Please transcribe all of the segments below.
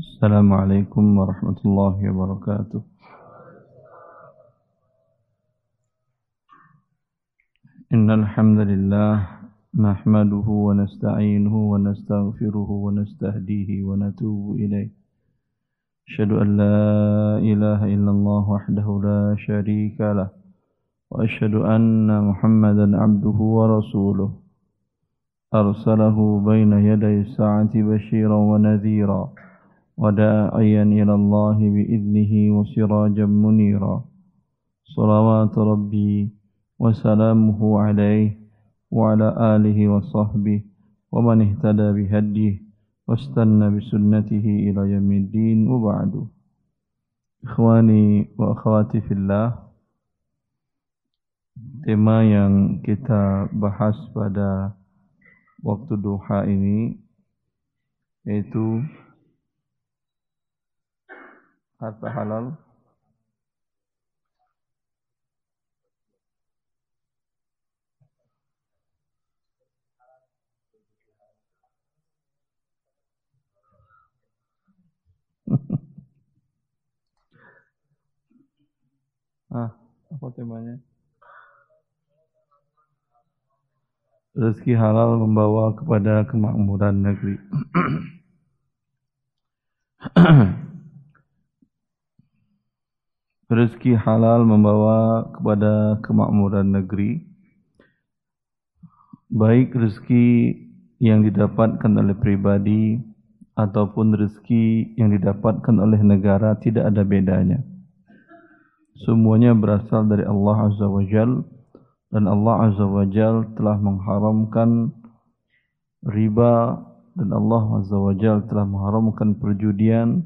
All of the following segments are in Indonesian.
السلام عليكم ورحمة الله وبركاته. إن الحمد لله نحمده ونستعينه ونستغفره ونستهديه ونتوب إليه. أشهد أن لا إله إلا الله وحده لا شريك له. وأشهد أن محمدا عبده ورسوله. أرسله بين يدي الساعة بشيرا ونذيرا. وداعيا إلى الله بإذنه وسراجا منيرا. صلوات ربي وسلامه عليه وعلى آله وصحبه ومن اهتدى بهديه واستنى بسنته إلى يوم الدين وبعد. إخواني وأخواتي في الله tema yang kita bahas pada waktu duha ini yaitu harta halal ah, apa temanya? Rezeki halal membawa kepada kemakmuran negeri. Rezeki halal membawa kepada kemakmuran negeri. Baik rezeki yang didapatkan oleh pribadi ataupun rezeki yang didapatkan oleh negara tidak ada bedanya. Semuanya berasal dari Allah Azza wa Jal dan Allah Azza wa Jal telah mengharamkan riba dan Allah Azza wa Jal telah mengharamkan perjudian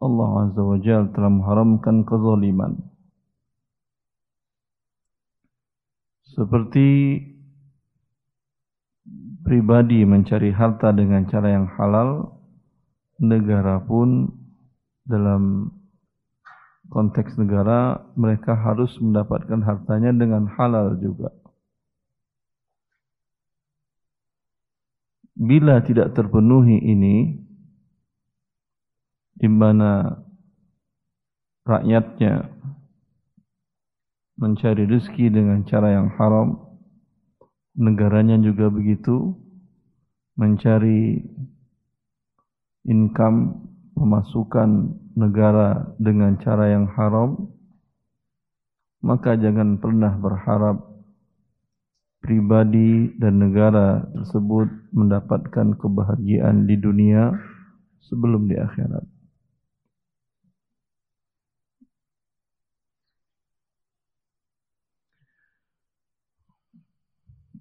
Allah Azza wa Jal telah mengharamkan kezaliman. Seperti pribadi mencari harta dengan cara yang halal, negara pun dalam konteks negara mereka harus mendapatkan hartanya dengan halal juga. Bila tidak terpenuhi ini, di mana rakyatnya mencari rezeki dengan cara yang haram, negaranya juga begitu, mencari income, pemasukan negara dengan cara yang haram, maka jangan pernah berharap pribadi dan negara tersebut mendapatkan kebahagiaan di dunia sebelum di akhirat.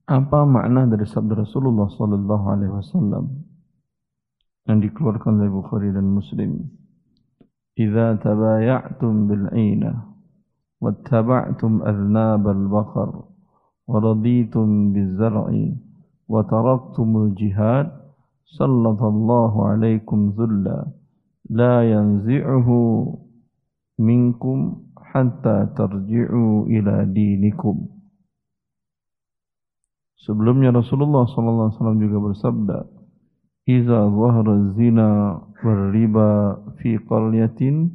Apa makna dari sabda Rasulullah sallallahu alaihi wasallam yang dikeluarkan oleh Bukhari dan Muslim? "Idza tabaya'tum bil 'aina wattaba'tum adnab al-baqar wa raditum biz-zar'i wa taraktumul jihad sallallahu alaikum dhulla la yanzi'uhu minkum hatta tarji'u ila dinikum." Sebelumnya Rasulullah SAW juga bersabda, "Iza zahara zina wal riba fi qaryatin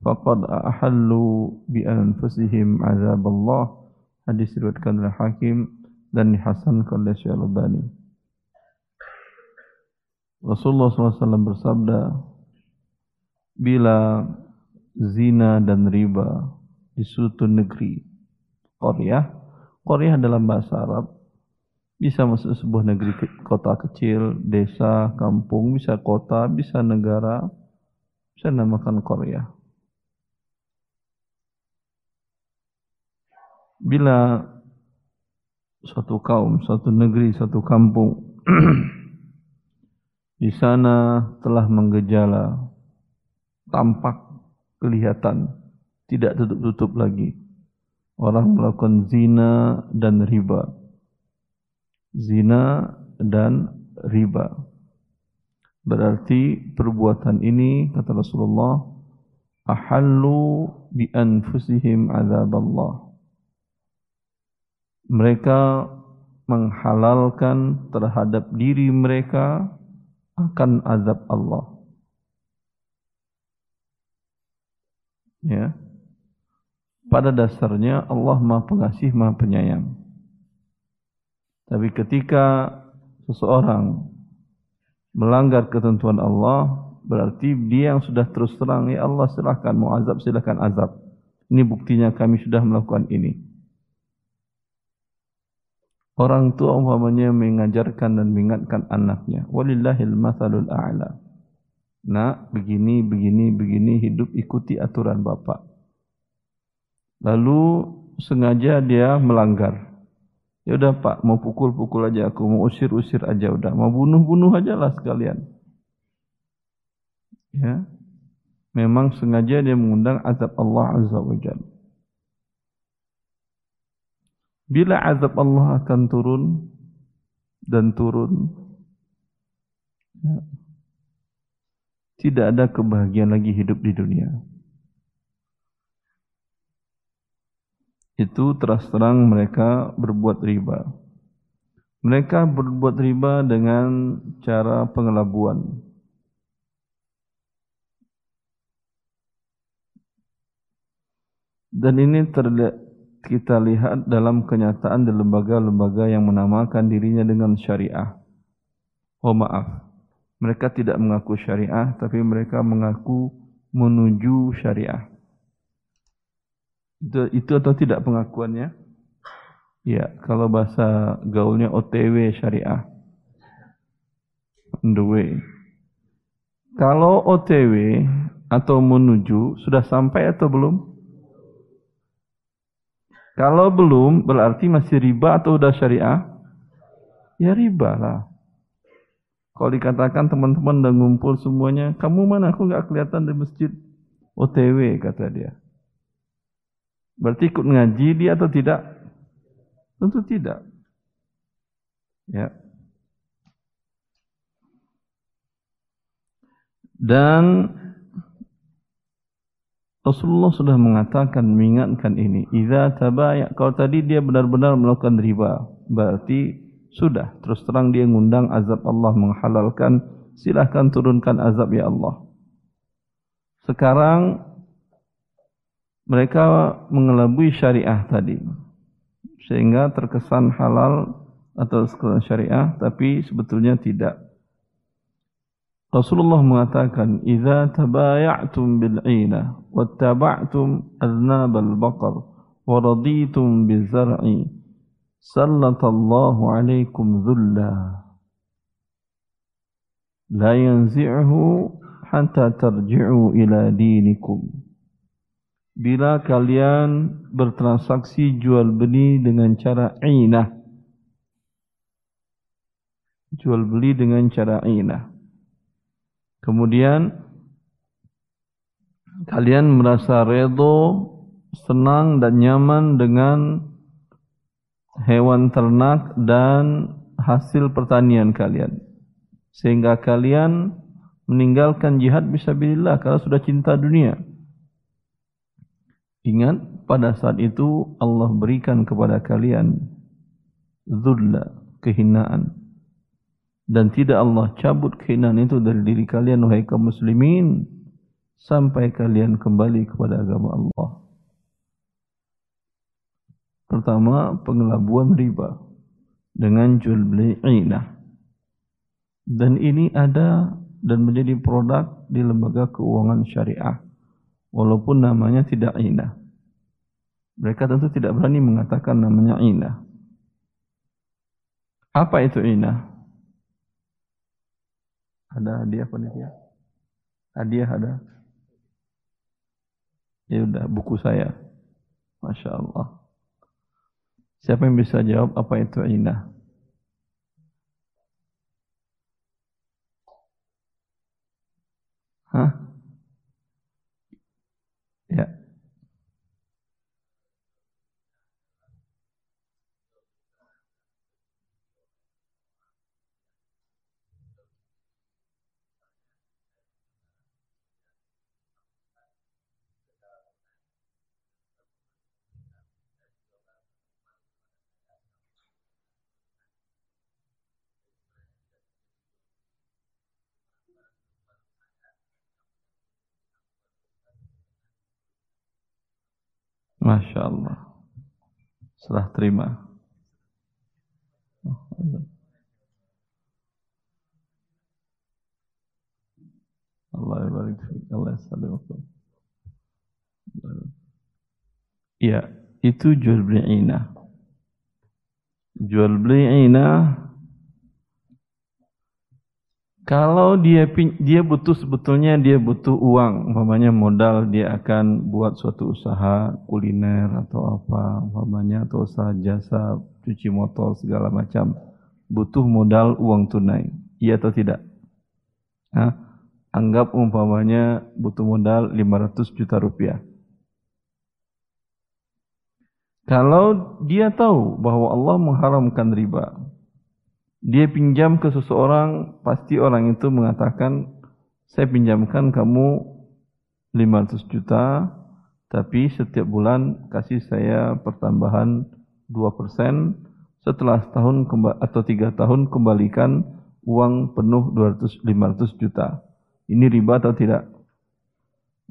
faqad ahallu bi anfusihim azab Allah." Hadis diriwayatkan oleh Hakim dan dihasankan oleh Syekh Al-Albani. Rasulullah SAW bersabda, bila zina dan riba di suatu negeri, Korea, Korea dalam bahasa Arab bisa masuk sebuah negeri kota kecil, desa, kampung, bisa kota, bisa negara, bisa namakan Korea. Bila suatu kaum, suatu negeri, suatu kampung di sana telah menggejala, tampak, kelihatan, tidak tutup-tutup lagi. Orang melakukan zina dan riba zina dan riba. Berarti perbuatan ini kata Rasulullah ahallu bi anfusihim azab Allah. Mereka menghalalkan terhadap diri mereka akan azab Allah. Ya. Pada dasarnya Allah Maha Pengasih, Maha Penyayang. Tapi ketika seseorang melanggar ketentuan Allah, berarti dia yang sudah terus terang, ya Allah silahkan mau azab, silahkan azab. Ini buktinya kami sudah melakukan ini. Orang tua umpamanya mengajarkan dan mengingatkan anaknya. Walillahil mathalul a'la. Nak, begini, begini, begini, hidup ikuti aturan bapak. Lalu sengaja dia melanggar. Ya udah pak, mau pukul-pukul aja aku, mau usir-usir aja udah, mau bunuh-bunuh aja lah sekalian. Ya, memang sengaja dia mengundang azab Allah Azza wa Jalla. Bila azab Allah akan turun dan turun, ya, tidak ada kebahagiaan lagi hidup di dunia. Itu terus terang mereka berbuat riba. Mereka berbuat riba dengan cara pengelabuan. Dan ini terlihat kita lihat dalam kenyataan di lembaga-lembaga yang menamakan dirinya dengan syariah. Oh maaf, mereka tidak mengaku syariah, tapi mereka mengaku menuju syariah. Itu, itu atau tidak pengakuannya? Ya, kalau bahasa gaulnya OTW syariah. On the way. Kalau OTW atau menuju sudah sampai atau belum? Kalau belum, berarti masih riba atau udah syariah? Ya riba lah. Kalau dikatakan teman-teman udah ngumpul semuanya, kamu mana? Aku nggak kelihatan di masjid. OTW kata dia. Berarti ikut ngaji dia atau tidak? Tentu tidak. Ya. Dan Rasulullah sudah mengatakan mengingatkan ini. Idza tabaya kalau tadi dia benar-benar melakukan riba, berarti sudah terus terang dia mengundang azab Allah menghalalkan silahkan turunkan azab ya Allah. Sekarang mereka mengelabui syariah tadi sehingga terkesan halal atau syariah tapi sebetulnya tidak. Rasulullah mengatakan, "Idza tabaya'tum bil 'ina wattaba'tum aznab al-baqar wa raditum bizar'i, sallallahu 'alaikum dhulla la yanzi'uhu hatta tarji'u ila dinikum." Bila kalian bertransaksi jual beli dengan cara inah, jual beli dengan cara inah Kemudian kalian merasa redo, senang dan nyaman dengan hewan ternak dan hasil pertanian kalian. Sehingga kalian meninggalkan jihad bisa billah kalau sudah cinta dunia. Ingat pada saat itu Allah berikan kepada kalian zulla, kehinaan dan tidak Allah cabut kehinaan itu dari diri kalian wahai kaum muslimin sampai kalian kembali kepada agama Allah. Pertama, pengelabuan riba dengan jual beli inah. Dan ini ada dan menjadi produk di lembaga keuangan syariah. Walaupun namanya tidak inah. Mereka tentu tidak berani mengatakan namanya inah. Apa itu inah? Ada hadiah panitia? Hadiah ada? Ya udah, buku saya. Masya Allah. Siapa yang bisa jawab apa itu inah? Hah? Ya. Masya Allah. Serah terima. Allah barik Allah salam. Ya, itu jual beli inah. Jual beli inah kalau dia dia butuh sebetulnya dia butuh uang, umpamanya modal dia akan buat suatu usaha kuliner atau apa, umpamanya atau usaha jasa cuci motor segala macam, butuh modal uang tunai, iya atau tidak? Hah? Anggap umpamanya butuh modal 500 juta rupiah. Kalau dia tahu bahwa Allah mengharamkan riba, dia pinjam ke seseorang, pasti orang itu mengatakan, saya pinjamkan kamu 500 juta, tapi setiap bulan kasih saya pertambahan 2%, setelah setahun atau tiga tahun kembalikan uang penuh 200 500 juta. Ini riba atau tidak?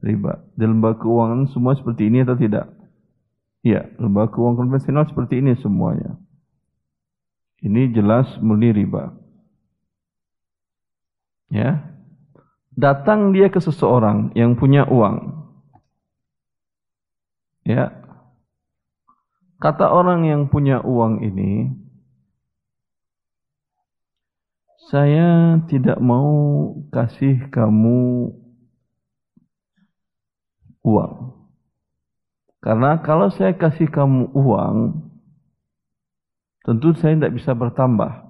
Riba. Di lembaga keuangan semua seperti ini atau tidak? Ya, lembaga keuangan konvensional seperti ini semuanya. Ini jelas murni riba. Ya. Datang dia ke seseorang yang punya uang. Ya. Kata orang yang punya uang ini, saya tidak mau kasih kamu uang. Karena kalau saya kasih kamu uang, tentu saya tidak bisa bertambah.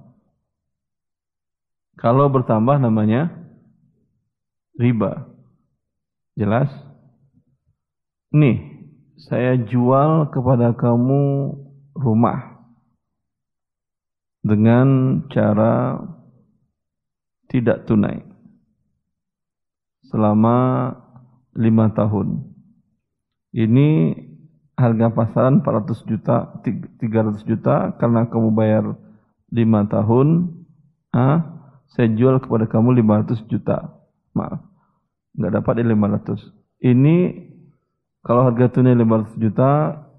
Kalau bertambah namanya riba. Jelas? Nih, saya jual kepada kamu rumah dengan cara tidak tunai selama lima tahun. Ini harga pasaran 400 juta, 300 juta karena kamu bayar 5 tahun, ah, saya jual kepada kamu 500 juta. Maaf, nggak dapat di 500. Ini kalau harga tunai 500 juta,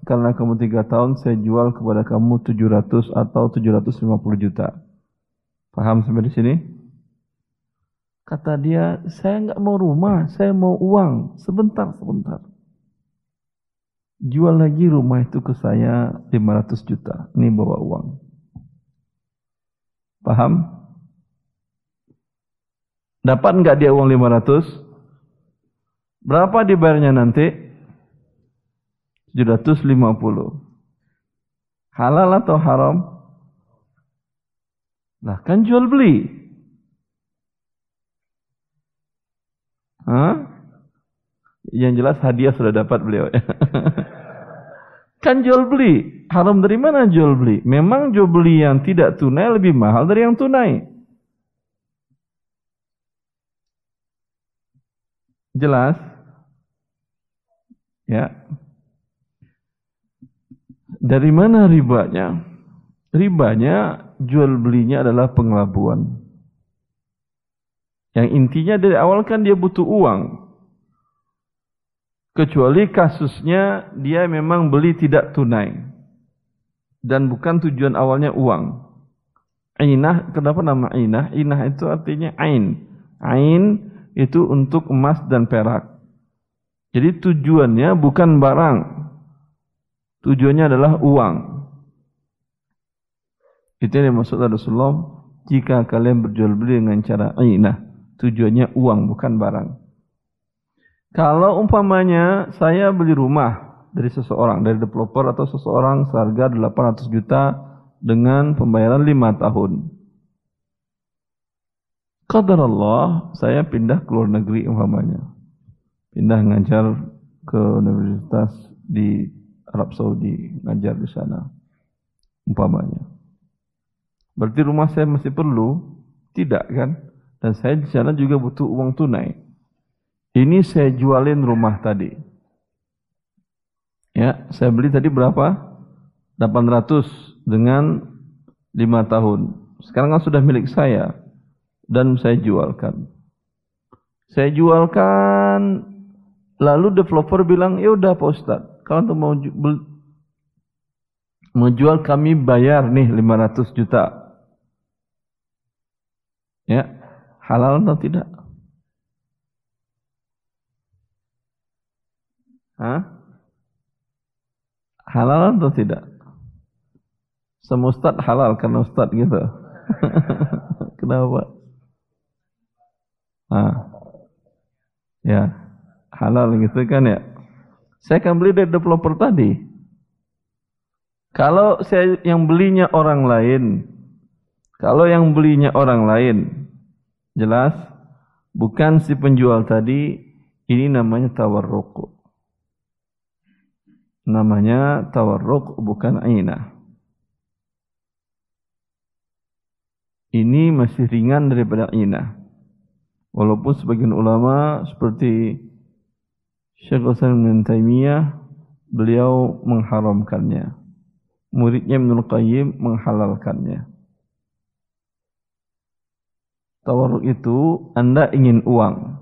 karena kamu 3 tahun, saya jual kepada kamu 700 atau 750 juta. Paham sampai di sini? Kata dia, saya nggak mau rumah, saya mau uang. Sebentar, sebentar jual lagi rumah itu ke saya 500 juta. Ini bawa uang. Paham? Dapat enggak dia uang 500? Berapa dibayarnya nanti? 750. Halal atau haram? Nah, kan jual beli. Hah? Yang jelas hadiah sudah dapat beliau. kan jual beli. Haram dari mana jual beli? Memang jual beli yang tidak tunai lebih mahal dari yang tunai. Jelas? Ya. Dari mana ribanya? Ribanya jual belinya adalah pengelabuan. Yang intinya dari awal kan dia butuh uang. Kecuali kasusnya dia memang beli tidak tunai. Dan bukan tujuan awalnya uang. Ainah, kenapa nama ainah? Ainah itu artinya ain. Ain itu untuk emas dan perak. Jadi tujuannya bukan barang. Tujuannya adalah uang. Itu yang dimaksud Rasulullah. Jika kalian berjual beli dengan cara ainah. Tujuannya uang bukan barang. Kalau umpamanya saya beli rumah dari seseorang, dari developer atau seseorang seharga 800 juta dengan pembayaran 5 tahun. Qadar Allah, saya pindah ke luar negeri umpamanya. Pindah ngajar ke universitas di Arab Saudi, ngajar di sana. Umpamanya. Berarti rumah saya masih perlu? Tidak kan? Dan saya di sana juga butuh uang tunai. Ini saya jualin rumah tadi. Ya, saya beli tadi berapa? 800 dengan 5 tahun. Sekarang kan sudah milik saya dan saya jualkan. Saya jualkan lalu developer bilang, "Ya udah Pak Ustaz, Kalau untuk mau menjual kami bayar nih 500 juta. Ya, halal atau tidak? Hah? Halal atau tidak? Semua ustad halal karena ustad gitu. Kenapa? Ah. Ya, halal gitu kan ya. Saya akan beli dari developer tadi. Kalau saya yang belinya orang lain, kalau yang belinya orang lain, jelas bukan si penjual tadi, ini namanya tawarruk. Namanya tawarruk bukan ainah. Ini masih ringan daripada ainah. Walaupun sebagian ulama seperti Syekh Hasan bin Taimiyah beliau mengharamkannya. Muridnya Ibnu Qayyim menghalalkannya. Tawarruk itu Anda ingin uang.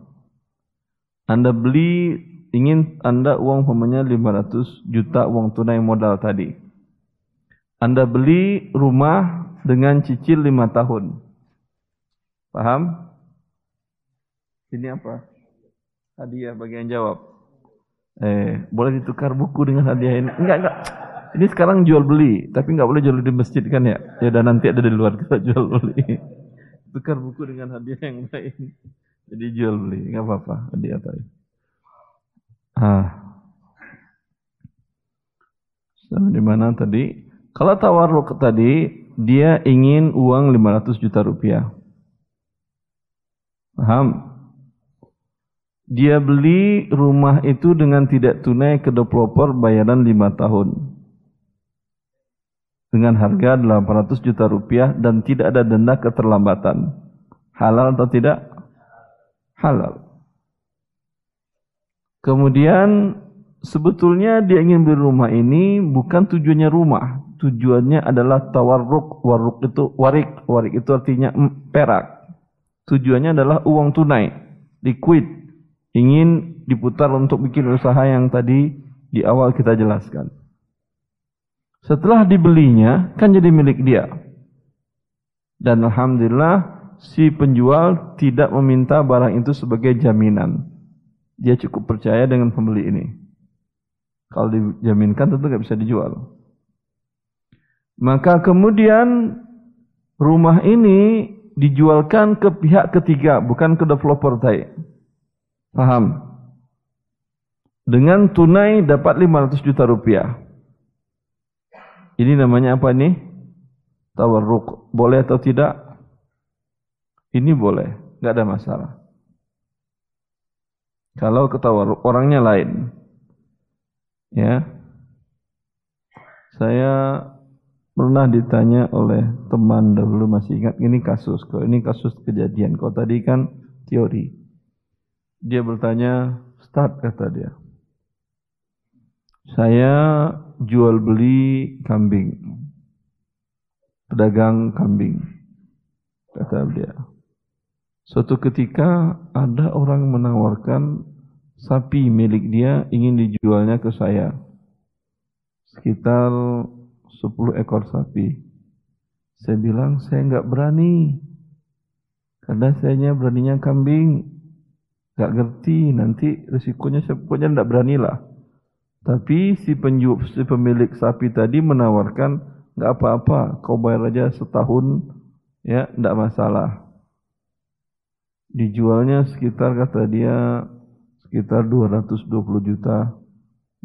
Anda beli ingin Anda uang umpamanya 500 juta uang tunai modal tadi. Anda beli rumah dengan cicil 5 tahun. Paham? Ini apa? Hadiah bagian jawab. Eh, boleh ditukar buku dengan hadiah ini? Enggak, enggak. Ini sekarang jual beli, tapi enggak boleh jual di masjid kan ya? Ya dan nanti ada di luar kita jual beli. Tukar buku dengan hadiah yang lain. Jadi jual beli, enggak apa-apa. Hadiah tadi. Ah. Sampai di mana tadi? Kalau tawarruk tadi, dia ingin uang 500 juta rupiah. Paham? Dia beli rumah itu dengan tidak tunai ke developer bayaran 5 tahun. Dengan harga 800 juta rupiah dan tidak ada denda keterlambatan. Halal atau tidak? Halal. Kemudian sebetulnya dia ingin beli rumah ini bukan tujuannya rumah, tujuannya adalah tawarruk. Waruk itu warik, warik itu artinya perak. Tujuannya adalah uang tunai, liquid. Ingin diputar untuk bikin usaha yang tadi di awal kita jelaskan. Setelah dibelinya kan jadi milik dia. Dan alhamdulillah si penjual tidak meminta barang itu sebagai jaminan dia cukup percaya dengan pembeli ini. Kalau dijaminkan tentu nggak bisa dijual. Maka kemudian rumah ini dijualkan ke pihak ketiga, bukan ke developer tadi. Paham? Dengan tunai dapat 500 juta rupiah. Ini namanya apa nih? Tawarruk. Boleh atau tidak? Ini boleh, nggak ada masalah. Kalau ketawa orangnya lain. Ya. Saya pernah ditanya oleh teman dahulu masih ingat ini kasus kok ini kasus kejadian kok tadi kan teori dia bertanya start kata dia saya jual beli kambing pedagang kambing kata dia Suatu ketika ada orang menawarkan sapi milik dia ingin dijualnya ke saya. Sekitar 10 ekor sapi. Saya bilang saya enggak berani. Karena saya beraninya kambing. Enggak ngerti nanti risikonya saya pokoknya enggak beranilah. Tapi si penjual si pemilik sapi tadi menawarkan enggak apa-apa, kau bayar aja setahun ya enggak masalah dijualnya sekitar kata dia sekitar 220 juta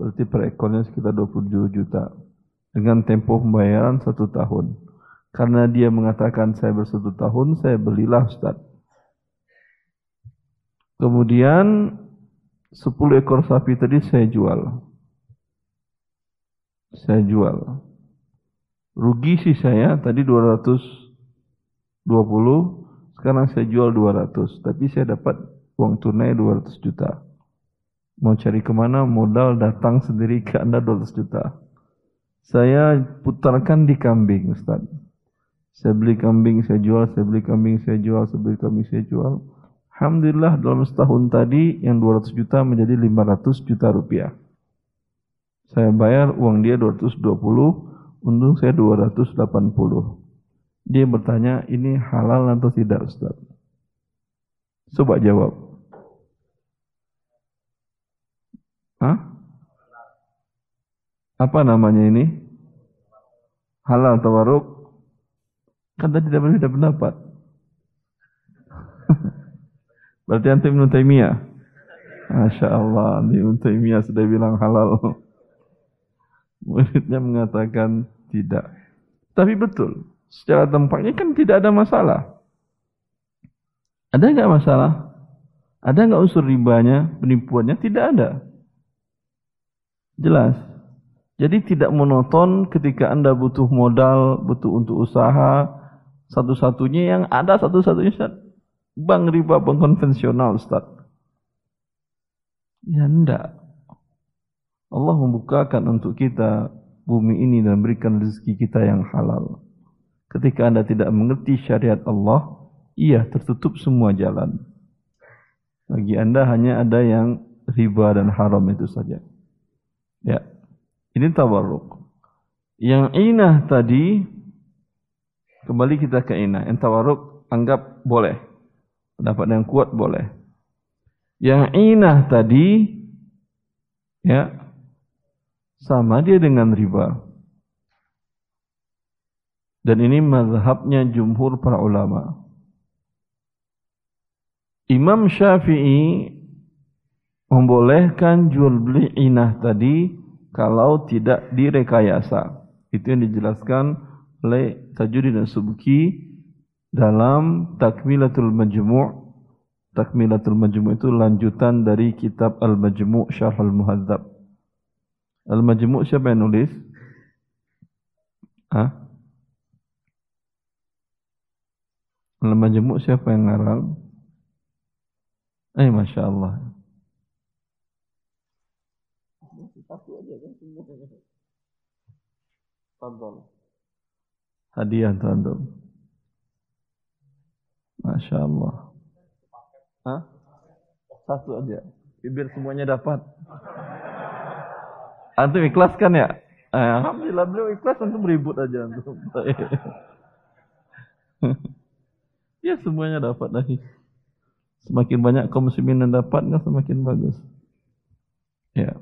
berarti per ekornya sekitar 27 juta. Dengan tempo pembayaran satu tahun. Karena dia mengatakan saya bersatu tahun saya belilah Ustaz. Kemudian 10 ekor sapi tadi saya jual. Saya jual. Rugi sih saya tadi 220 sekarang saya jual 200, tapi saya dapat uang tunai 200 juta. Mau cari ke mana? Modal datang sendiri ke Anda 200 juta. Saya putarkan di kambing, Ustaz. Saya beli kambing, saya jual, saya beli kambing, saya jual, saya beli kambing, saya jual. Alhamdulillah dalam setahun tadi yang 200 juta menjadi 500 juta rupiah. Saya bayar uang dia 220, untung saya 280. Dia bertanya, ini halal atau tidak Ustaz? Coba jawab. Hah? Apa namanya ini? Halal tawaruk? Kan tadi tidak berbeda pendapat. Berarti anti Ibn Taimiyah. Masya Allah, anti Ibn Taimiyah sudah bilang halal. Muridnya mengatakan tidak. Tapi betul, secara tempatnya kan tidak ada masalah. Ada nggak masalah? Ada nggak unsur ribanya, penipuannya? Tidak ada. Jelas. Jadi tidak monoton ketika Anda butuh modal, butuh untuk usaha, satu-satunya yang ada satu-satunya bank riba bank konvensional Ustaz. Ya enggak. Allah membukakan untuk kita bumi ini dan berikan rezeki kita yang halal. Ketika Anda tidak mengerti syariat Allah, iya tertutup semua jalan. Bagi Anda hanya ada yang riba dan haram itu saja. Ya. Ini tawarruk. Yang inah tadi kembali kita ke inah. Yang tawarruk anggap boleh. Pendapat yang kuat boleh. Yang inah tadi ya sama dia dengan riba. Dan ini mazhabnya jumhur para ulama. Imam Syafi'i membolehkan jual beli inah tadi kalau tidak direkayasa. Itu yang dijelaskan oleh Tajuddin Subki dalam Takmilatul Majmu' Takmilatul Majmu' itu lanjutan dari kitab Al-Majmu' Syarh Al-Muhadzab. Al-Majmu' siapa yang nulis? Hah? Al-Majmu' siapa yang ngarang? Eh, Masya Allah. Hadiah tuan Masya Allah. Hah? Satu aja. Biar semuanya dapat. Antum ikhlas kan ya? Eh, Alhamdulillah beliau ikhlas antum ribut aja antum. ya semuanya dapat lagi. Semakin banyak kaum muslimin yang dapat kan semakin bagus. Ya.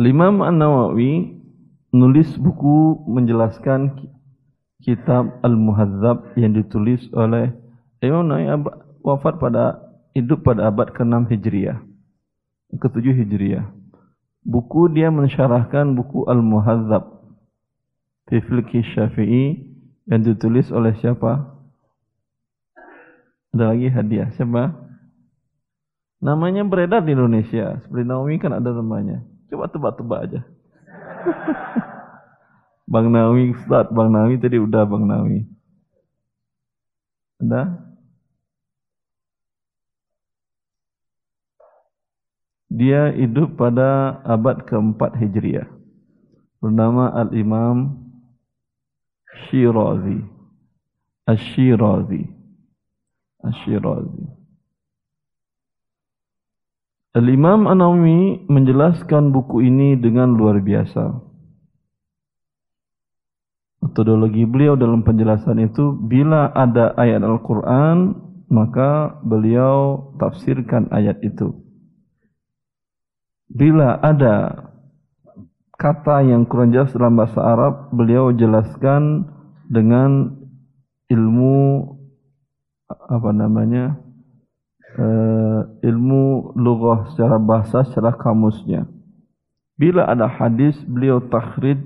Imam An-Nawawi nulis buku menjelaskan kitab Al-Muhadzab yang ditulis oleh Imam Nawawi wafat pada hidup pada abad ke-6 Hijriah. Ke-7 Hijriah. Buku dia mensyarahkan buku Al-Muhadzab fi Fiqh Syafi'i yang ditulis oleh siapa? Ada lagi hadiah. Siapa? Namanya beredar di Indonesia. Seperti Naomi kan ada namanya. Coba tebak-tebak aja. Bang Nawi Ustaz, Bang Nawi tadi udah Bang Nawi. Ada? Dia hidup pada abad keempat Hijriah. Bernama Al-Imam Shirazi. Ash-Shirazi. Ash-Shirazi. Al-Imam An-Nawawi menjelaskan buku ini dengan luar biasa. Metodologi beliau dalam penjelasan itu bila ada ayat Al-Quran maka beliau tafsirkan ayat itu. Bila ada kata yang kurang jelas dalam bahasa Arab beliau jelaskan dengan ilmu apa namanya uh, ilmu lughah secara bahasa secara kamusnya bila ada hadis beliau takhrid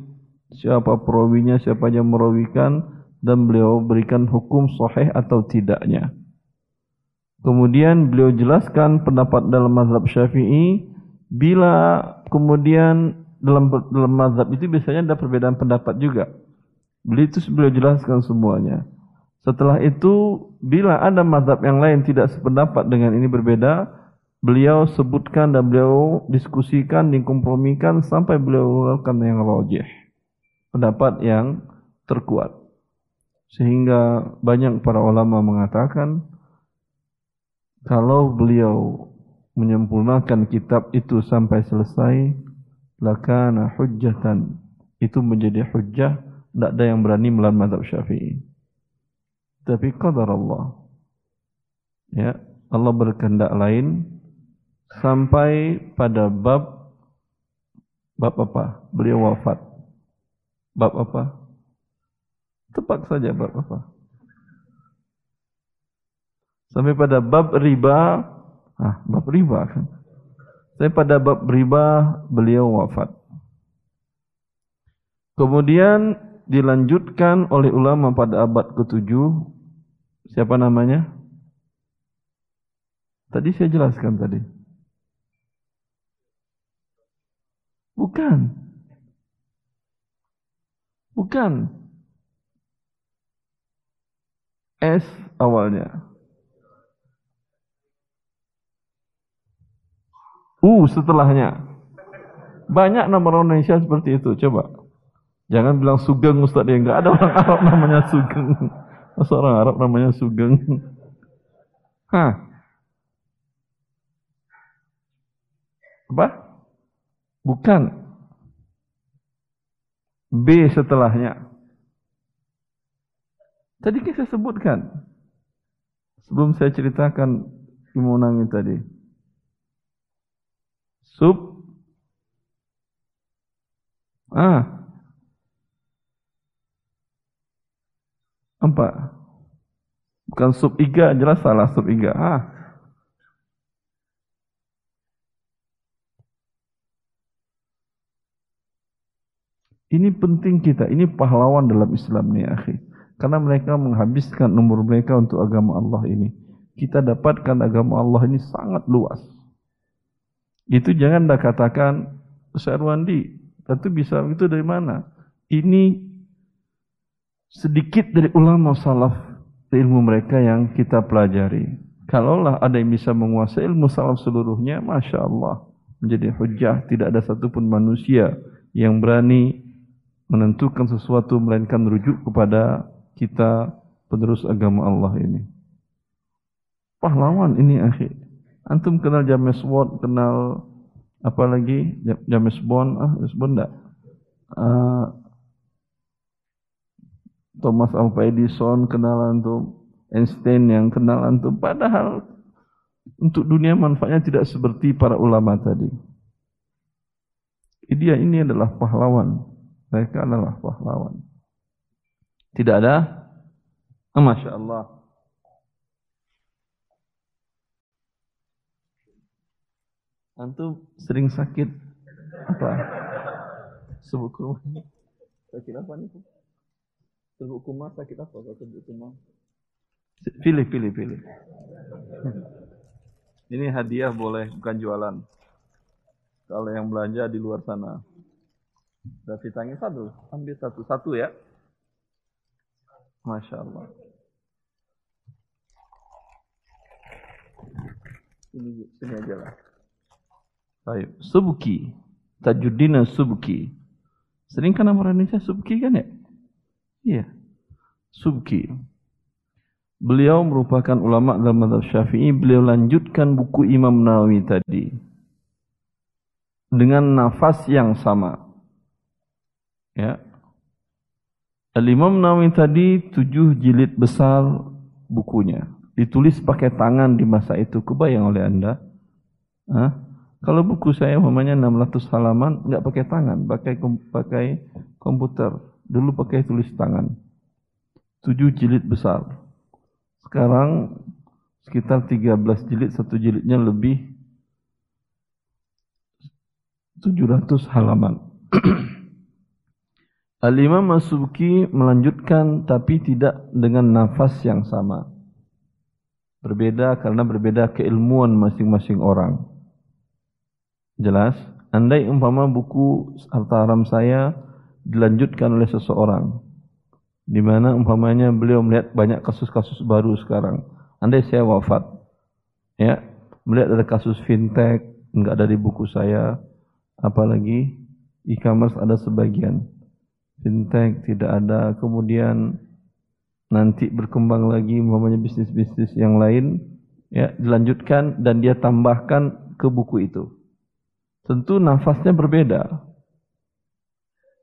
siapa perawinya, siapa yang merawikan dan beliau berikan hukum sahih atau tidaknya. Kemudian beliau jelaskan pendapat dalam mazhab Syafi'i bila kemudian dalam dalam mazhab itu biasanya ada perbedaan pendapat juga. Beliau itu beliau jelaskan semuanya. Setelah itu bila ada mazhab yang lain tidak sependapat dengan ini berbeda, beliau sebutkan dan beliau diskusikan, dikompromikan sampai beliau mengeluarkan yang rajih pendapat yang terkuat. Sehingga banyak para ulama mengatakan kalau beliau menyempurnakan kitab itu sampai selesai lakana hujjatan itu menjadi hujjah tidak ada yang berani melawan mazhab Syafi'i tapi qadar Allah. Ya Allah berkehendak lain sampai pada bab bab apa? Beliau wafat. Bab apa? Tepat saja bab apa? Sampai pada bab riba. Ah bab riba. Kan sampai pada bab riba beliau wafat. Kemudian dilanjutkan oleh ulama pada abad ke-7 siapa namanya Tadi saya jelaskan tadi. Bukan. Bukan. S awalnya. U setelahnya. Banyak nama orang Indonesia seperti itu. Coba. Jangan bilang Sugeng Ustaz ya. Enggak ada orang Arab namanya Sugeng. Masa orang Arab namanya Sugeng. Hah. Apa? Bukan. B setelahnya. Tadi kita sebutkan. Sebelum saya ceritakan Imunami tadi. Sub. Ah. Empat. Bukan sub iga, jelas salah sub iga. Ah. Ini penting kita, ini pahlawan dalam Islam nih akhi. Karena mereka menghabiskan umur mereka untuk agama Allah ini. Kita dapatkan agama Allah ini sangat luas. Itu jangan dah katakan, Ustaz Rwandi, tentu bisa itu dari mana? Ini sedikit dari ulama salaf ilmu mereka yang kita pelajari. Kalaulah ada yang bisa menguasai ilmu salaf seluruhnya, Masya Allah. Menjadi hujah, tidak ada satupun manusia yang berani menentukan sesuatu melainkan merujuk kepada kita penerus agama Allah ini. Pahlawan ini akhir. Antum kenal James Watt, kenal apa lagi? James Bond, ah James Bond enggak? Uh, Thomas Alva Edison kenal antum, Einstein yang kenal antum. Padahal untuk dunia manfaatnya tidak seperti para ulama tadi. Dia ini adalah pahlawan mereka adalah pahlawan. Tidak ada? Oh, Masya Allah. Antum sering sakit apa? Sebut kumah. Sakit apa nih? Sebut kumah sakit apa? Kalau sebut kumah. Pilih, pilih, pilih. Ini hadiah boleh, bukan jualan. Kalau yang belanja di luar sana. Sudah vitamin satu, ambil satu-satu ya. Masya Allah. Ini sini aja lah. Baik, Subki. Tajuddin Subki. Sering kan orang Indonesia Subki kan ya? Iya. Subki. Beliau merupakan ulama dalam madhab syafi'i. Beliau lanjutkan buku Imam Nawawi tadi. Dengan nafas yang sama. Ya. Al-Imam Nawawi tadi tujuh jilid besar bukunya. Ditulis pakai tangan di masa itu. Kebayang oleh anda? Hah? Kalau buku saya umpamanya 600 halaman, enggak pakai tangan, pakai pakai komputer. Dulu pakai tulis tangan. Tujuh jilid besar. Sekarang sekitar 13 jilid, satu jilidnya lebih 700 halaman. Al-Imam Masuki melanjutkan tapi tidak dengan nafas yang sama. Berbeda karena berbeda keilmuan masing-masing orang. Jelas? Andai umpama buku harta haram saya dilanjutkan oleh seseorang. Di mana umpamanya beliau melihat banyak kasus-kasus baru sekarang. Andai saya wafat. Ya, melihat ada kasus fintech, enggak ada di buku saya. Apalagi e-commerce ada sebagian fintech tidak ada kemudian nanti berkembang lagi umpamanya bisnis-bisnis yang lain ya dilanjutkan dan dia tambahkan ke buku itu. Tentu nafasnya berbeda.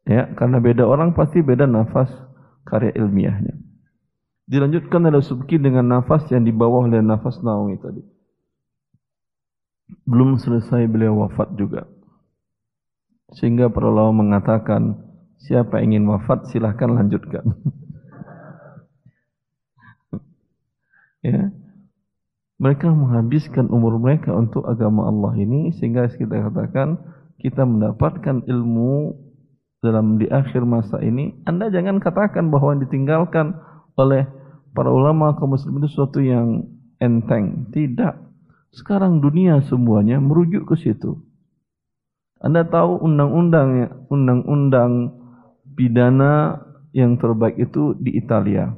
Ya, karena beda orang pasti beda nafas karya ilmiahnya. Dilanjutkan oleh Subki dengan nafas yang di bawah oleh nafas Nawawi tadi. Belum selesai beliau wafat juga. Sehingga para ulama mengatakan, siapa ingin wafat silahkan lanjutkan. ya. Mereka menghabiskan umur mereka untuk agama Allah ini sehingga kita katakan kita mendapatkan ilmu dalam di akhir masa ini. Anda jangan katakan bahwa yang ditinggalkan oleh para ulama kaum muslimin itu sesuatu yang enteng. Tidak. Sekarang dunia semuanya merujuk ke situ. Anda tahu undang-undang undang-undang pidana yang terbaik itu di Italia.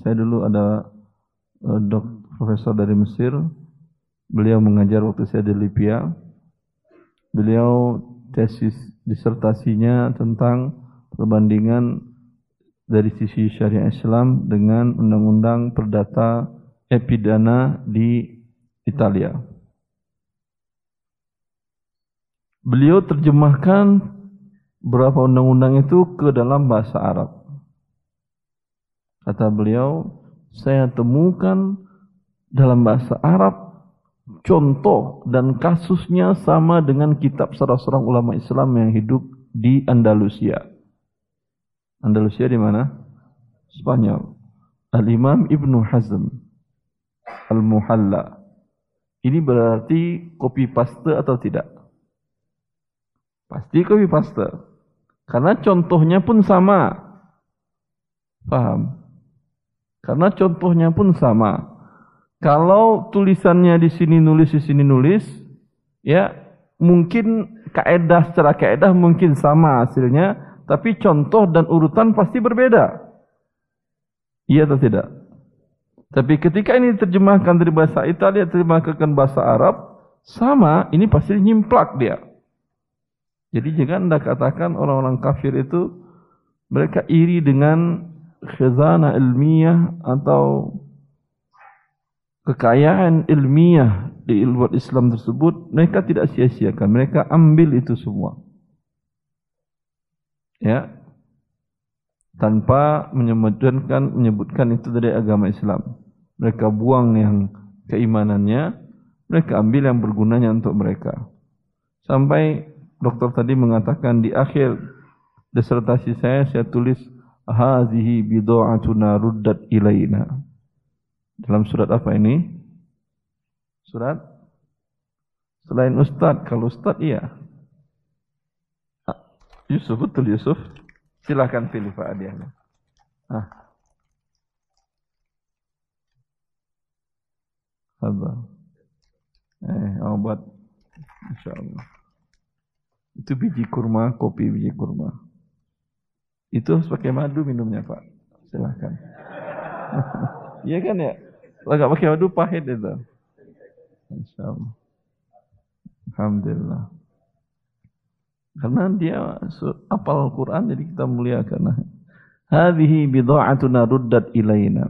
Saya dulu ada uh, dok, profesor dari Mesir. Beliau mengajar waktu saya di Libya. Beliau tesis disertasinya tentang perbandingan dari sisi syariat Islam dengan undang-undang perdata epidana di Italia. Beliau terjemahkan berapa undang-undang itu ke dalam bahasa Arab. Kata beliau, saya temukan dalam bahasa Arab contoh dan kasusnya sama dengan kitab salah seorang ulama Islam yang hidup di Andalusia. Andalusia di mana? Spanyol. Al-Imam Ibnu Hazm Al-Muhalla. Ini berarti copy paste atau tidak? Pasti copy paste. Karena contohnya pun sama. Paham? Karena contohnya pun sama. Kalau tulisannya di sini nulis di sini nulis, ya mungkin kaedah secara kaedah mungkin sama hasilnya, tapi contoh dan urutan pasti berbeda. Iya atau tidak? Tapi ketika ini diterjemahkan dari bahasa Italia terjemahkan ke bahasa Arab, sama, ini pasti nyimplak dia. Jadi jangan anda katakan orang-orang kafir itu mereka iri dengan khazanah ilmiah atau kekayaan ilmiah di ilmu Islam tersebut mereka tidak sia-siakan. Mereka ambil itu semua. Ya. Tanpa menyebutkan menyebutkan itu dari agama Islam. Mereka buang yang keimanannya mereka ambil yang bergunanya untuk mereka. Sampai dokter tadi mengatakan di akhir disertasi saya saya tulis hazihi bid'atuna ruddat ilaina. Dalam surat apa ini? Surat selain ustaz, kalau ustaz iya. Yusuf betul Yusuf. Silakan pilih Pak hadiahnya. Ah. Sabar. Eh, obat. Insya Allah. Itu biji kurma, kopi biji kurma. Itu harus pakai madu minumnya Pak. Silahkan. Iya kan ya? Nggak pakai madu pahit itu. Insya Allah. Alhamdulillah. Karena dia apal Quran jadi kita muliakan. Hadhihi bidha'atuna ruddat ilaina.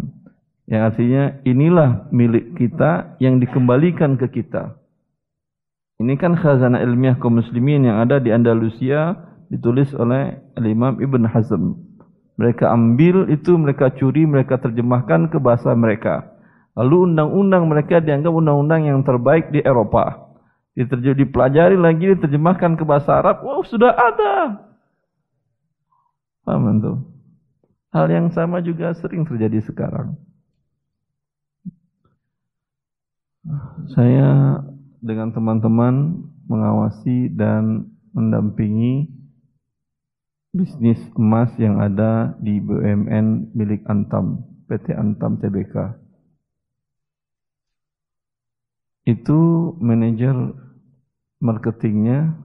Yang artinya inilah milik kita yang dikembalikan ke kita. Ini kan khazanah ilmiah kaum muslimin yang ada di Andalusia ditulis oleh Imam Ibn Hazm. Mereka ambil itu, mereka curi, mereka terjemahkan ke bahasa mereka. Lalu undang-undang mereka dianggap undang-undang yang terbaik di Eropa. Diterjem, dipelajari lagi, diterjemahkan ke bahasa Arab. Wow, sudah ada. Paham itu? Hal yang sama juga sering terjadi sekarang. Saya dengan teman-teman mengawasi dan mendampingi bisnis emas yang ada di BUMN milik Antam, PT Antam Tbk. Itu manajer marketingnya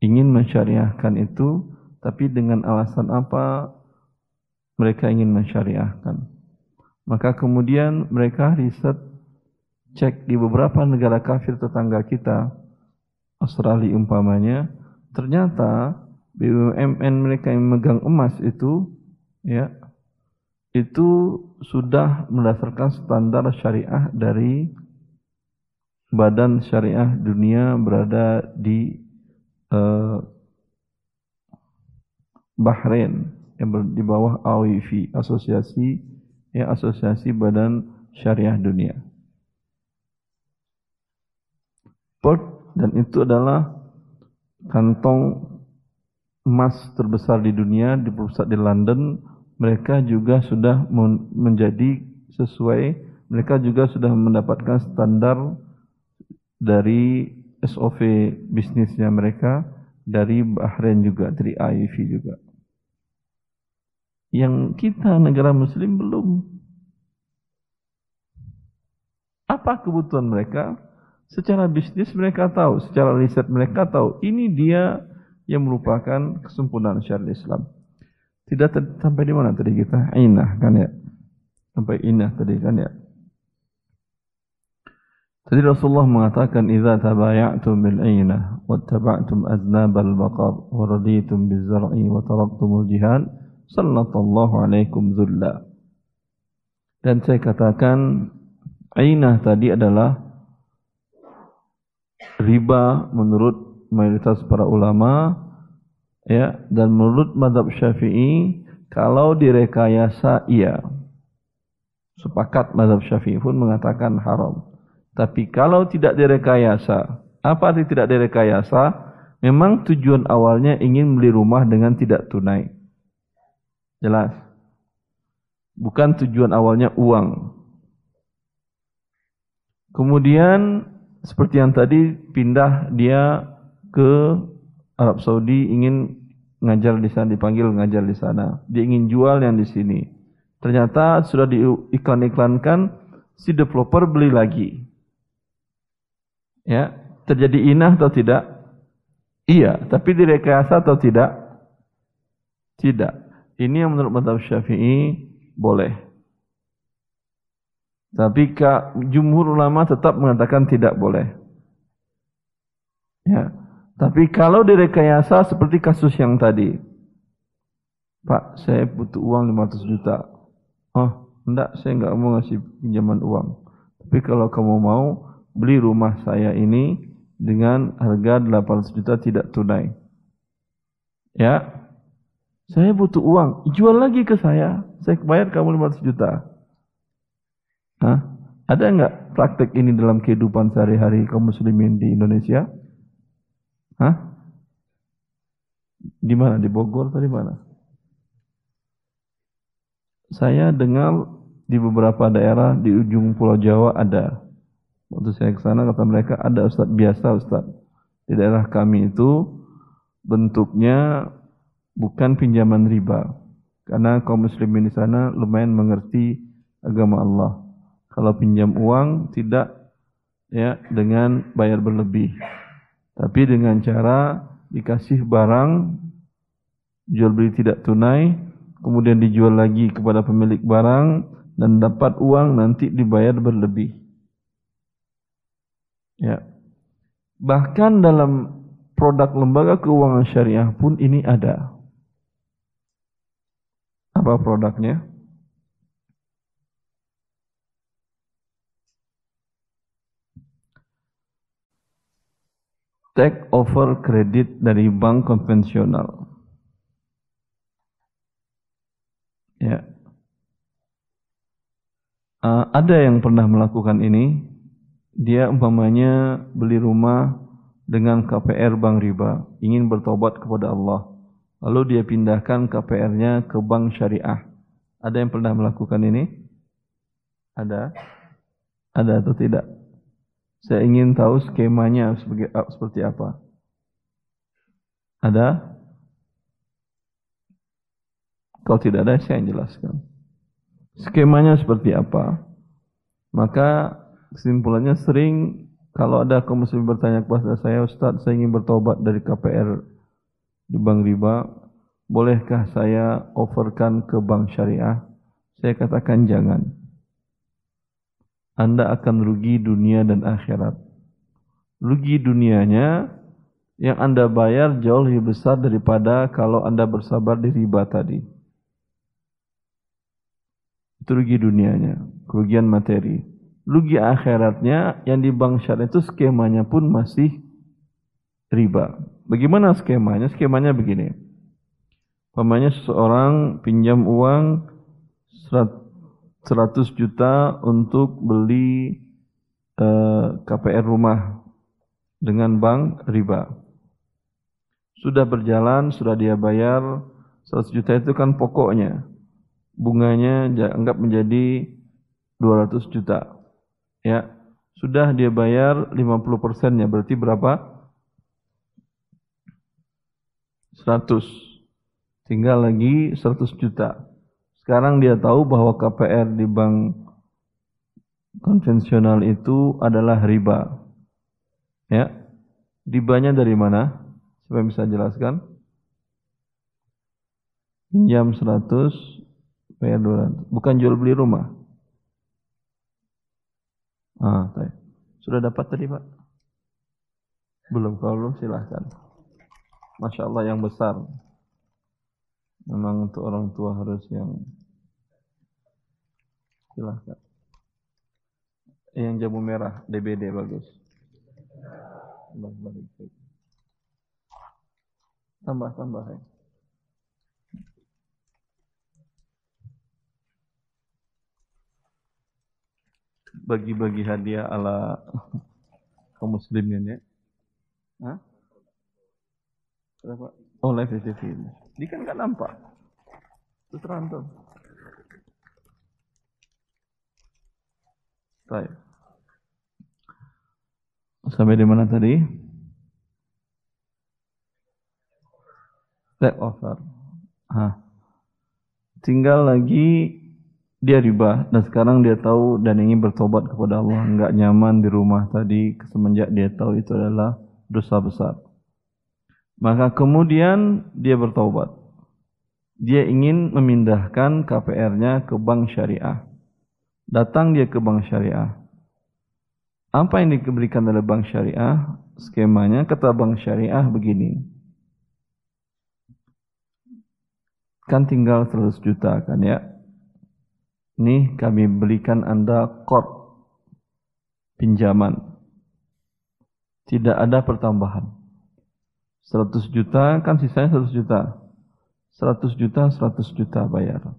ingin mensyariahkan itu, tapi dengan alasan apa mereka ingin mensyariahkan. Maka kemudian mereka riset cek di beberapa negara kafir tetangga kita, Australia umpamanya, ternyata BUMN mereka yang memegang emas itu, ya, itu sudah mendasarkan standar syariah dari badan syariah dunia berada di uh, Bahrain yang di bawah AWIFI, asosiasi ya asosiasi badan syariah dunia. Port dan itu adalah kantong emas terbesar di dunia di pusat di London mereka juga sudah menjadi sesuai mereka juga sudah mendapatkan standar dari SOV bisnisnya mereka dari Bahrain juga dari IIV juga yang kita negara muslim belum apa kebutuhan mereka secara bisnis mereka tahu secara riset mereka tahu ini dia yang merupakan kesempurnaan syariat Islam tidak sampai di mana tadi kita? Inah kan ya. Sampai inah tadi kan ya. Tadi Rasulullah mengatakan idza tabaya'tum bil ainah wattaba'tum adnab al baqar wa raditum biz zar'i wa taraktumul jihad sallallahu alaikum dhulla. Dan saya katakan ainah tadi adalah riba menurut mayoritas para ulama ya dan menurut madhab syafi'i kalau direkayasa iya sepakat madhab syafi'i pun mengatakan haram tapi kalau tidak direkayasa apa arti tidak direkayasa memang tujuan awalnya ingin beli rumah dengan tidak tunai jelas bukan tujuan awalnya uang kemudian seperti yang tadi pindah dia ke Arab Saudi ingin ngajar di sana, dipanggil ngajar di sana. Dia ingin jual yang di sini. Ternyata sudah diiklan-iklankan, si developer beli lagi. Ya, terjadi inah atau tidak? Iya, tapi direkayasa atau tidak? Tidak. Ini yang menurut madhab syafi'i boleh. Tapi jumhur ulama tetap mengatakan tidak boleh. Ya. Tapi kalau direkayasa seperti kasus yang tadi. Pak, saya butuh uang 500 juta. Oh, enggak, saya enggak mau ngasih pinjaman uang. Tapi kalau kamu mau beli rumah saya ini dengan harga 800 juta tidak tunai. Ya. Saya butuh uang, jual lagi ke saya. Saya bayar kamu 500 juta. Hah? Ada enggak praktek ini dalam kehidupan sehari-hari kaum muslimin di Indonesia? Hah? Di mana? Di Bogor atau di mana? Saya dengar di beberapa daerah di ujung Pulau Jawa ada. Waktu saya ke sana kata mereka ada ustaz biasa ustaz. Di daerah kami itu bentuknya bukan pinjaman riba. Karena kaum muslimin di sana lumayan mengerti agama Allah. Kalau pinjam uang tidak ya dengan bayar berlebih. Tapi dengan cara dikasih barang jual beli tidak tunai, kemudian dijual lagi kepada pemilik barang dan dapat uang nanti dibayar berlebih. Ya. Bahkan dalam produk lembaga keuangan syariah pun ini ada. Apa produknya? take over kredit dari bank konvensional. Ya. Uh, ada yang pernah melakukan ini. Dia umpamanya beli rumah dengan KPR bank riba, ingin bertobat kepada Allah. Lalu dia pindahkan KPR-nya ke bank syariah. Ada yang pernah melakukan ini? Ada? Ada atau tidak? Saya ingin tahu skemanya ah, seperti apa. Ada? Kalau tidak ada, saya jelaskan. Skemanya seperti apa? Maka kesimpulannya sering kalau ada kaum muslim bertanya kepada saya, Ustaz, saya ingin bertobat dari KPR di bank riba, bolehkah saya offerkan ke bank syariah? Saya katakan jangan. Anda akan rugi dunia dan akhirat. Rugi dunianya yang Anda bayar jauh lebih besar daripada kalau Anda bersabar di riba tadi. Itu rugi dunianya, kerugian materi. Rugi akhiratnya yang di bank syariah itu skemanya pun masih riba. Bagaimana skemanya? Skemanya begini. Pemanya seseorang pinjam uang 100 juta untuk beli eh, KPR rumah dengan bank riba. Sudah berjalan, sudah dia bayar 100 juta itu kan pokoknya. Bunganya anggap menjadi 200 juta. Ya, sudah dia bayar 50 persennya, berarti berapa? 100. Tinggal lagi 100 juta. Sekarang dia tahu bahwa KPR di bank konvensional itu adalah riba. Ya. Ribanya dari mana? Siapa yang bisa jelaskan? Pinjam 100, bayar 200. Bukan jual beli rumah. Ah. Sudah dapat tadi Pak? Belum, kalau belum silahkan. Masya Allah yang besar. Memang untuk orang tua harus yang silahkan. Yang jamu merah, DBD bagus. Tambah, tambah. Ya. Bagi-bagi hadiah ala kaum muslimin ya. Hah? Berapa? Oh, live di TV ini. Ini kan nggak nampak. Itu terantau. Baik. Sampai di mana tadi? Take offer. Hah. Tinggal lagi dia riba. Dan sekarang dia tahu dan ingin bertobat kepada Allah. Enggak nyaman di rumah tadi. Semenjak dia tahu itu adalah dosa besar. Maka kemudian dia bertobat. Dia ingin memindahkan KPR-nya ke bank syariah. Datang dia ke bank syariah. Apa yang diberikan oleh bank syariah? Skemanya kata bank syariah begini. Kan tinggal 100 juta kan ya Nih kami belikan Anda kor pinjaman. Tidak ada pertambahan. 100 juta kan sisanya 100 juta. 100 juta, 100 juta bayar.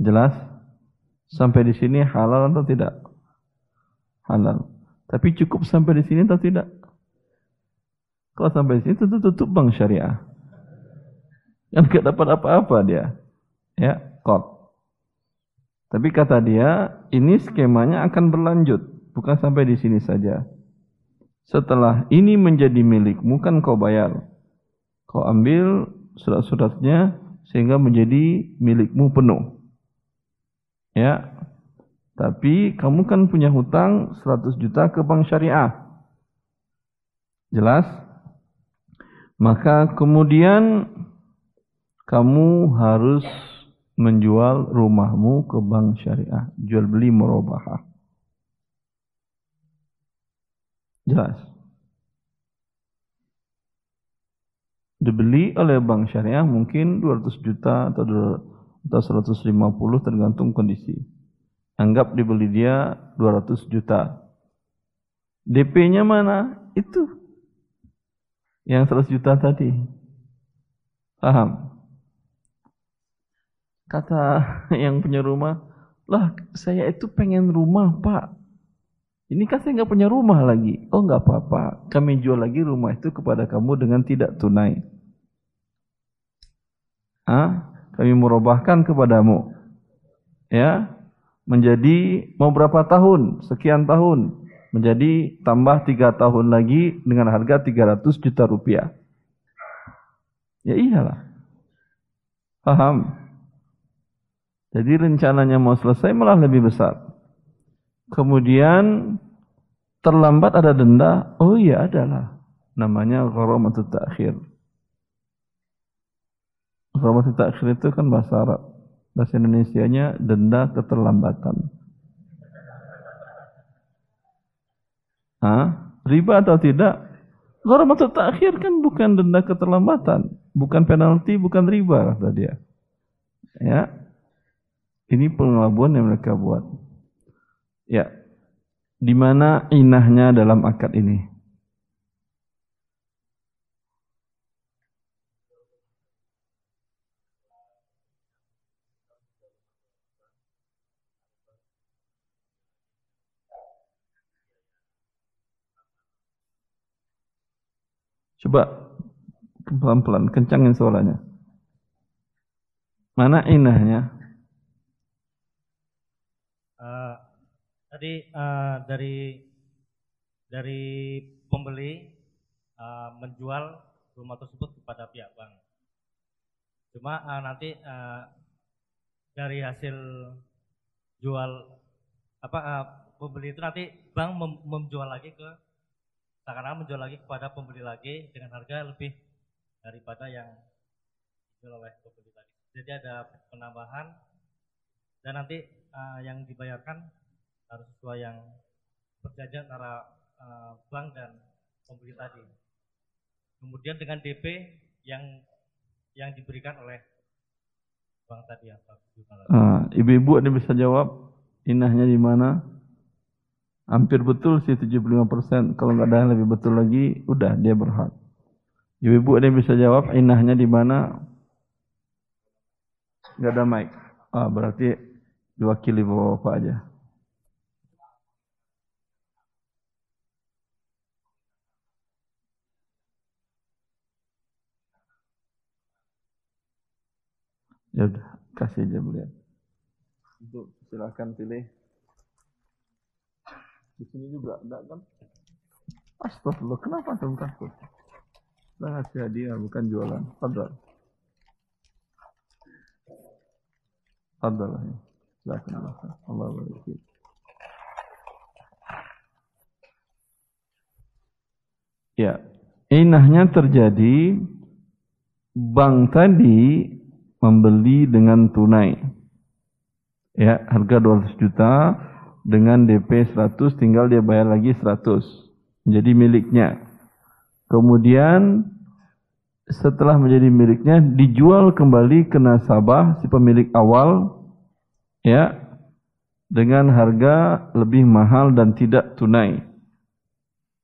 Jelas? Sampai di sini halal atau tidak? Halal. Tapi cukup sampai di sini atau tidak? Kalau sampai di sini tentu tutup bank syariah. Kan gak dapat apa-apa dia. Ya, kor. Tapi kata dia, ini skemanya akan berlanjut, bukan sampai di sini saja. Setelah ini menjadi milikmu kan kau bayar. Kau ambil surat-suratnya sehingga menjadi milikmu penuh. Ya. Tapi kamu kan punya hutang 100 juta ke bank syariah. Jelas? Maka kemudian kamu harus menjual rumahmu ke bank syariah. Jual beli murabahah. Jelas. Dibeli oleh bank syariah mungkin 200 juta atau 150 tergantung kondisi. Anggap dibeli dia 200 juta. DP-nya mana? Itu. Yang 100 juta tadi. Paham? Kata yang punya rumah, lah saya itu pengen rumah pak. Ini kan saya nggak punya rumah lagi. Oh nggak apa-apa, kami jual lagi rumah itu kepada kamu dengan tidak tunai. Ah, kami merubahkan kepadamu. Ya, menjadi mau berapa tahun? Sekian tahun. Menjadi tambah tiga tahun lagi dengan harga 300 juta rupiah. Ya iyalah. Paham? Jadi rencananya mau selesai malah lebih besar. Kemudian terlambat ada denda. Oh iya adalah. Namanya gharamatut ta'khir. Gharamatut ta'khir itu kan bahasa Arab. Bahasa Indonesianya denda keterlambatan. Hah? Riba atau tidak? Gharamatut ta'khir kan bukan denda keterlambatan. Bukan penalti, bukan riba kata dia. Ya, ini pengelabuan yang mereka buat. Ya. Di mana inahnya dalam akad ini? Coba pelan-pelan kencangin suaranya. Mana inahnya? Uh, tadi uh, dari dari pembeli uh, menjual rumah tersebut kepada pihak bank. Cuma uh, nanti uh, dari hasil jual apa uh, pembeli itu nanti bank mem menjual lagi ke seakan-akan menjual lagi kepada pembeli lagi dengan harga lebih daripada yang dijual oleh pembeli tadi. Jadi ada penambahan dan nanti uh, yang dibayarkan harus sesuai yang perjanjian antara uh, bank dan pembeli tadi. Kemudian dengan DP yang yang diberikan oleh bank tadi Pak. Uh, Ibu-ibu ada bisa jawab inahnya di mana? Hampir betul sih 75%. Kalau nggak ada yang lebih betul lagi, udah dia berhak. Ibu-ibu ada yang bisa jawab inahnya di mana? Nggak ada mic. Ah, berarti diwakili bapak-bapak aja. Ya udah, kasih aja beliau. Untuk silakan pilih. Di sini juga ada kan? Astagfirullah, kenapa antum takut? Nah, ngasih hadiah bukan jualan. Fadal. Fadal. Silakan Ya, inahnya terjadi bank tadi membeli dengan tunai. Ya, harga 200 juta, dengan DP 100 tinggal dia bayar lagi 100 menjadi miliknya. Kemudian setelah menjadi miliknya dijual kembali ke nasabah si pemilik awal ya dengan harga lebih mahal dan tidak tunai.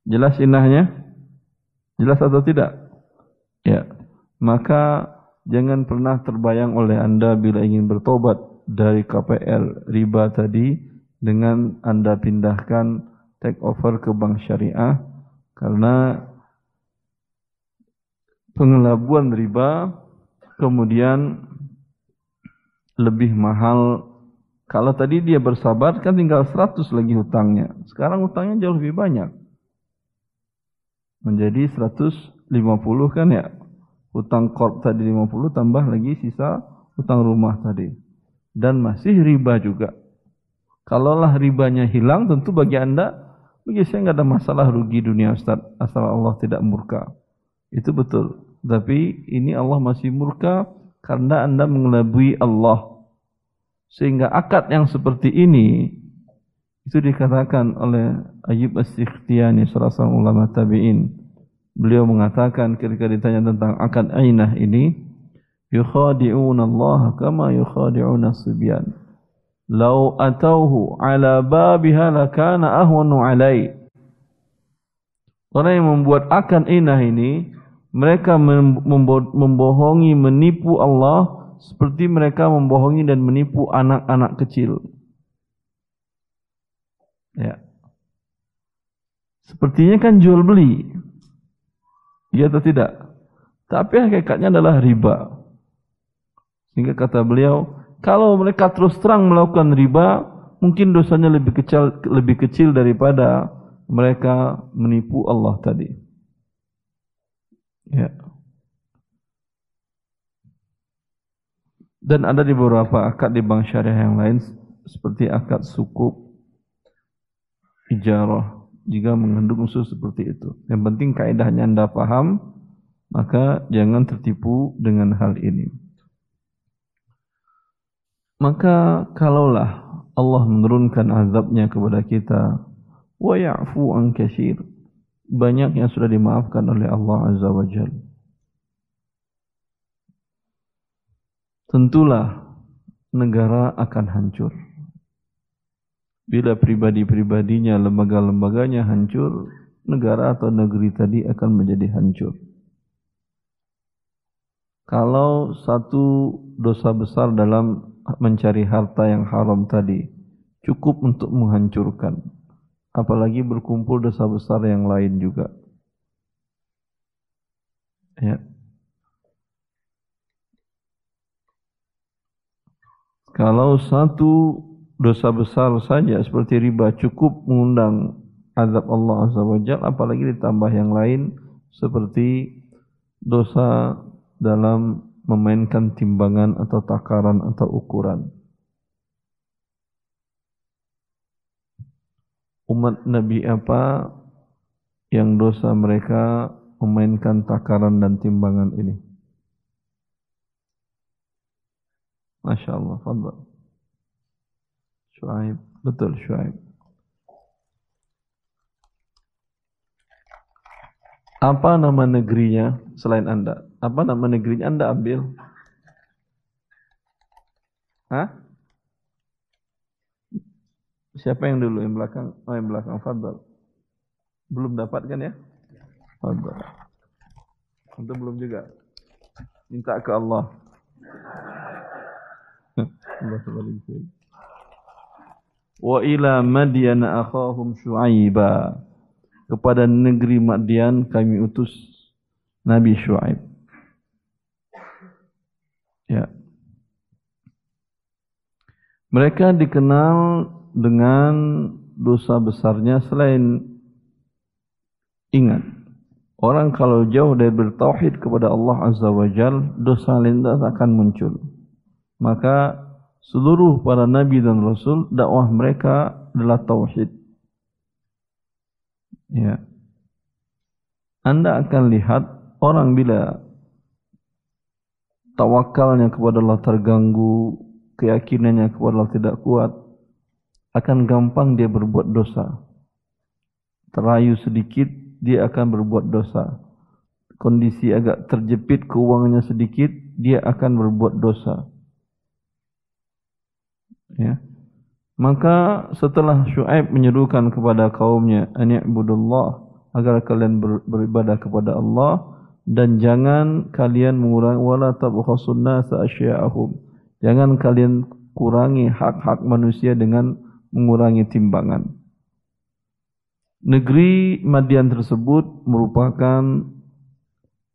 Jelas inahnya? Jelas atau tidak? Ya. Maka jangan pernah terbayang oleh Anda bila ingin bertobat dari KPR riba tadi dengan Anda pindahkan take over ke bank syariah karena pengelabuan riba kemudian lebih mahal kalau tadi dia bersabar kan tinggal 100 lagi hutangnya sekarang hutangnya jauh lebih banyak menjadi 150 kan ya hutang korp tadi 50 tambah lagi sisa hutang rumah tadi dan masih riba juga Kalaulah ribanya hilang, tentu bagi anda, bagi saya nggak ada masalah rugi dunia Ustaz, asal Allah tidak murka. Itu betul. Tapi ini Allah masih murka karena anda mengelabui Allah. Sehingga akad yang seperti ini, itu dikatakan oleh Ayub As-Sikhtiyani, salah seorang ulama tabi'in. Beliau mengatakan ketika ditanya tentang akad ainah ini, yukhadi'una Allah kama yukhadi'una subyan. Lau atauhu ala babiha lakana ahwanu alai. Orang yang membuat akan inah ini, mereka membohongi, menipu Allah seperti mereka membohongi dan menipu anak-anak kecil. Ya. Sepertinya kan jual beli. Iya atau tidak? Tapi hakikatnya adalah riba. Sehingga kata beliau, kalau mereka terus terang melakukan riba, mungkin dosanya lebih kecil lebih kecil daripada mereka menipu Allah tadi. Ya. Dan ada di beberapa akad di bank syariah yang lain seperti akad sukup, ijarah jika mengandung unsur seperti itu. Yang penting kaidahnya Anda paham, maka jangan tertipu dengan hal ini. Maka kalaulah Allah menurunkan azabnya kepada kita, wa ya'fu an katsir. Banyak yang sudah dimaafkan oleh Allah Azza wa Jalla. Tentulah negara akan hancur. Bila pribadi-pribadinya, lembaga-lembaganya hancur, negara atau negeri tadi akan menjadi hancur. Kalau satu dosa besar dalam mencari harta yang haram tadi cukup untuk menghancurkan, apalagi berkumpul dosa besar yang lain juga. Ya. Kalau satu dosa besar saja seperti riba cukup mengundang azab Allah Azza wa Jalla apalagi ditambah yang lain seperti dosa dalam memainkan timbangan atau takaran atau ukuran. Umat Nabi apa yang dosa mereka memainkan takaran dan timbangan ini? Masya Allah, fadal. Shu'aib, betul Shu'aib. Apa nama negerinya selain Anda? Apa nama negerinya Anda ambil? Hah? Siapa yang dulu yang belakang? Oh yang belakang Fadl. Belum dapat kan ya? Fadl. Untuk belum juga. Minta ke Allah. Wa ila Madyana akhahum Syu'aiba. Kepada negeri Madian kami utus Nabi Syuaib. Ya. Mereka dikenal dengan dosa besarnya selain ingat. Orang kalau jauh dari bertauhid kepada Allah Azza wa Jal, dosa lintas akan muncul. Maka seluruh para nabi dan rasul dakwah mereka adalah tauhid. Ya. Anda akan lihat orang bila tawakalnya kepada Allah terganggu, keyakinannya kepada Allah tidak kuat, akan gampang dia berbuat dosa. Terayu sedikit, dia akan berbuat dosa. Kondisi agak terjepit keuangannya sedikit, dia akan berbuat dosa. Ya. Maka setelah Shu'aib menyerukan kepada kaumnya, Ani'budullah, agar kalian beribadah kepada Allah, dan jangan kalian mengurangi wala tabkhasun nasa asya'ahum. Jangan kalian kurangi hak-hak manusia dengan mengurangi timbangan. Negeri Madian tersebut merupakan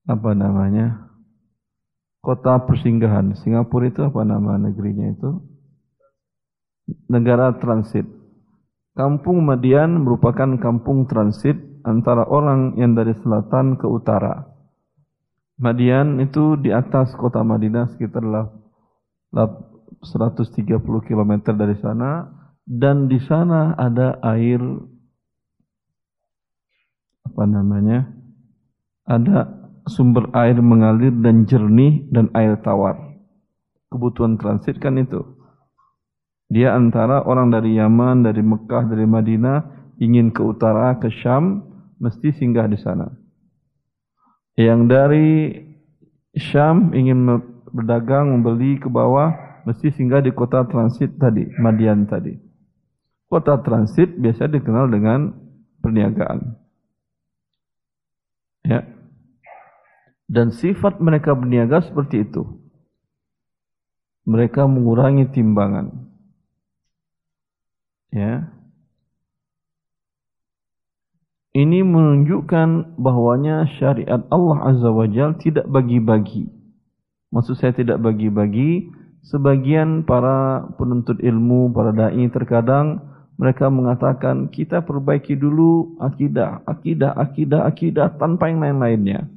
apa namanya? Kota persinggahan. Singapura itu apa nama negerinya itu? Negara transit. Kampung Madian merupakan kampung transit antara orang yang dari selatan ke utara. Madian itu di atas kota Madinah sekitar 130 km dari sana dan di sana ada air apa namanya? Ada sumber air mengalir dan jernih dan air tawar. Kebutuhan transit kan itu. Dia antara orang dari Yaman, dari Mekah, dari Madinah ingin ke utara ke Syam mesti singgah di sana yang dari Syam ingin berdagang, membeli ke bawah, mesti singgah di kota transit tadi, Madian tadi. Kota transit biasa dikenal dengan perniagaan. Ya. Dan sifat mereka berniaga seperti itu. Mereka mengurangi timbangan. Ya. Ini menunjukkan bahwanya syariat Allah Azza wa Jal tidak bagi-bagi. Maksud saya tidak bagi-bagi. Sebagian para penuntut ilmu, para da'i terkadang mereka mengatakan kita perbaiki dulu akidah, akidah, akidah, akidah tanpa yang lain-lainnya.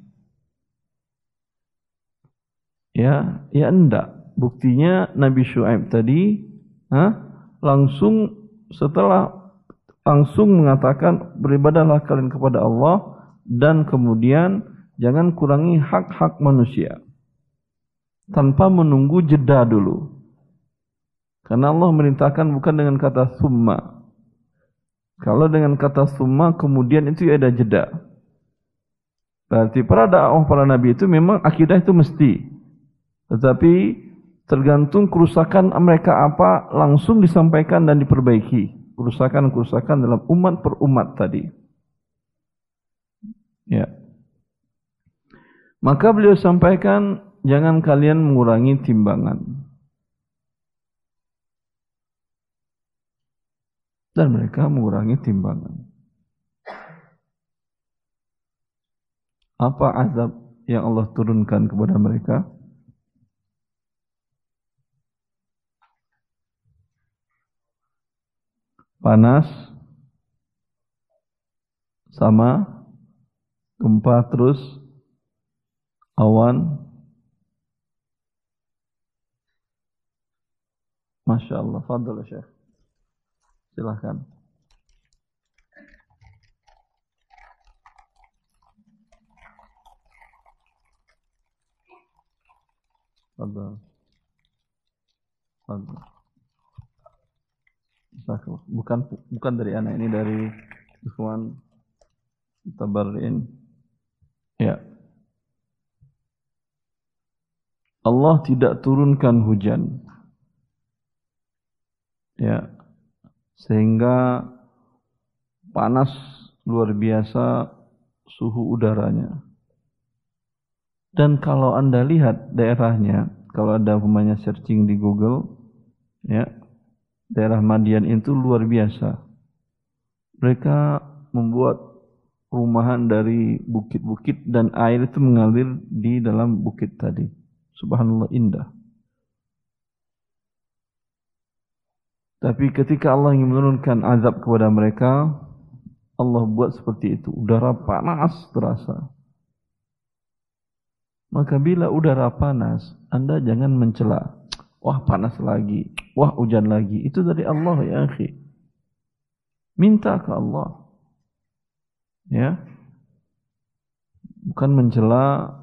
Ya, ya enggak. Buktinya Nabi Shu'aib tadi ha, langsung setelah langsung mengatakan beribadahlah kalian kepada Allah dan kemudian jangan kurangi hak-hak manusia tanpa menunggu jeda dulu. Karena Allah merintahkan bukan dengan kata summa. Kalau dengan kata summa kemudian itu ada jeda. Berarti para dakwah para nabi itu memang akidah itu mesti. Tetapi tergantung kerusakan mereka apa langsung disampaikan dan diperbaiki kerusakan-kerusakan dalam umat per umat tadi. Ya. Maka beliau sampaikan jangan kalian mengurangi timbangan. Dan mereka mengurangi timbangan. Apa azab yang Allah turunkan kepada mereka? Panas. Sama. Gempa terus. Awan. Masya Allah. Fadol Syekh. Silahkan. Fadol Fadol Bukan bukan dari anak ini dari Ikhwan Tabarin. Ya. Allah tidak turunkan hujan. Ya. Sehingga panas luar biasa suhu udaranya. Dan kalau Anda lihat daerahnya, kalau ada pemainnya searching di Google, ya, daerah Madian itu luar biasa. Mereka membuat rumahan dari bukit-bukit dan air itu mengalir di dalam bukit tadi. Subhanallah indah. Tapi ketika Allah ingin menurunkan azab kepada mereka, Allah buat seperti itu. Udara panas terasa. Maka bila udara panas, Anda jangan mencela. Wah panas lagi. Wah hujan lagi. Itu dari Allah ya akhi. Minta ke Allah. Ya. Bukan mencela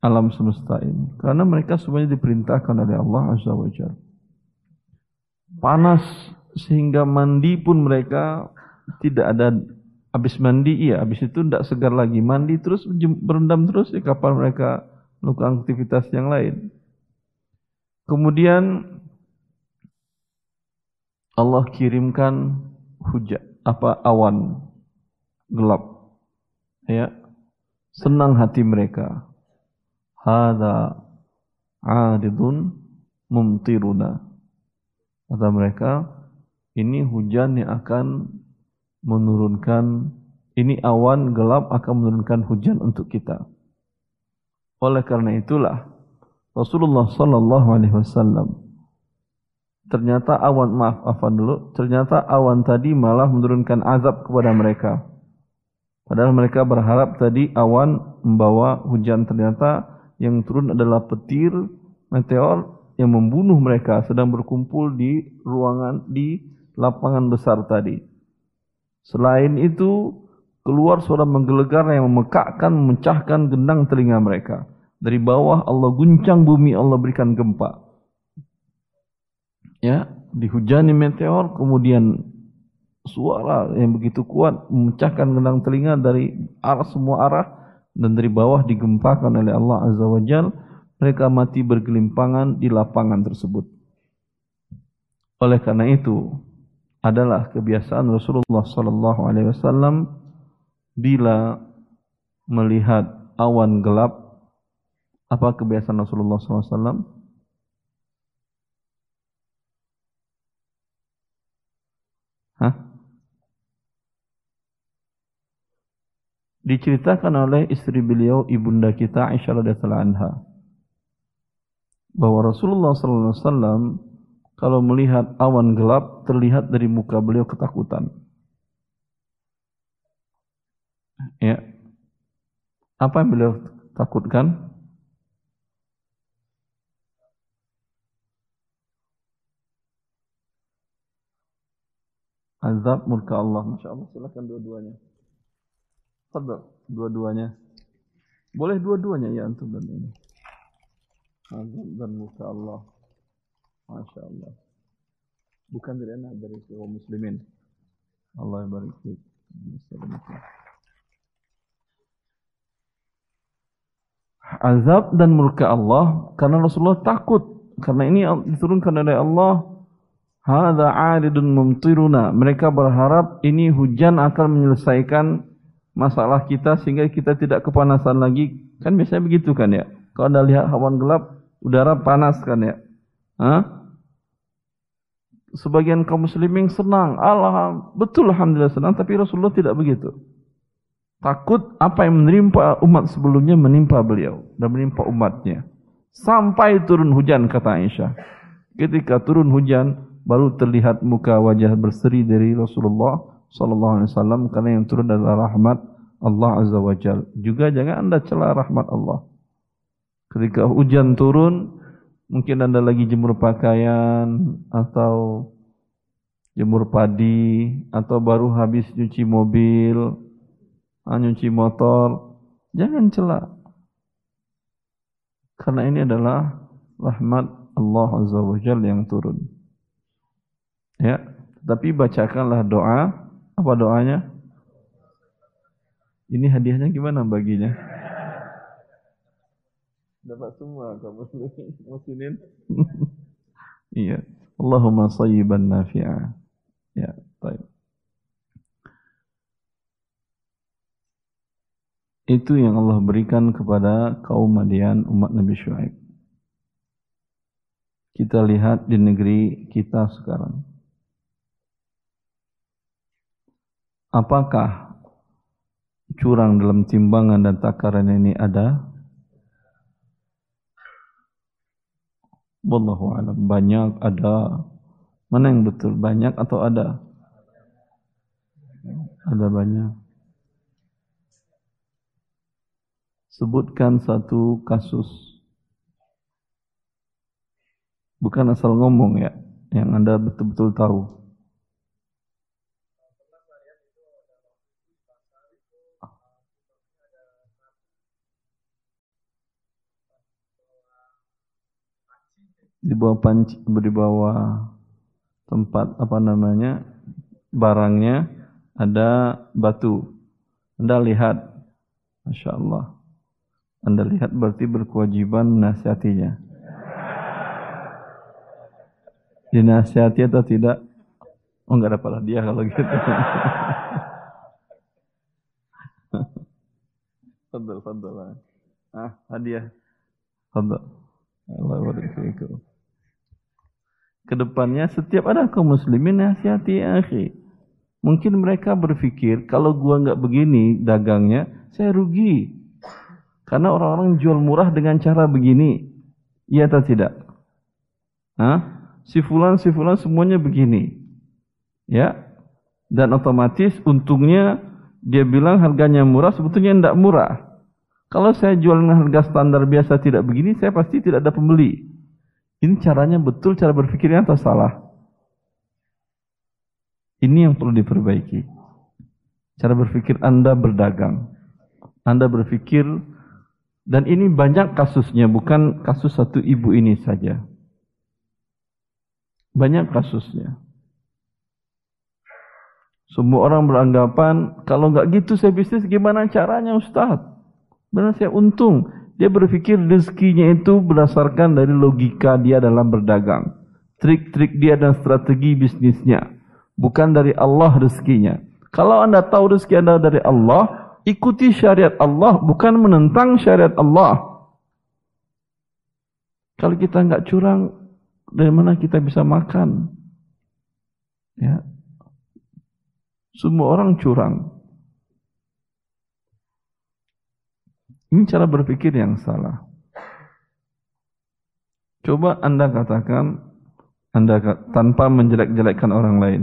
alam semesta ini. Karena mereka semuanya diperintahkan oleh Allah Azza wa. Panas sehingga mandi pun mereka tidak ada habis mandi iya habis itu tidak segar lagi mandi terus berendam terus di kapal mereka melakukan aktivitas yang lain Kemudian Allah kirimkan hujan apa awan gelap. Ya. Senang hati mereka. Hada adidun mumtiruna. Kata mereka, ini hujan yang akan menurunkan ini awan gelap akan menurunkan hujan untuk kita. Oleh karena itulah Rasulullah Sallallahu Alaihi Wasallam. Ternyata awan maaf afan dulu. Ternyata awan tadi malah menurunkan azab kepada mereka. Padahal mereka berharap tadi awan membawa hujan. Ternyata yang turun adalah petir meteor yang membunuh mereka sedang berkumpul di ruangan di lapangan besar tadi. Selain itu keluar suara menggelegar yang memekakkan memecahkan gendang telinga mereka dari bawah Allah guncang bumi, Allah berikan gempa. Ya, dihujani meteor, kemudian suara yang begitu kuat memecahkan gendang telinga dari arah semua arah dan dari bawah digempakan oleh Allah Azza wa Jal mereka mati bergelimpangan di lapangan tersebut oleh karena itu adalah kebiasaan Rasulullah wasallam bila melihat awan gelap apa kebiasaan Rasulullah SAW? Hah? Diceritakan oleh istri beliau ibunda kita Aisyah radhiyallahu anha bahwa Rasulullah SAW kalau melihat awan gelap terlihat dari muka beliau ketakutan. Ya. Apa yang beliau takutkan? Azab murka Allah. Masya Allah. Silakan dua-duanya. Fadal. Dua-duanya. Boleh dua-duanya ya antum dan ini. Azab dan murka Allah. Masya Allah. Bukan dari anak dari kaum muslimin. Allah yang barik Azab dan murka Allah karena Rasulullah takut karena ini diturunkan oleh Allah Hadza 'aridun mumtiruna. Mereka berharap ini hujan akan menyelesaikan masalah kita sehingga kita tidak kepanasan lagi. Kan biasanya begitu kan ya. Kalau Anda lihat hawan gelap, udara panas kan ya. Hah? Sebagian kaum muslimin senang. Allah betul alhamdulillah senang tapi Rasulullah tidak begitu. Takut apa yang menimpa umat sebelumnya menimpa beliau dan menimpa umatnya. Sampai turun hujan kata Aisyah. Ketika turun hujan baru terlihat muka wajah berseri dari Rasulullah sallallahu alaihi wasallam karena yang turun adalah rahmat Allah azza wajal. Juga jangan Anda cela rahmat Allah. Ketika hujan turun mungkin Anda lagi jemur pakaian atau jemur padi atau baru habis nyuci mobil nyuci motor, jangan celak. Karena ini adalah rahmat Allah Azza wa Jalla yang turun. Ya, tapi bacakanlah doa. Apa doanya? Ini hadiahnya gimana baginya? Dapat semua kamu muslimin. iya. Allahumma sayyiban nafi'a. Ya, baik. Itu yang Allah berikan kepada kaum Madian umat Nabi Shu'aib. Kita lihat di negeri kita sekarang. Apakah curang dalam timbangan dan takaran ini ada? Wallahu alam. Banyak ada. Mana yang betul? Banyak atau ada? Ada banyak. sebutkan satu kasus. Bukan asal ngomong ya, yang Anda betul-betul tahu. Di bawah panci, di bawah tempat apa namanya barangnya ada batu. Anda lihat, masya Allah. Anda lihat berarti berkewajiban menasihatinya. Dinasihati atau tidak? Oh enggak dapat dia kalau gitu. Fadal, fadal. Ah, hadiah. Fadal. Allah. Ke depannya setiap ada kaum muslimin nasihati ya akhi. Mungkin mereka berpikir kalau gua enggak begini dagangnya, saya rugi. Karena orang-orang jual murah dengan cara begini. Iya atau tidak? Hah? Si fulan, si fulan semuanya begini. Ya. Dan otomatis untungnya dia bilang harganya murah, sebetulnya tidak murah. Kalau saya jual dengan harga standar biasa tidak begini, saya pasti tidak ada pembeli. Ini caranya betul, cara berpikirnya atau salah? Ini yang perlu diperbaiki. Cara berpikir Anda berdagang. Anda berpikir dan ini banyak kasusnya, bukan kasus satu ibu ini saja. Banyak kasusnya. Semua orang beranggapan, kalau nggak gitu saya bisnis gimana caranya Ustaz? Benar saya untung. Dia berpikir rezekinya itu berdasarkan dari logika dia dalam berdagang. Trik-trik dia dan strategi bisnisnya. Bukan dari Allah rezekinya. Kalau anda tahu rezeki anda dari Allah, ikuti syariat Allah bukan menentang syariat Allah. Kalau kita nggak curang, dari mana kita bisa makan? Ya. Semua orang curang. Ini cara berpikir yang salah. Coba Anda katakan, Anda tanpa menjelek-jelekkan orang lain.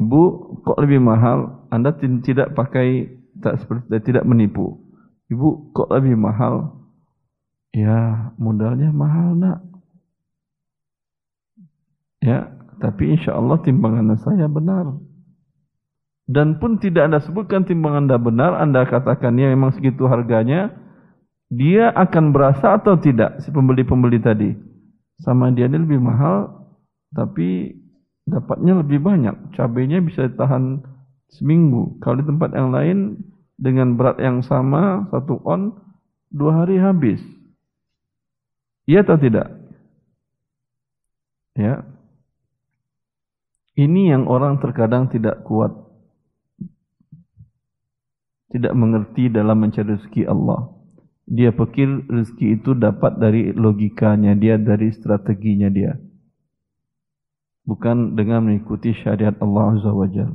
Ibu, kok lebih mahal? Anda tidak pakai tak seperti tidak menipu. Ibu kok lebih mahal? Ya modalnya mahal nak. Ya, tapi insya Allah timbangan saya benar. Dan pun tidak anda sebutkan timbangan anda benar, anda katakan ya memang segitu harganya, dia akan berasa atau tidak si pembeli-pembeli tadi? Sama dia ini lebih mahal, tapi dapatnya lebih banyak. Cabainya bisa tahan seminggu. Kalau di tempat yang lain dengan berat yang sama satu on dua hari habis. Iya atau tidak? Ya. Ini yang orang terkadang tidak kuat. Tidak mengerti dalam mencari rezeki Allah. Dia pikir rezeki itu dapat dari logikanya dia, dari strateginya dia. Bukan dengan mengikuti syariat Allah Azza wa Jal.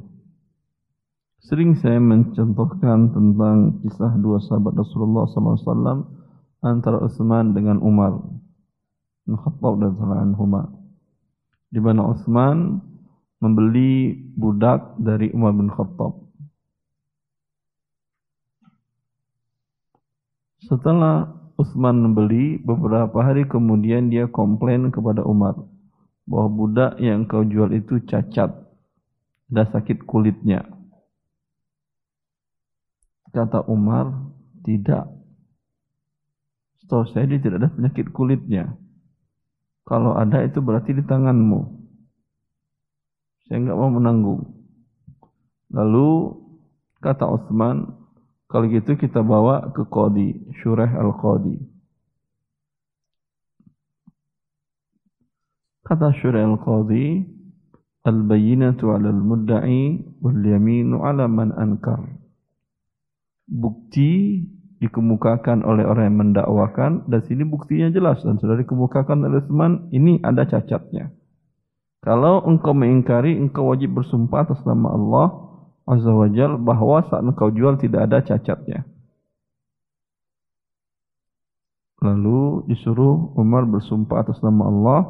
Sering saya mencontohkan tentang kisah dua sahabat Rasulullah SAW antara Utsman dengan Umar. Khattab dan anhuma. Di mana Utsman membeli budak dari Umar bin Khattab. Setelah Utsman membeli, beberapa hari kemudian dia komplain kepada Umar bahwa budak yang kau jual itu cacat, dan sakit kulitnya. Kata Umar, tidak. Setahu saya dia tidak ada penyakit kulitnya. Kalau ada itu berarti di tanganmu. Saya enggak mau menanggung. Lalu kata Utsman, kalau gitu kita bawa ke Qadi, Syurah Al-Qadi. Kata Syurah Al-Qadi, Al-bayyinatu 'ala al-mudda'i wal yaminu 'ala man ankar. Bukti dikemukakan oleh orang yang mendakwakan dan sini buktinya jelas dan sudah dikemukakan oleh teman ini ada cacatnya. Kalau engkau mengingkari, engkau wajib bersumpah atas nama Allah Azza wa Jal bahwa saat engkau jual tidak ada cacatnya. Lalu disuruh Umar bersumpah atas nama Allah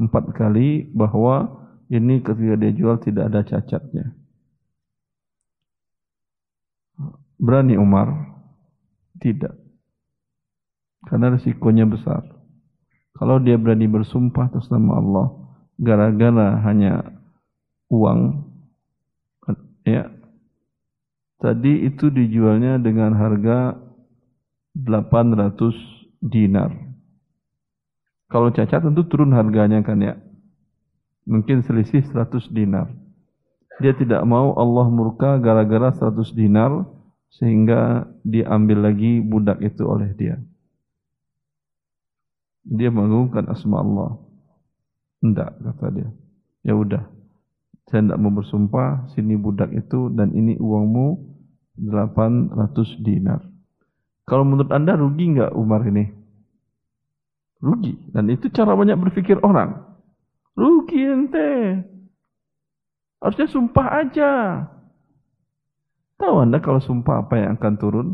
empat kali bahwa ini ketika dia jual tidak ada cacatnya. Berani Umar? Tidak. Karena risikonya besar. Kalau dia berani bersumpah atas nama Allah, gara-gara hanya uang, ya Tadi itu dijualnya dengan harga 800 dinar. Kalau cacat tentu turun harganya kan ya. Mungkin selisih 100 dinar. Dia tidak mau Allah murka gara-gara 100 dinar sehingga diambil lagi budak itu oleh dia. Dia mengagungkan asma Allah. Tidak kata dia. Ya udah, saya tidak mau bersumpah, sini budak itu dan ini uangmu 800 dinar. Kalau menurut anda rugi nggak Umar ini? Rugi. Dan itu cara banyak berpikir orang. Rugi ente. Harusnya sumpah aja. Tahu anda kalau sumpah apa yang akan turun?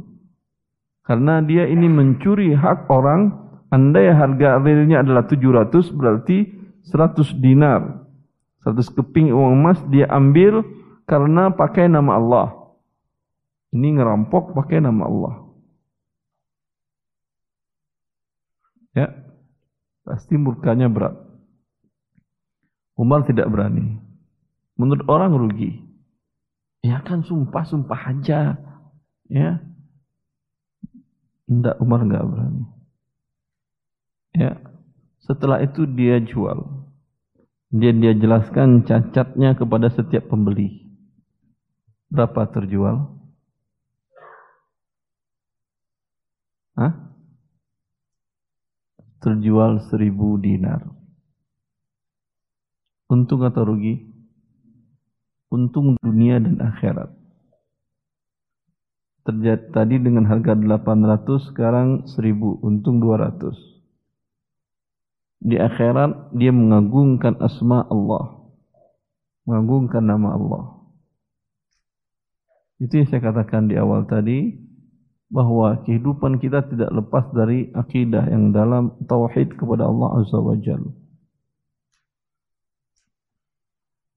Karena dia ini mencuri hak orang. Anda yang harga realnya adalah 700 berarti 100 dinar. 100 keping uang emas dia ambil karena pakai nama Allah. Ini ngerampok pakai nama Allah. Ya, pasti murkanya berat. Umar tidak berani. Menurut orang rugi. Ya kan sumpah-sumpah aja. Ya. Tidak Umar nggak berani. Ya. Setelah itu dia jual. Dia dia jelaskan cacatnya kepada setiap pembeli. Berapa terjual? Hah? Terjual seribu dinar. Untung atau rugi? Untung dunia dan akhirat. Terjadi tadi dengan harga 800, sekarang 1000, untung 200 di akhirat dia mengagungkan asma Allah. Mengagungkan nama Allah. Itu yang saya katakan di awal tadi bahwa kehidupan kita tidak lepas dari akidah yang dalam tauhid kepada Allah Azza wa Jalla.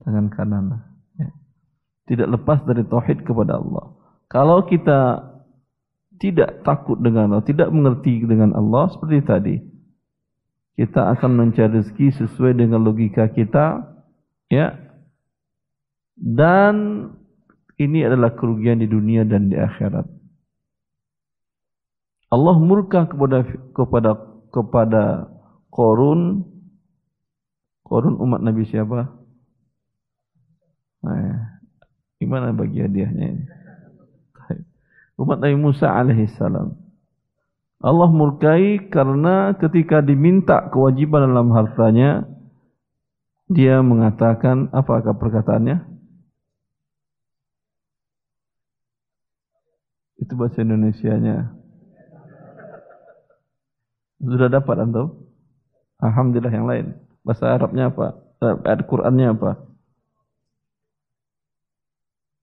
Tangan kanan. Ya. Tidak lepas dari tauhid kepada Allah. Kalau kita tidak takut dengan Allah, tidak mengerti dengan Allah seperti tadi, kita akan mencari rezeki sesuai dengan logika kita ya dan ini adalah kerugian di dunia dan di akhirat Allah murka kepada kepada kepada Korun Korun umat Nabi siapa? Nah, gimana bagi hadiahnya ini? Umat Nabi Musa alaihissalam. Allah murkai karena ketika diminta kewajiban dalam hartanya, dia mengatakan apakah perkataannya? Itu bahasa Indonesianya. Sudah dapat antum? Alhamdulillah yang lain. Bahasa Arabnya apa? Eh, ayat Qur'annya apa?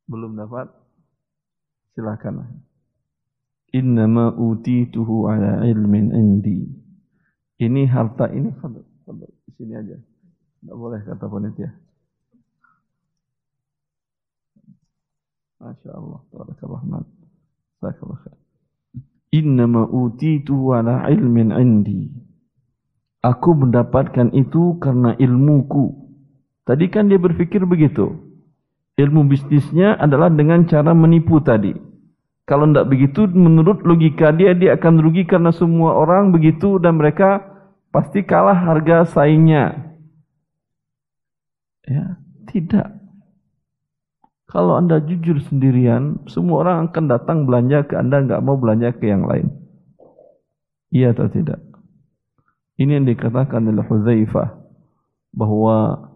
Belum dapat? Silakan. Innama utituhu ala ilmin indi. Ini harta ini fadl. Di sini aja. Tidak boleh kata panitia. Masya Allah. Tabarakallah. Jazakallah Innama utitu ala ilmin indi. Aku mendapatkan itu karena ilmuku. Tadi kan dia berpikir begitu. Ilmu bisnisnya adalah dengan cara menipu tadi. Kalau tidak begitu, menurut logika dia, dia akan rugi karena semua orang begitu dan mereka pasti kalah harga saingnya. Ya, tidak. Kalau Anda jujur sendirian, semua orang akan datang belanja ke Anda, nggak mau belanja ke yang lain. Iya atau tidak? Ini yang dikatakan oleh Huzaifah bahwa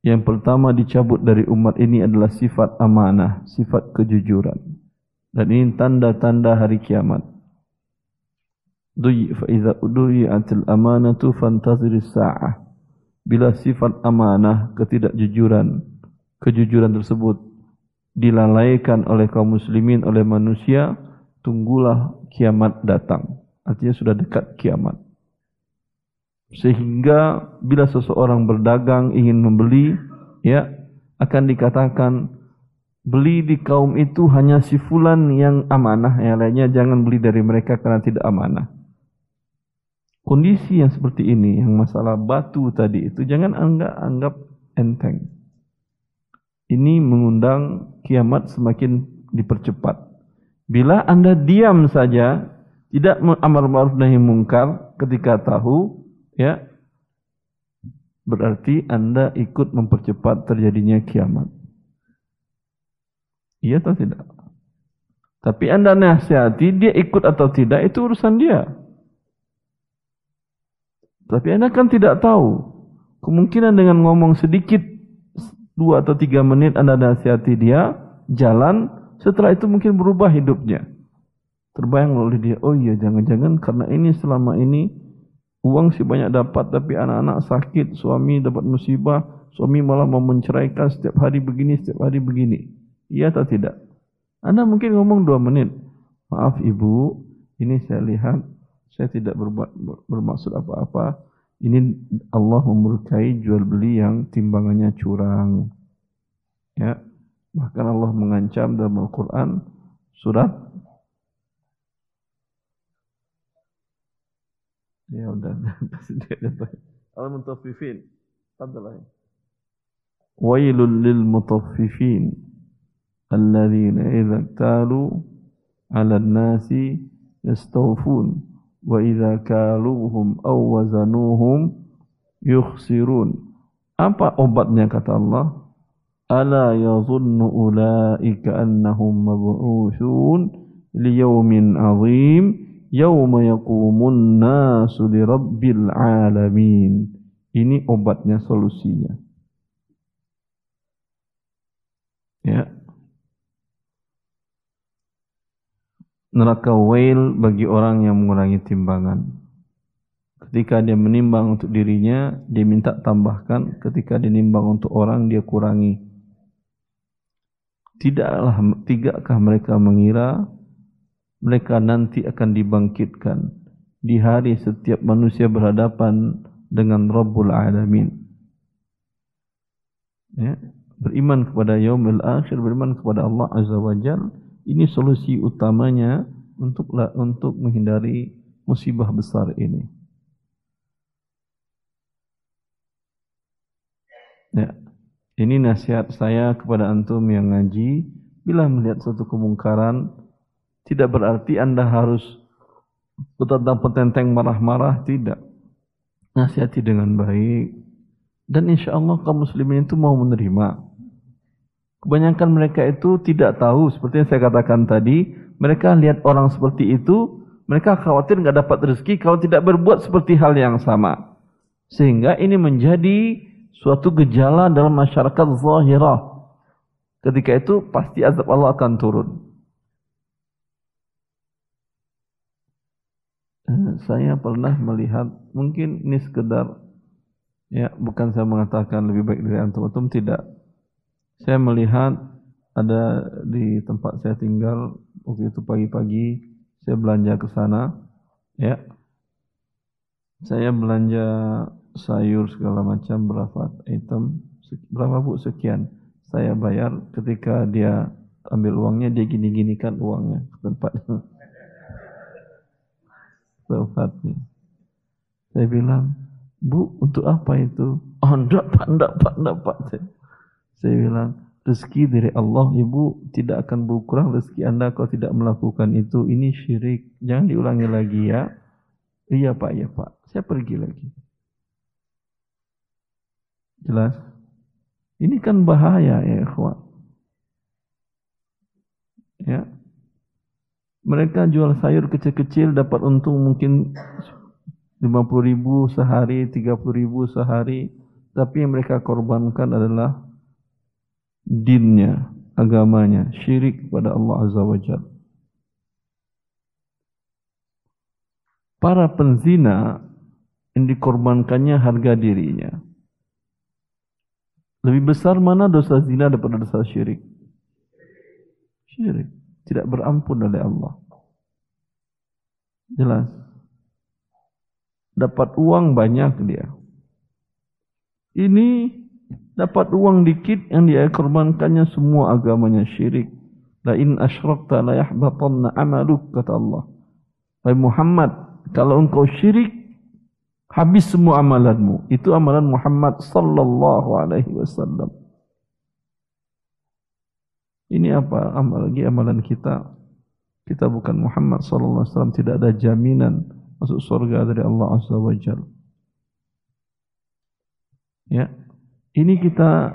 yang pertama dicabut dari umat ini adalah sifat amanah, sifat kejujuran. Dan ini tanda-tanda hari kiamat. Duyi fa iza duyi'atil amanatu fantaziris sa'ah. Bila sifat amanah, ketidakjujuran, kejujuran tersebut dilalaikan oleh kaum muslimin oleh manusia, tunggulah kiamat datang. Artinya sudah dekat kiamat. Sehingga bila seseorang berdagang ingin membeli, ya akan dikatakan beli di kaum itu hanya si fulan yang amanah, yang lainnya jangan beli dari mereka karena tidak amanah. Kondisi yang seperti ini, yang masalah batu tadi itu jangan anggap anggap enteng ini mengundang kiamat semakin dipercepat. Bila Anda diam saja, tidak amar ma'ruf nahi mungkar ketika tahu, ya, berarti Anda ikut mempercepat terjadinya kiamat. Iya atau tidak? Tapi Anda nasihati, dia ikut atau tidak, itu urusan dia. Tapi Anda kan tidak tahu. Kemungkinan dengan ngomong sedikit dua atau tiga menit Anda nasihati dia, jalan, setelah itu mungkin berubah hidupnya. Terbayang oleh dia, oh iya jangan-jangan karena ini selama ini uang sih banyak dapat tapi anak-anak sakit, suami dapat musibah, suami malah mau menceraikan setiap hari begini, setiap hari begini. Iya atau tidak? Anda mungkin ngomong dua menit, maaf ibu, ini saya lihat saya tidak bermaksud apa-apa ini Allah memurkai jual beli yang timbangannya curang. Ya. Bahkan Allah mengancam dalam Al-Quran surat Ya udah Al-Mutaffifin. Fadlah. Wailul lil mutaffifin alladzina idza talu 'ala an-nasi yastawfun wa idza kaluhum aw wazanuhum yukhsirun. Apa obatnya kata Allah? Ala yazunnu ulaika annahum mab'utsun liyaumin azim yauma yaqumun nasu lirabbil alamin. Ini obatnya solusinya. Ya. Neraka wail bagi orang yang mengurangi timbangan. Ketika dia menimbang untuk dirinya, dia minta tambahkan. Ketika dia menimbang untuk orang, dia kurangi. Tidaklah, tidakkah mereka mengira mereka nanti akan dibangkitkan di hari setiap manusia berhadapan dengan Rabbul Alamin. Ya, beriman kepada yaumil akhir, beriman kepada Allah Azza wa Jalla ini solusi utamanya untuk untuk menghindari musibah besar ini. Ya. Ini nasihat saya kepada antum yang ngaji, bila melihat suatu kemungkaran, tidak berarti Anda harus petentang petenteng marah-marah, tidak. Nasihati dengan baik. Dan insya Allah kaum muslimin itu mau menerima. Kebanyakan mereka itu tidak tahu, seperti yang saya katakan tadi, mereka lihat orang seperti itu, mereka khawatir nggak dapat rezeki kalau tidak berbuat seperti hal yang sama. Sehingga ini menjadi suatu gejala dalam masyarakat zahirah. Ketika itu pasti azab Allah akan turun. Eh, saya pernah melihat, mungkin ini sekedar, ya bukan saya mengatakan lebih baik dari antum-antum, tidak. Saya melihat ada di tempat saya tinggal, waktu itu pagi-pagi, saya belanja ke sana, ya. Saya belanja sayur segala macam berapa item, berapa bu? Sekian. Saya bayar ketika dia ambil uangnya dia gini-ginikan uangnya ke tempat. Tempatnya. Saya bilang bu untuk apa itu? Oh enggak pak enggak pak enggak pak saya bilang rezeki dari Allah ibu tidak akan berkurang rezeki anda kalau tidak melakukan itu ini syirik jangan diulangi lagi ya iya pak iya pak saya pergi lagi jelas ini kan bahaya ya ikhwan. Ya. Mereka jual sayur kecil-kecil dapat untung mungkin 50 ribu sehari, 30 ribu sehari. Tapi yang mereka korbankan adalah dinnya, agamanya, syirik kepada Allah Azza wa Jal. Para penzina yang dikorbankannya harga dirinya. Lebih besar mana dosa zina daripada dosa syirik? Syirik. Tidak berampun oleh Allah. Jelas. Dapat uang banyak dia. Ini dapat uang dikit yang dia korbankannya semua agamanya syirik. La in asyrakta la yahbatanna amaluk kata Allah. Hai Muhammad, kalau engkau syirik Habis semua amalanmu. Itu amalan Muhammad sallallahu alaihi wasallam. Ini apa amal lagi amalan kita? Kita bukan Muhammad sallallahu alaihi wasallam, tidak ada jaminan masuk surga dari Allah azza wajalla. Ya. Ini kita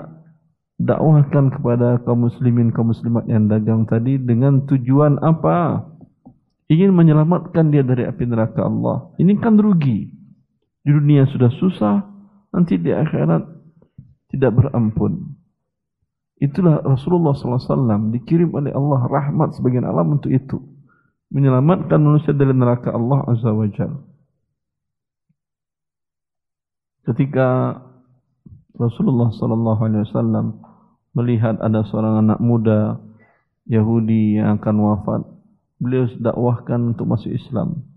dakwahkan kepada kaum muslimin kaum muslimat yang dagang tadi dengan tujuan apa? Ingin menyelamatkan dia dari api neraka Allah. Ini kan rugi. Di dunia sudah susah, nanti di akhirat tidak berampun. Itulah Rasulullah SAW dikirim oleh Allah rahmat sebagian alam untuk itu. Menyelamatkan manusia dari neraka Allah Azza wa Jal. Ketika Rasulullah SAW melihat ada seorang anak muda Yahudi yang akan wafat, beliau dakwahkan untuk masuk Islam.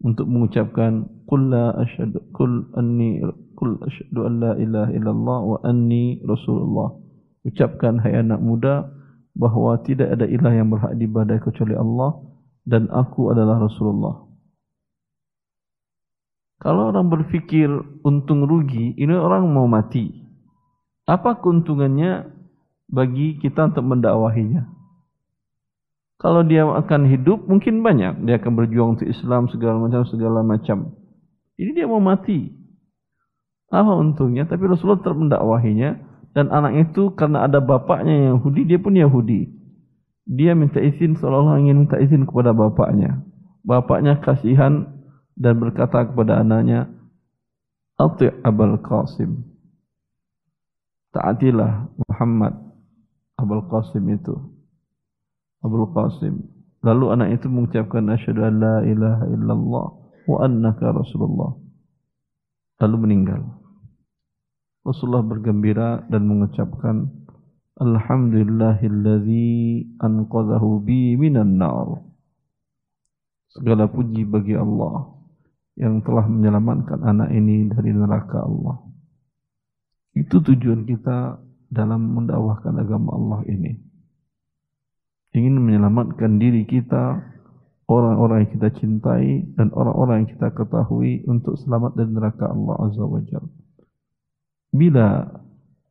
Untuk mengucapkan qul la asyhadu qul anni qul asyhadu an la ilaha illallah wa anni rasulullah. Ucapkan hai anak muda bahawa tidak ada ilah yang berhak diibadai kecuali Allah dan aku adalah Rasulullah. Kalau orang berfikir untung rugi, ini orang mau mati. Apa keuntungannya bagi kita untuk mendakwahinya? Kalau dia akan hidup, mungkin banyak. Dia akan berjuang untuk Islam segala macam, segala macam. Ini dia mau mati. Apa untungnya? Tapi Rasulullah tetap mendakwahinya. Dan anak itu karena ada bapaknya yang Yahudi, dia pun Yahudi. Dia minta izin seolah-olah ingin minta izin kepada bapaknya. Bapaknya kasihan dan berkata kepada anaknya, Ati' Abul Qasim. Taatilah Muhammad Abul Qasim itu. Abdul Qasim. Lalu anak itu mengucapkan asyhadu an la ilaha illallah wa annaka rasulullah. Lalu meninggal. Rasulullah bergembira dan mengucapkan Alhamdulillahilladzi anqadhahu bi minan nar. Segala puji bagi Allah yang telah menyelamatkan anak ini dari neraka Allah. Itu tujuan kita dalam mendakwahkan agama Allah ini ingin menyelamatkan diri kita, orang-orang yang kita cintai dan orang-orang yang kita ketahui untuk selamat dari neraka Allah Azza wa Jalla. Bila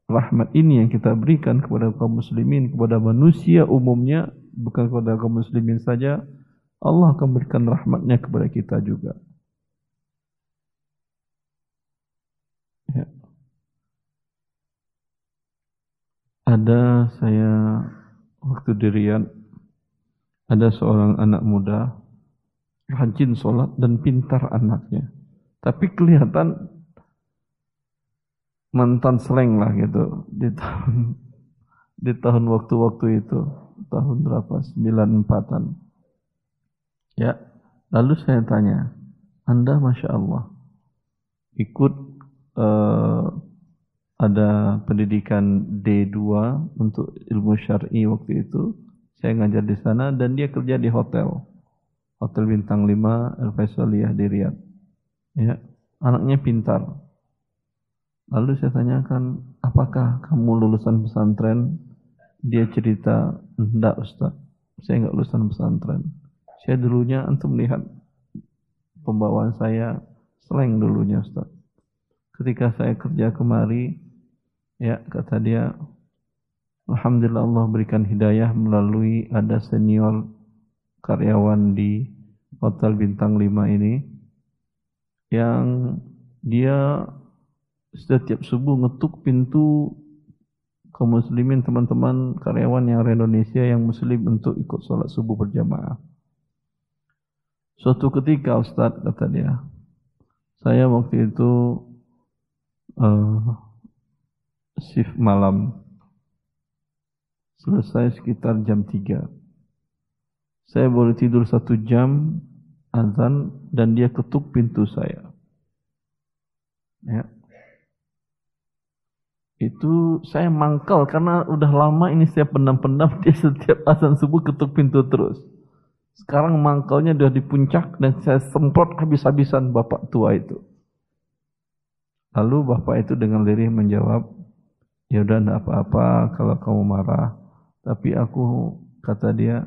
rahmat ini yang kita berikan kepada kaum muslimin, kepada manusia umumnya, bukan kepada kaum muslimin saja, Allah akan berikan rahmatnya kepada kita juga. Ya. Ada saya waktu di ada seorang anak muda rajin sholat dan pintar anaknya. Tapi kelihatan mantan slang lah gitu di tahun di tahun waktu-waktu itu tahun berapa 94an ya lalu saya tanya anda masya Allah ikut uh, ada pendidikan D2 untuk ilmu syar'i waktu itu saya ngajar di sana dan dia kerja di hotel hotel bintang 5 Al Faisaliyah di Riyadh ya anaknya pintar Lalu saya tanyakan, apakah kamu lulusan pesantren? Dia cerita, enggak Ustaz, saya enggak lulusan pesantren. Saya dulunya untuk melihat pembawaan saya slang dulunya Ustaz. Ketika saya kerja kemari, ya kata dia, Alhamdulillah Allah berikan hidayah melalui ada senior karyawan di Hotel Bintang 5 ini yang dia setiap subuh ngetuk pintu kaum muslimin teman-teman karyawan yang Indonesia yang muslim untuk ikut sholat subuh berjamaah. Suatu ketika Ustaz kata dia, saya waktu itu uh, shift malam selesai sekitar jam 3. Saya boleh tidur satu jam azan dan dia ketuk pintu saya. Ya itu saya mangkal karena udah lama ini saya pendam-pendam dia setiap azan subuh ketuk pintu terus. Sekarang mangkalnya udah di puncak dan saya semprot habis-habisan bapak tua itu. Lalu bapak itu dengan lirih menjawab, ya udah enggak apa-apa kalau kamu marah. Tapi aku kata dia,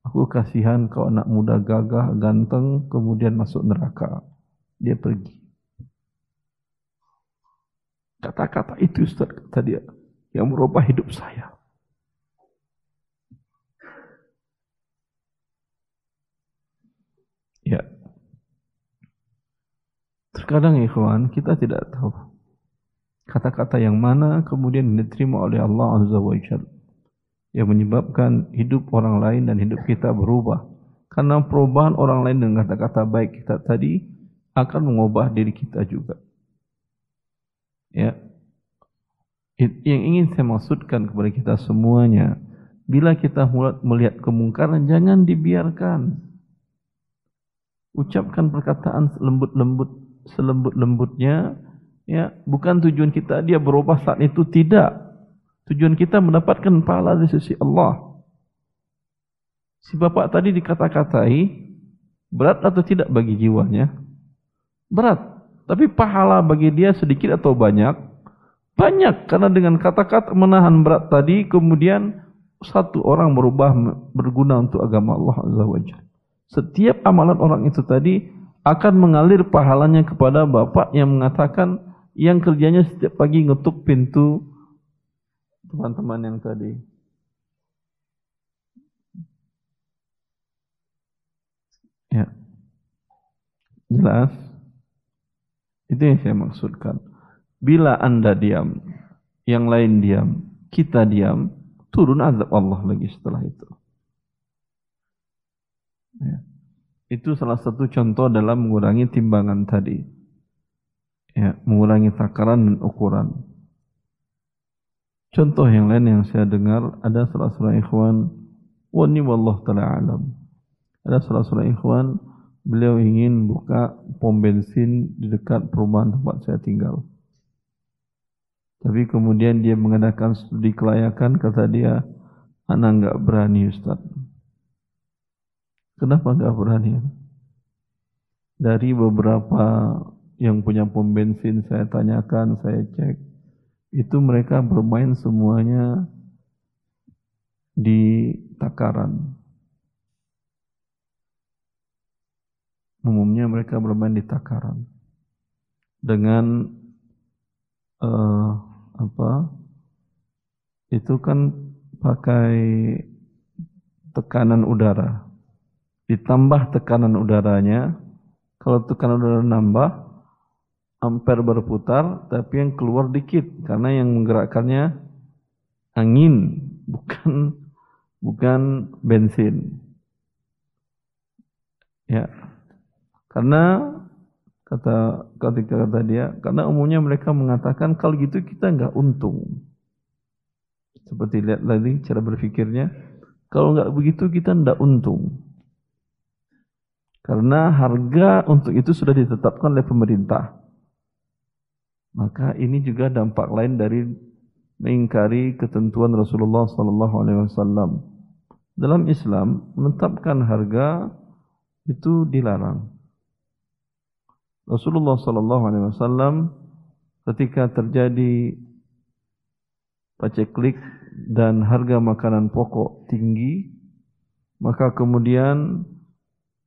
aku kasihan kalau anak muda gagah, ganteng, kemudian masuk neraka. Dia pergi. Kata-kata itu Ustaz kata dia yang merubah hidup saya. Ya. Terkadang ikhwan kita tidak tahu kata-kata yang mana kemudian diterima oleh Allah Azza wa Jalla yang menyebabkan hidup orang lain dan hidup kita berubah. Karena perubahan orang lain dengan kata-kata baik kita tadi akan mengubah diri kita juga. Ya. Yang ingin saya maksudkan kepada kita semuanya, bila kita melihat kemungkaran jangan dibiarkan. Ucapkan perkataan lembut-lembut selembut-lembutnya, ya, bukan tujuan kita dia berubah saat itu tidak. Tujuan kita mendapatkan pahala di sisi Allah. Si bapak tadi dikata-katai, berat atau tidak bagi jiwanya? Berat. Tapi pahala bagi dia sedikit atau banyak? Banyak karena dengan kata-kata menahan berat tadi kemudian satu orang berubah berguna untuk agama Allah Azza wa Setiap amalan orang itu tadi akan mengalir pahalanya kepada bapak yang mengatakan yang kerjanya setiap pagi ngetuk pintu teman-teman yang tadi. Ya. Jelas? Itu yang saya maksudkan. Bila anda diam, yang lain diam, kita diam, turun azab Allah lagi setelah itu. Ya. Itu salah satu contoh dalam mengurangi timbangan tadi. Ya, mengurangi takaran dan ukuran. Contoh yang lain yang saya dengar ada salah seorang ikhwan, wani wallah taala alam. Ada salah seorang ikhwan beliau ingin buka pom bensin di dekat perumahan tempat saya tinggal. Tapi kemudian dia mengadakan studi kelayakan, kata dia, anak enggak berani Ustaz. Kenapa enggak berani? Dari beberapa yang punya pom bensin saya tanyakan, saya cek, itu mereka bermain semuanya di takaran. umumnya mereka bermain di takaran dengan uh, apa itu kan pakai tekanan udara ditambah tekanan udaranya kalau tekanan udara nambah ampere berputar tapi yang keluar dikit karena yang menggerakkannya angin bukan bukan bensin ya karena Kata ketika kata dia, karena umumnya mereka mengatakan kalau gitu kita nggak untung. Seperti lihat tadi cara berpikirnya, kalau nggak begitu kita nggak untung. Karena harga untuk itu sudah ditetapkan oleh pemerintah. Maka ini juga dampak lain dari mengingkari ketentuan Rasulullah sallallahu alaihi wasallam. Dalam Islam menetapkan harga itu dilarang. Rasulullah sallallahu alaihi wasallam ketika terjadi paceklik dan harga makanan pokok tinggi maka kemudian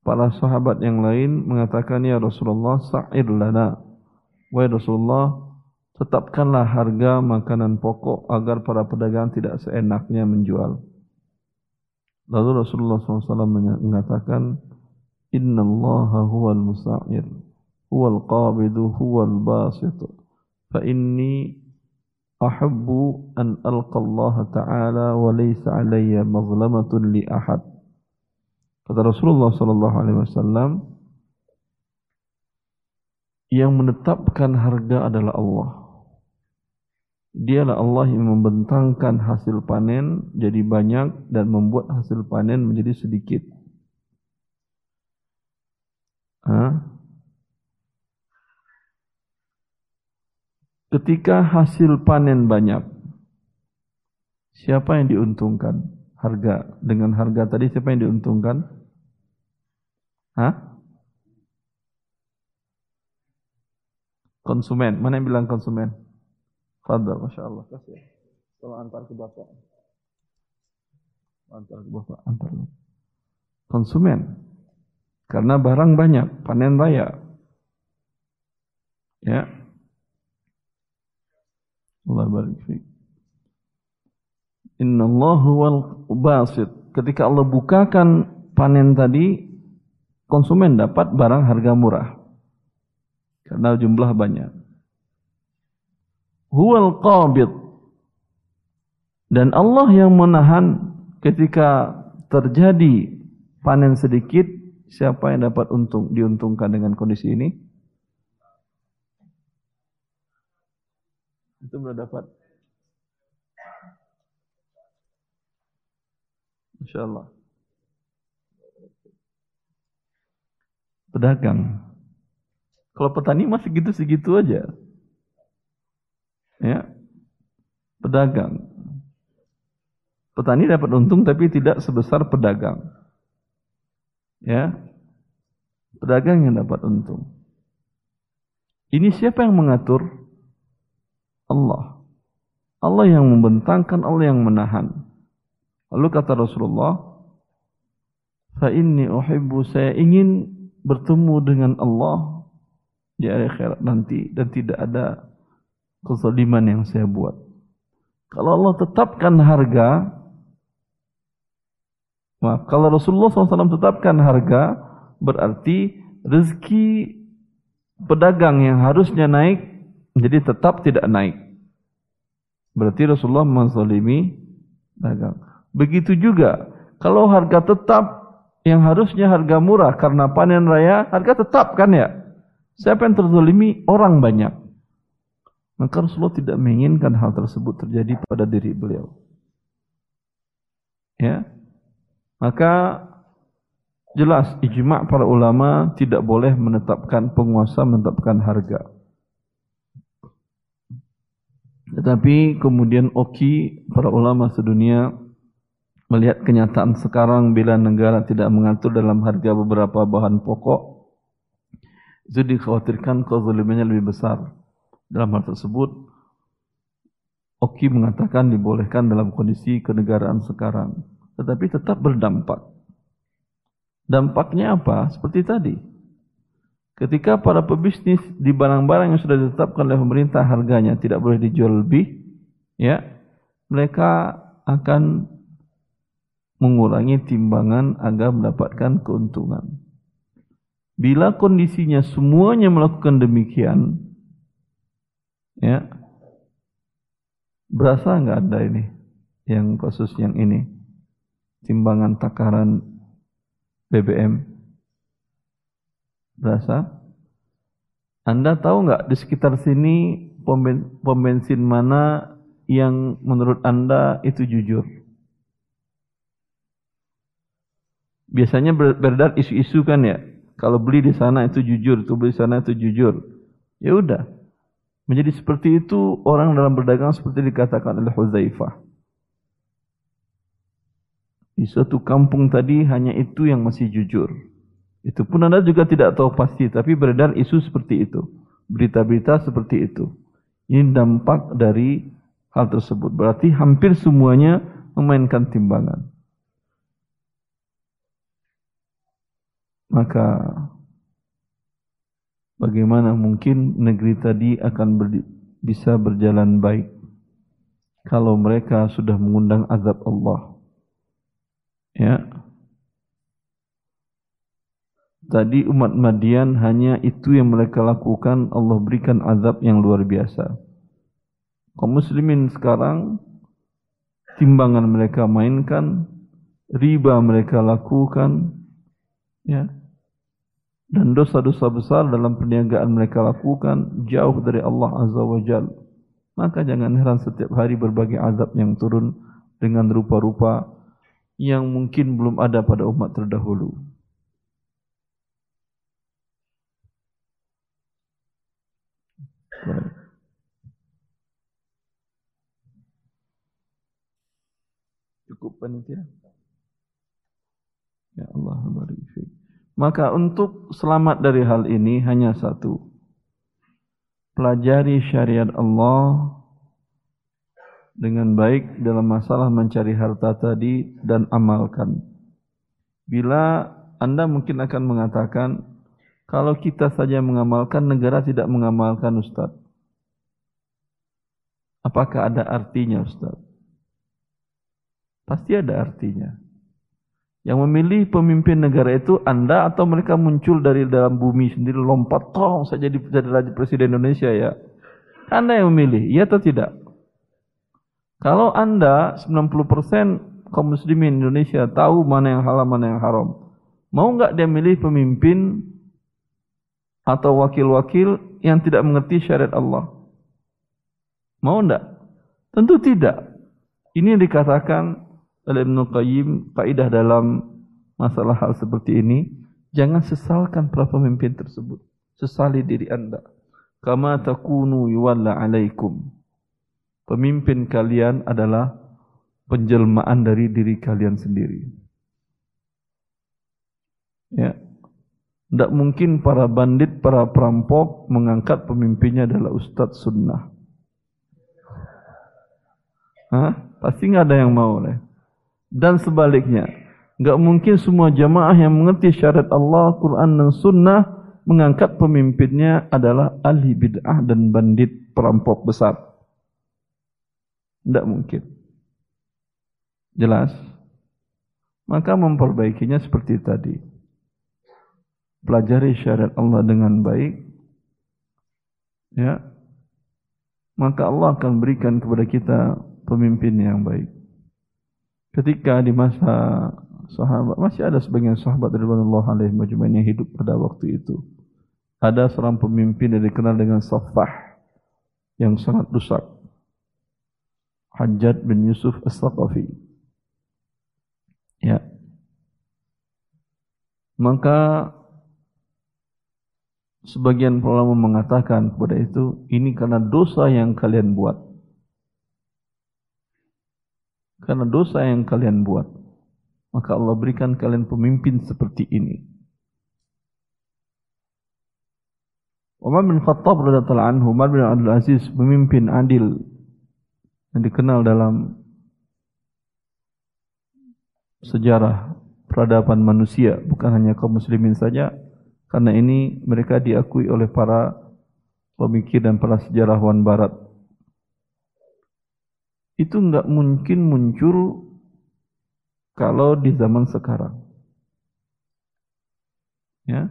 para sahabat yang lain mengatakan ya Rasulullah sa'ir lana wahai Rasulullah tetapkanlah harga makanan pokok agar para pedagang tidak seenaknya menjual lalu Rasulullah SAW mengatakan inna allaha huwal musa'ir هو القابض هو الباسط فإني أحب أن ألقى الله تعالى وليس علي مظلمة لأحد Kata Rasulullah Sallallahu Alaihi Wasallam, yang menetapkan harga adalah Allah. Dialah Allah yang membentangkan hasil panen jadi banyak dan membuat hasil panen menjadi sedikit. Hah? Ketika hasil panen banyak, siapa yang diuntungkan? Harga dengan harga tadi siapa yang diuntungkan? Hah? Konsumen. Mana yang bilang konsumen? Fadal, Masya Allah. Kasih. Tolong antar ke Bapak. Antar ke Bapak. Antar. Konsumen. Karena barang banyak. Panen raya. Ya. Allah barik. Inna Allah wal basit. Ketika Allah bukakan panen tadi, konsumen dapat barang harga murah. Karena jumlah banyak. Huwal qabid. Dan Allah yang menahan ketika terjadi panen sedikit, siapa yang dapat untung diuntungkan dengan kondisi ini? Itu sudah dapat. Insya Pedagang. Kalau petani masih gitu-segitu aja. Ya. Pedagang. Petani dapat untung tapi tidak sebesar pedagang. Ya. Pedagang yang dapat untung. Ini siapa yang mengatur? Allah. Allah yang membentangkan, Allah yang menahan. Lalu kata Rasulullah, "Fa inni uhibbu saya ingin bertemu dengan Allah di akhirat nanti dan tidak ada kezaliman yang saya buat." Kalau Allah tetapkan harga, maaf, kalau Rasulullah SAW tetapkan harga, berarti rezeki pedagang yang harusnya naik jadi tetap tidak naik. Berarti Rasulullah menzalimi dagang. Begitu juga kalau harga tetap yang harusnya harga murah karena panen raya, harga tetap kan ya? Siapa yang terzalimi? Orang banyak. Maka Rasulullah tidak menginginkan hal tersebut terjadi pada diri beliau. Ya. Maka jelas ijma' para ulama tidak boleh menetapkan penguasa menetapkan harga. Tetapi kemudian Oki, para ulama sedunia melihat kenyataan sekarang bila negara tidak mengatur dalam harga beberapa bahan pokok, itu dikhawatirkan kezalimannya lebih besar. Dalam hal tersebut, Oki mengatakan dibolehkan dalam kondisi kenegaraan sekarang. Tetapi tetap berdampak. Dampaknya apa? Seperti tadi. Ketika para pebisnis di barang-barang yang sudah ditetapkan oleh pemerintah harganya tidak boleh dijual lebih, ya, mereka akan mengurangi timbangan agar mendapatkan keuntungan. Bila kondisinya semuanya melakukan demikian, ya, berasa nggak ada ini, yang kasus yang ini, timbangan takaran BBM Berasa? Anda tahu nggak di sekitar sini pom bensin mana yang menurut Anda itu jujur? Biasanya beredar isu-isu kan ya. Kalau beli di sana itu jujur, itu beli di sana itu jujur. Ya udah. Menjadi seperti itu orang dalam berdagang seperti dikatakan oleh Huzaifah. Di suatu kampung tadi hanya itu yang masih jujur. Itu pun Anda juga tidak tahu pasti, tapi beredar isu seperti itu. Berita-berita seperti itu. Ini dampak dari hal tersebut. Berarti hampir semuanya memainkan timbangan. Maka bagaimana mungkin negeri tadi akan ber, bisa berjalan baik kalau mereka sudah mengundang azab Allah. Ya. Tadi umat Madian hanya itu yang mereka lakukan, Allah berikan azab yang luar biasa. Kaum muslimin sekarang timbangan mereka mainkan, riba mereka lakukan, ya dan dosa-dosa besar dalam perniagaan mereka lakukan jauh dari Allah Azza wa Jal. Maka jangan heran setiap hari berbagai azab yang turun dengan rupa-rupa yang mungkin belum ada pada umat terdahulu. Cukup panitia. Ya Allah barik maka untuk selamat dari hal ini hanya satu. Pelajari syariat Allah dengan baik dalam masalah mencari harta tadi dan amalkan. Bila Anda mungkin akan mengatakan, kalau kita saja mengamalkan, negara tidak mengamalkan Ustaz. Apakah ada artinya Ustaz? Pasti ada artinya. Yang memilih pemimpin negara itu Anda atau mereka muncul dari dalam bumi sendiri lompat tolong saya jadi jadi presiden Indonesia ya. Anda yang memilih, iya atau tidak? Kalau Anda 90% kaum muslimin Indonesia tahu mana yang halal mana yang haram. Mau enggak dia milih pemimpin atau wakil-wakil yang tidak mengerti syariat Allah? Mau enggak? Tentu tidak. Ini yang dikatakan oleh Ibn Qayyim kaidah dalam masalah hal seperti ini jangan sesalkan para pemimpin tersebut sesali diri anda kama takunu yuwalla alaikum pemimpin kalian adalah penjelmaan dari diri kalian sendiri ya tidak mungkin para bandit, para perampok mengangkat pemimpinnya adalah ustadz sunnah. Hah? Pasti nggak ada yang mau. Leh dan sebaliknya. Enggak mungkin semua jamaah yang mengerti syariat Allah, Quran dan Sunnah mengangkat pemimpinnya adalah ahli bid'ah dan bandit perampok besar. Tidak mungkin. Jelas? Maka memperbaikinya seperti tadi. Pelajari syariat Allah dengan baik. Ya. Maka Allah akan berikan kepada kita pemimpin yang baik. Ketika di masa sahabat masih ada sebagian sahabat radhiyallahu alaihi majma'in yang hidup pada waktu itu. Ada seorang pemimpin yang dikenal dengan Safah yang sangat rusak. Hajjat bin Yusuf As-Saqafi. Ya. Maka sebagian ulama mengatakan kepada itu ini karena dosa yang kalian buat. Karena dosa yang kalian buat. Maka Allah berikan kalian pemimpin seperti ini. Umar bin Khattab radhiyallahu anhu, Umar bin Abdul Aziz pemimpin adil yang dikenal dalam sejarah peradaban manusia, bukan hanya kaum muslimin saja, karena ini mereka diakui oleh para pemikir dan para sejarawan barat itu nggak mungkin muncul kalau di zaman sekarang. Ya.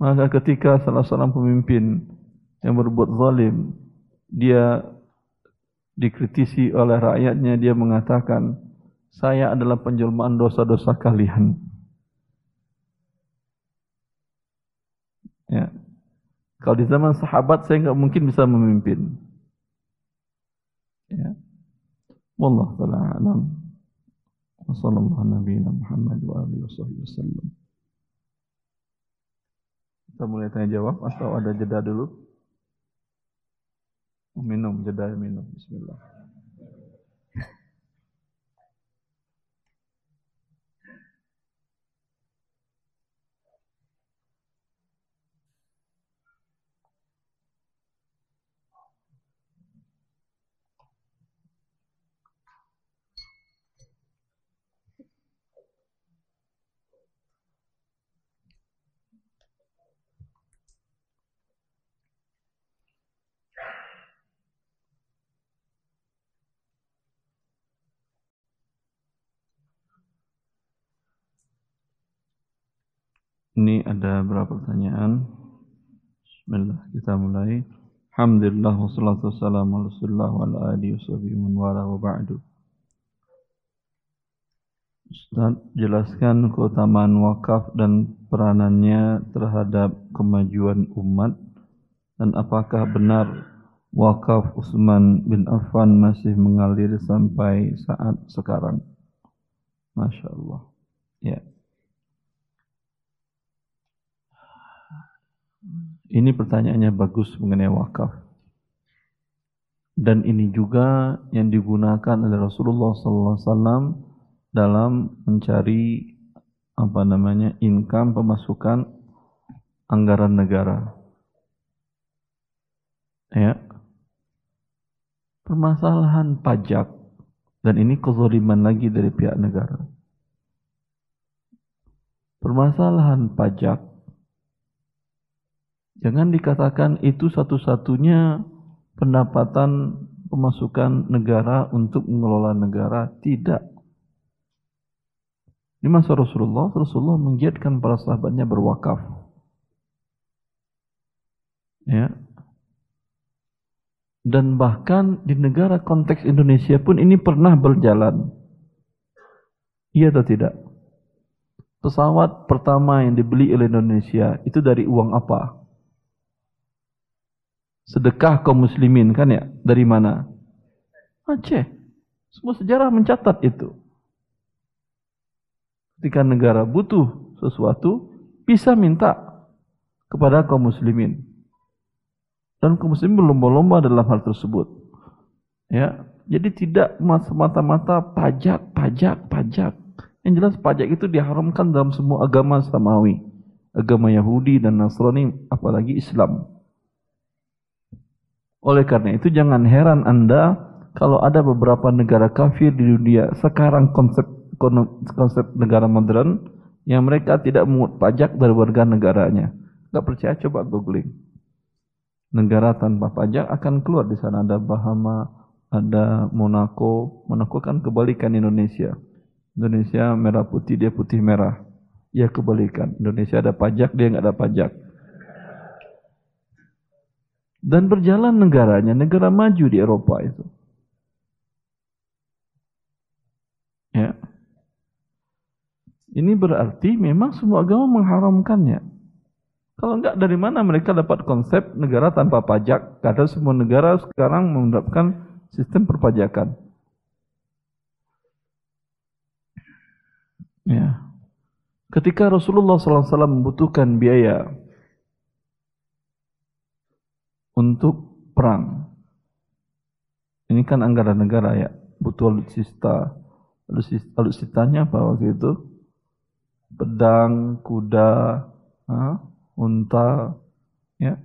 Maka ketika salah seorang pemimpin yang berbuat zalim, dia dikritisi oleh rakyatnya, dia mengatakan, saya adalah penjelmaan dosa-dosa kalian. Ya. Kalau di zaman sahabat saya nggak mungkin bisa memimpin. Ya. Wallah taala alam. Wassalamualaikum Muhammad wa alihi wasallam. Kita mulai tanya jawab atau ada jeda dulu? Minum, jeda minum. Bismillah. Ini ada berapa pertanyaan? Bismillah, kita mulai. Alhamdulillah wassalatu wassalamu ala Rasulillah wa ala alihi wa wa ba'du. Ustaz, jelaskan keutamaan wakaf dan peranannya terhadap kemajuan umat dan apakah benar wakaf Utsman bin Affan masih mengalir sampai saat sekarang? Masya Allah. Ya. Ini pertanyaannya bagus mengenai wakaf. Dan ini juga yang digunakan oleh Rasulullah SAW dalam mencari apa namanya income pemasukan anggaran negara. Ya. Permasalahan pajak dan ini kezaliman lagi dari pihak negara. Permasalahan pajak Jangan dikatakan itu satu-satunya pendapatan pemasukan negara untuk mengelola negara. Tidak. Di masa Rasulullah, Rasulullah menggiatkan para sahabatnya berwakaf. Ya. Dan bahkan di negara konteks Indonesia pun ini pernah berjalan. Iya atau tidak? Pesawat pertama yang dibeli oleh Indonesia itu dari uang apa? Sedekah kaum muslimin kan ya? Dari mana? Aceh. Semua sejarah mencatat itu. Ketika negara butuh sesuatu, bisa minta kepada kaum muslimin. Dan kaum muslimin berlomba-lomba dalam hal tersebut. Ya, jadi tidak semata-mata pajak, pajak, pajak. Yang jelas pajak itu diharamkan dalam semua agama samawi. Agama Yahudi dan Nasrani, apalagi Islam. Oleh karena itu jangan heran Anda kalau ada beberapa negara kafir di dunia sekarang konsep konsep negara modern yang mereka tidak mengut pajak dari warga negaranya. Gak percaya coba googling. Negara tanpa pajak akan keluar di sana ada Bahama, ada Monaco. Monaco kan kebalikan Indonesia. Indonesia merah putih dia putih merah. Ya kebalikan. Indonesia ada pajak dia nggak ada pajak dan berjalan negaranya, negara maju di Eropa itu. Ya. Ini berarti memang semua agama mengharamkannya. Kalau enggak dari mana mereka dapat konsep negara tanpa pajak? Karena semua negara sekarang menerapkan sistem perpajakan. Ya. Ketika Rasulullah SAW membutuhkan biaya untuk perang. Ini kan anggaran negara ya, butuh alutsista. Alutsistanya apa waktu itu? Pedang, kuda, ha? unta, ya.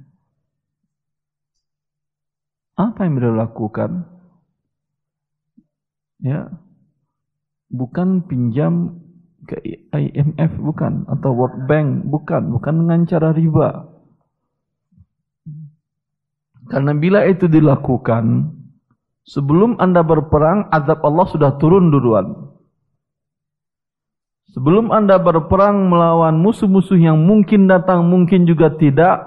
Apa yang beliau lakukan? Ya, bukan pinjam ke IMF bukan atau World Bank bukan, bukan dengan cara riba. Karena bila itu dilakukan, sebelum Anda berperang, azab Allah sudah turun duluan. Sebelum Anda berperang melawan musuh-musuh yang mungkin datang, mungkin juga tidak,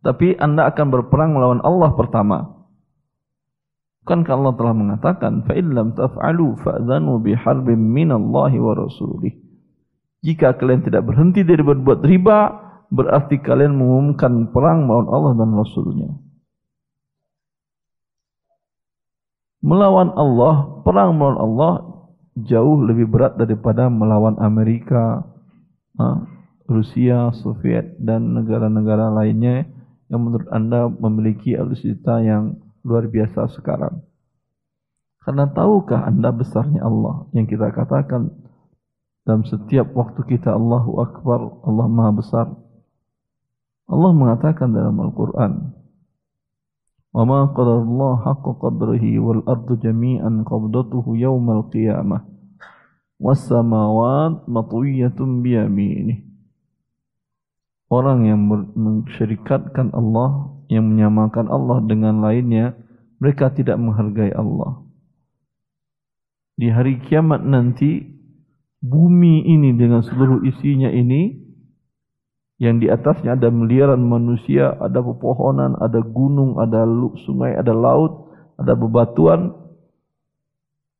tapi Anda akan berperang melawan Allah pertama. Bukankah Allah telah mengatakan, فَإِنْ لَمْ تَفْعَلُوا فَأْذَنُوا بِحَرْبٍ مِّنَ اللَّهِ وَرَسُولِهِ Jika kalian tidak berhenti dari berbuat riba, berarti kalian mengumumkan perang melawan Allah dan Rasulnya. Melawan Allah, perang melawan Allah jauh lebih berat daripada melawan Amerika, Rusia, Soviet, dan negara-negara lainnya yang menurut Anda memiliki alutsista yang luar biasa sekarang. Karena tahukah Anda besarnya Allah yang kita katakan dalam setiap waktu kita Allahu Akbar, Allah Maha Besar. Allah mengatakan dalam Al-Quran, وَمَا قَدَرَ اللَّهَ حَقَّ قَدْرِهِ وَالْأَرْضُ جَمِيعًا قَبْضَتُهُ يَوْمَ الْقِيَامَةِ وَالسَّمَاوَاتِ مَطْوِيَّةٌ بِيَمِينِهِ Orang yang mensyirikatkan Allah, yang menyamakan Allah dengan lainnya, mereka tidak menghargai Allah. Di hari kiamat nanti bumi ini dengan seluruh isinya ini yang di atasnya ada miliaran manusia, ada pepohonan, ada gunung, ada sungai, ada laut, ada bebatuan.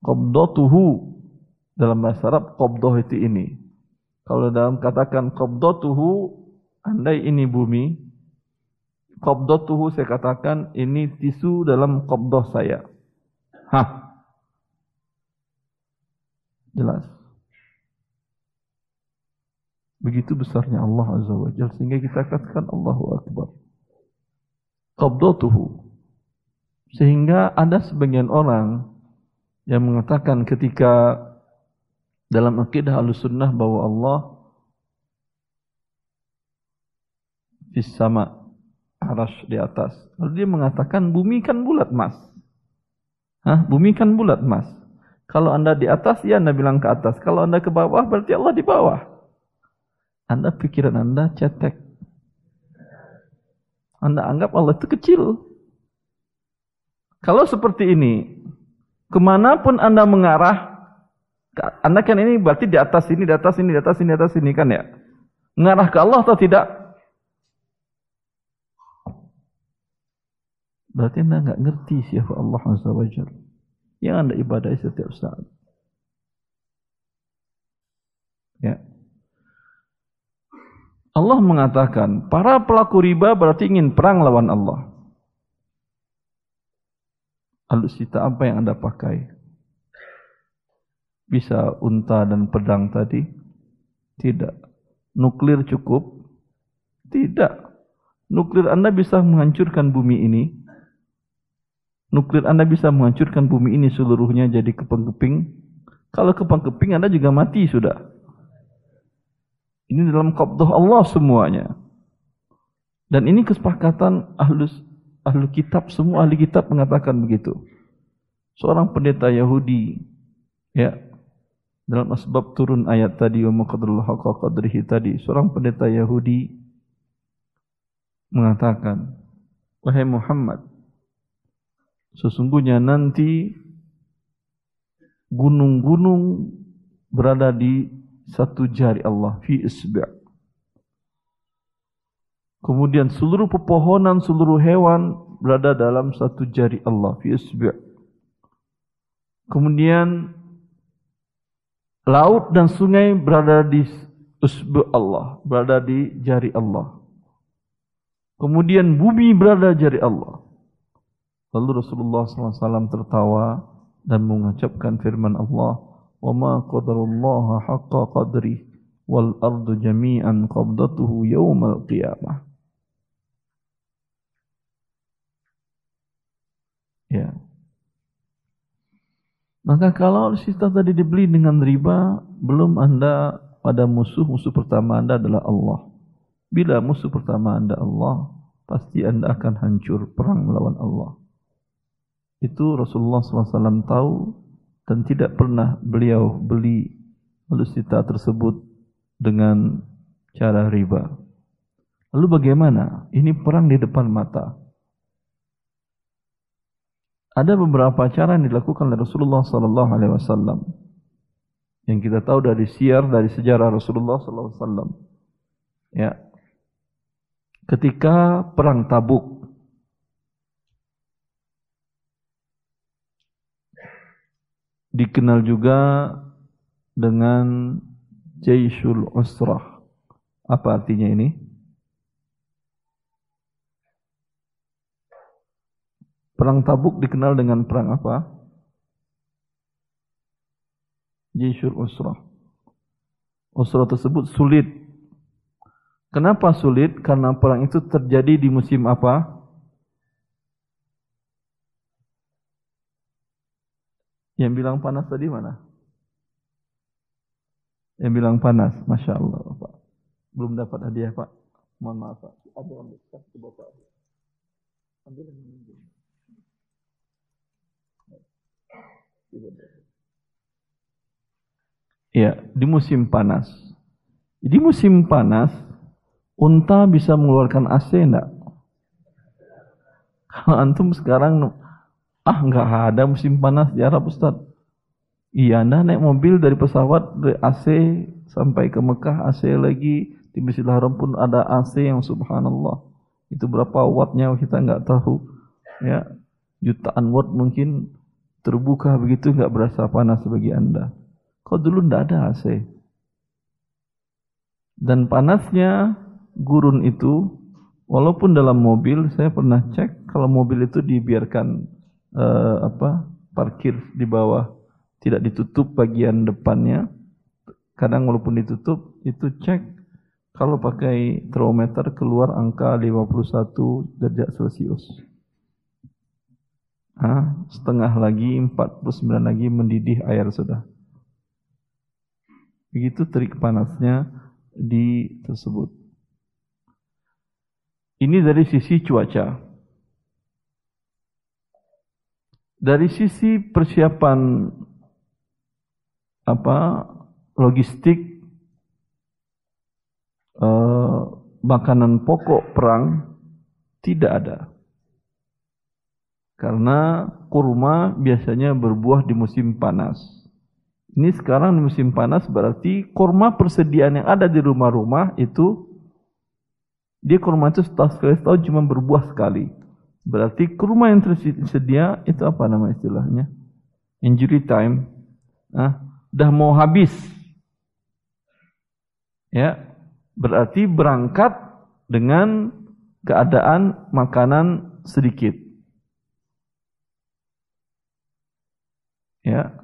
Qabdatuhu dalam bahasa Arab qabdah itu ini. Kalau dalam katakan qabdatuhu andai ini bumi, qabdatuhu saya katakan ini tisu dalam qabdah saya. Hah, Jelas. Begitu besarnya Allah Azza wa Jal sehingga kita katakan Allahu Akbar. Qabdatuhu. Sehingga ada sebagian orang yang mengatakan ketika dalam akidah al-sunnah bahwa Allah di sama arash di atas. Lalu dia mengatakan bumi kan bulat mas. Hah? Bumi kan bulat mas. Kalau anda di atas, ya anda bilang ke atas. Kalau anda ke bawah, berarti Allah di bawah. Anda pikiran anda cetek. Anda anggap Allah itu kecil. Kalau seperti ini, ke mana pun anda mengarah, anda kan ini berarti di atas ini, di atas ini, di atas ini, di atas ini kan ya. Mengarah ke Allah atau tidak? Berarti anda nggak ngerti siapa Allah Azza wa yang Anda ibadahi setiap saat. Ya. Allah mengatakan, para pelaku riba berarti ingin perang lawan Allah. Alutsista apa yang Anda pakai? Bisa unta dan pedang tadi? Tidak. Nuklir cukup? Tidak. Nuklir Anda bisa menghancurkan bumi ini? nuklir Anda bisa menghancurkan bumi ini seluruhnya jadi kepeng-keping. Kalau kepeng-keping Anda juga mati sudah. Ini dalam qabdah Allah semuanya. Dan ini kesepakatan ahlus, ahlu kitab, semua ahli kitab mengatakan begitu. Seorang pendeta Yahudi, ya, dalam asbab turun ayat tadi, wa maqadrul haqqa qadrihi tadi, seorang pendeta Yahudi mengatakan, Wahai Muhammad, Sesungguhnya nanti gunung-gunung berada di satu jari Allah fi isbi' Kemudian seluruh pepohonan, seluruh hewan berada dalam satu jari Allah fi isbi' Kemudian laut dan sungai berada di usbu Allah, berada di jari Allah. Kemudian bumi berada di jari Allah. Lalu Rasulullah SAW tertawa dan mengucapkan firman Allah, وَمَا قَدَرُ اللَّهَ حَقَّ قَدْرِهِ وَالْأَرْضُ جَمِيعًا قَبْضَتُهُ يَوْمَ الْقِيَامَةِ Ya. Maka kalau sisa tadi dibeli dengan riba, belum Anda pada musuh, musuh pertama Anda adalah Allah. Bila musuh pertama Anda Allah, pasti Anda akan hancur perang melawan Allah. Itu Rasulullah SAW tahu dan tidak pernah beliau beli alusita tersebut dengan cara riba. Lalu bagaimana? Ini perang di depan mata. Ada beberapa cara yang dilakukan oleh Rasulullah SAW yang kita tahu dari siar dari sejarah Rasulullah SAW. Ya, ketika perang Tabuk dikenal juga dengan Jaisul Usrah. Apa artinya ini? Perang Tabuk dikenal dengan perang apa? Jaisul Usrah. Usrah tersebut sulit. Kenapa sulit? Karena perang itu terjadi di musim apa? Yang bilang panas tadi mana? Yang bilang panas, Masya Allah Pak. Belum dapat hadiah Pak. Mohon maaf Pak. Ada ambil ke Bapak. Ambil yang ini. Ya, di musim panas. Di musim panas, unta bisa mengeluarkan AC enggak? Kalau antum sekarang, ah enggak ada musim panas di Arab Ustaz. Iya, anda naik mobil dari pesawat dari AC sampai ke Mekah AC lagi di Masjidil Haram pun ada AC yang subhanallah. Itu berapa wattnya kita enggak tahu. Ya, jutaan watt mungkin terbuka begitu nggak berasa panas bagi Anda. Kau dulu ndak ada AC. Dan panasnya gurun itu, walaupun dalam mobil, saya pernah cek kalau mobil itu dibiarkan uh, apa parkir di bawah, tidak ditutup bagian depannya. Kadang walaupun ditutup, itu cek kalau pakai termometer keluar angka 51 derajat Celcius. Ah, setengah lagi, 49 lagi mendidih air sudah. Begitu terik panasnya di tersebut. Ini dari sisi cuaca. Dari sisi persiapan apa logistik eh, makanan pokok perang tidak ada. Karena kurma biasanya berbuah di musim panas. Ini sekarang di musim panas berarti kurma persediaan yang ada di rumah-rumah itu dia kurma itu setahun sekali setahun cuma berbuah sekali. Berarti kurma yang tersedia itu apa nama istilahnya? Injury time. Ah, dah mau habis. Ya, berarti berangkat dengan keadaan makanan sedikit. Ya.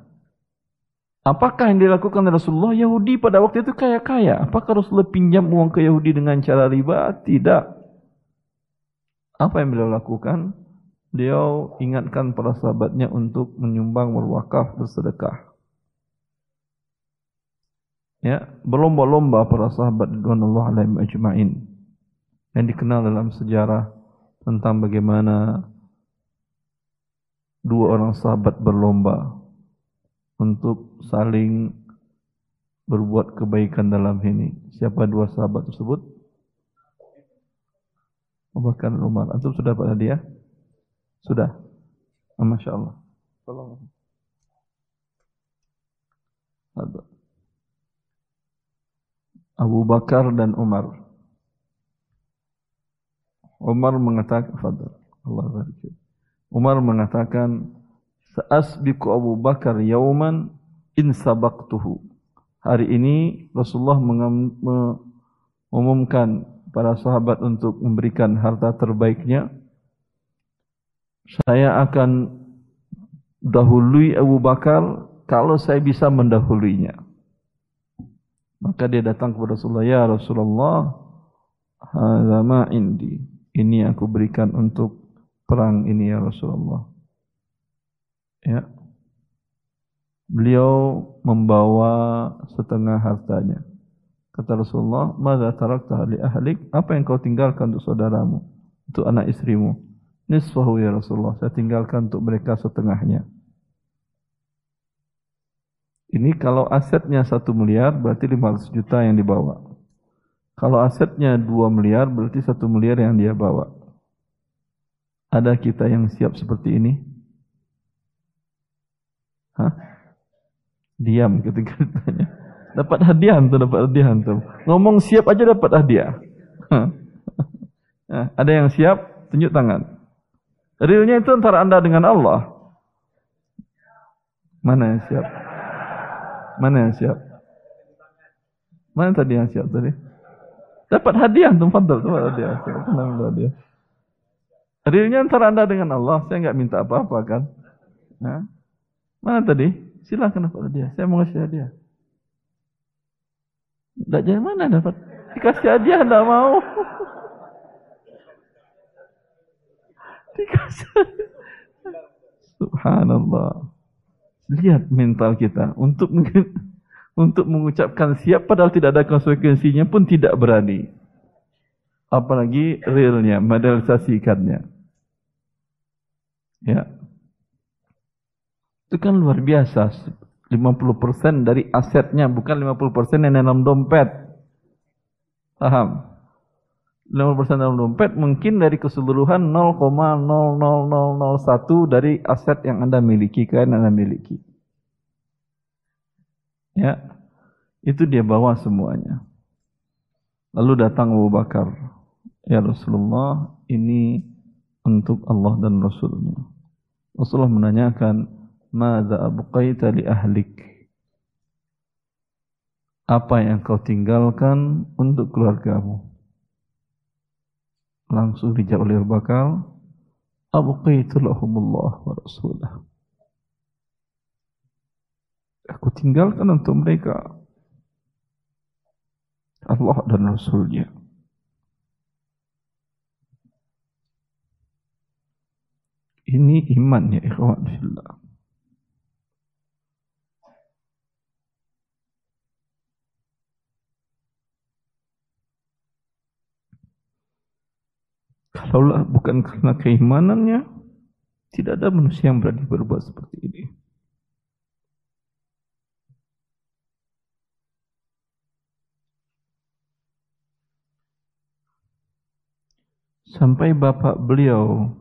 Apakah yang dilakukan Rasulullah Yahudi pada waktu itu kaya-kaya? Apakah Rasulullah pinjam uang ke Yahudi dengan cara riba? Tidak. Apa yang beliau lakukan? Beliau ingatkan para sahabatnya untuk menyumbang, berwakaf, bersedekah. Ya, berlomba-lomba para sahabat radhiyallahu alaihim ajma'in yang dikenal dalam sejarah tentang bagaimana dua orang sahabat berlomba untuk saling berbuat kebaikan dalam ini. Siapa dua sahabat tersebut? Dan Umar. Antum sudah dapat hadiah? Sudah. Oh, Masya Allah. Tolong. Abu Bakar dan Umar. Umar mengatakan, Fadal. Allah Umar mengatakan, Sa'asbiku Abu Bakar yauman in sabaqtuhu. Hari ini Rasulullah mengumumkan para sahabat untuk memberikan harta terbaiknya. Saya akan dahului Abu Bakar kalau saya bisa mendahuluinya. Maka dia datang kepada Rasulullah, "Ya Rasulullah, hadza ma indi. Ini aku berikan untuk perang ini ya Rasulullah." ya beliau membawa setengah hartanya. Kata Rasulullah, "Madza tarakta li ahlik?" Apa yang kau tinggalkan untuk saudaramu, untuk anak istrimu? Nisfahu ya Rasulullah, saya tinggalkan untuk mereka setengahnya. Ini kalau asetnya satu miliar berarti 500 juta yang dibawa. Kalau asetnya 2 miliar berarti satu miliar yang dia bawa. Ada kita yang siap seperti ini? Hah? Diam ketika ditanya. Dapat hadiah tuh, dapat hadiah tuh. Ngomong siap aja dapat hadiah. Nah, ada yang siap? Tunjuk tangan. Realnya itu antara anda dengan Allah. Mana yang siap? Mana yang siap? Mana tadi yang siap tadi? Dapat hadiah tuh, fadal, dapat hadiah. Siapa hadiah? Realnya antara anda dengan Allah. Saya nggak minta apa-apa kan. Nah, mana tadi? Silakan kepada dia. Saya mau kasih hadiah. Tidak jadi mana dapat? Dikasih hadiah tidak mau. Dikasih. Subhanallah. Lihat mental kita untuk untuk mengucapkan siap padahal tidak ada konsekuensinya pun tidak berani. Apalagi realnya, materialisasikannya. Ya. Itu kan luar biasa. 50% dari asetnya, bukan 50% yang dalam dompet. Paham? 50% dalam dompet mungkin dari keseluruhan 0,00001 dari aset yang Anda miliki, kan Anda miliki. Ya. Itu dia bawa semuanya. Lalu datang Abu Bakar. Ya Rasulullah, ini untuk Allah dan Rasulnya. Rasulullah menanyakan, Mada abqaita li ahlik? Apa yang kau tinggalkan untuk keluargamu? Langsung dijawab oleh Abu Bakar, Abqaitu lahumullah wa rasulah. Aku tinggalkan untuk mereka Allah dan Rasulnya. Ini iman ya ikhwan fillah. Kalaulah bukan karena keimanannya, tidak ada manusia yang berani berbuat seperti ini. Sampai bapak beliau,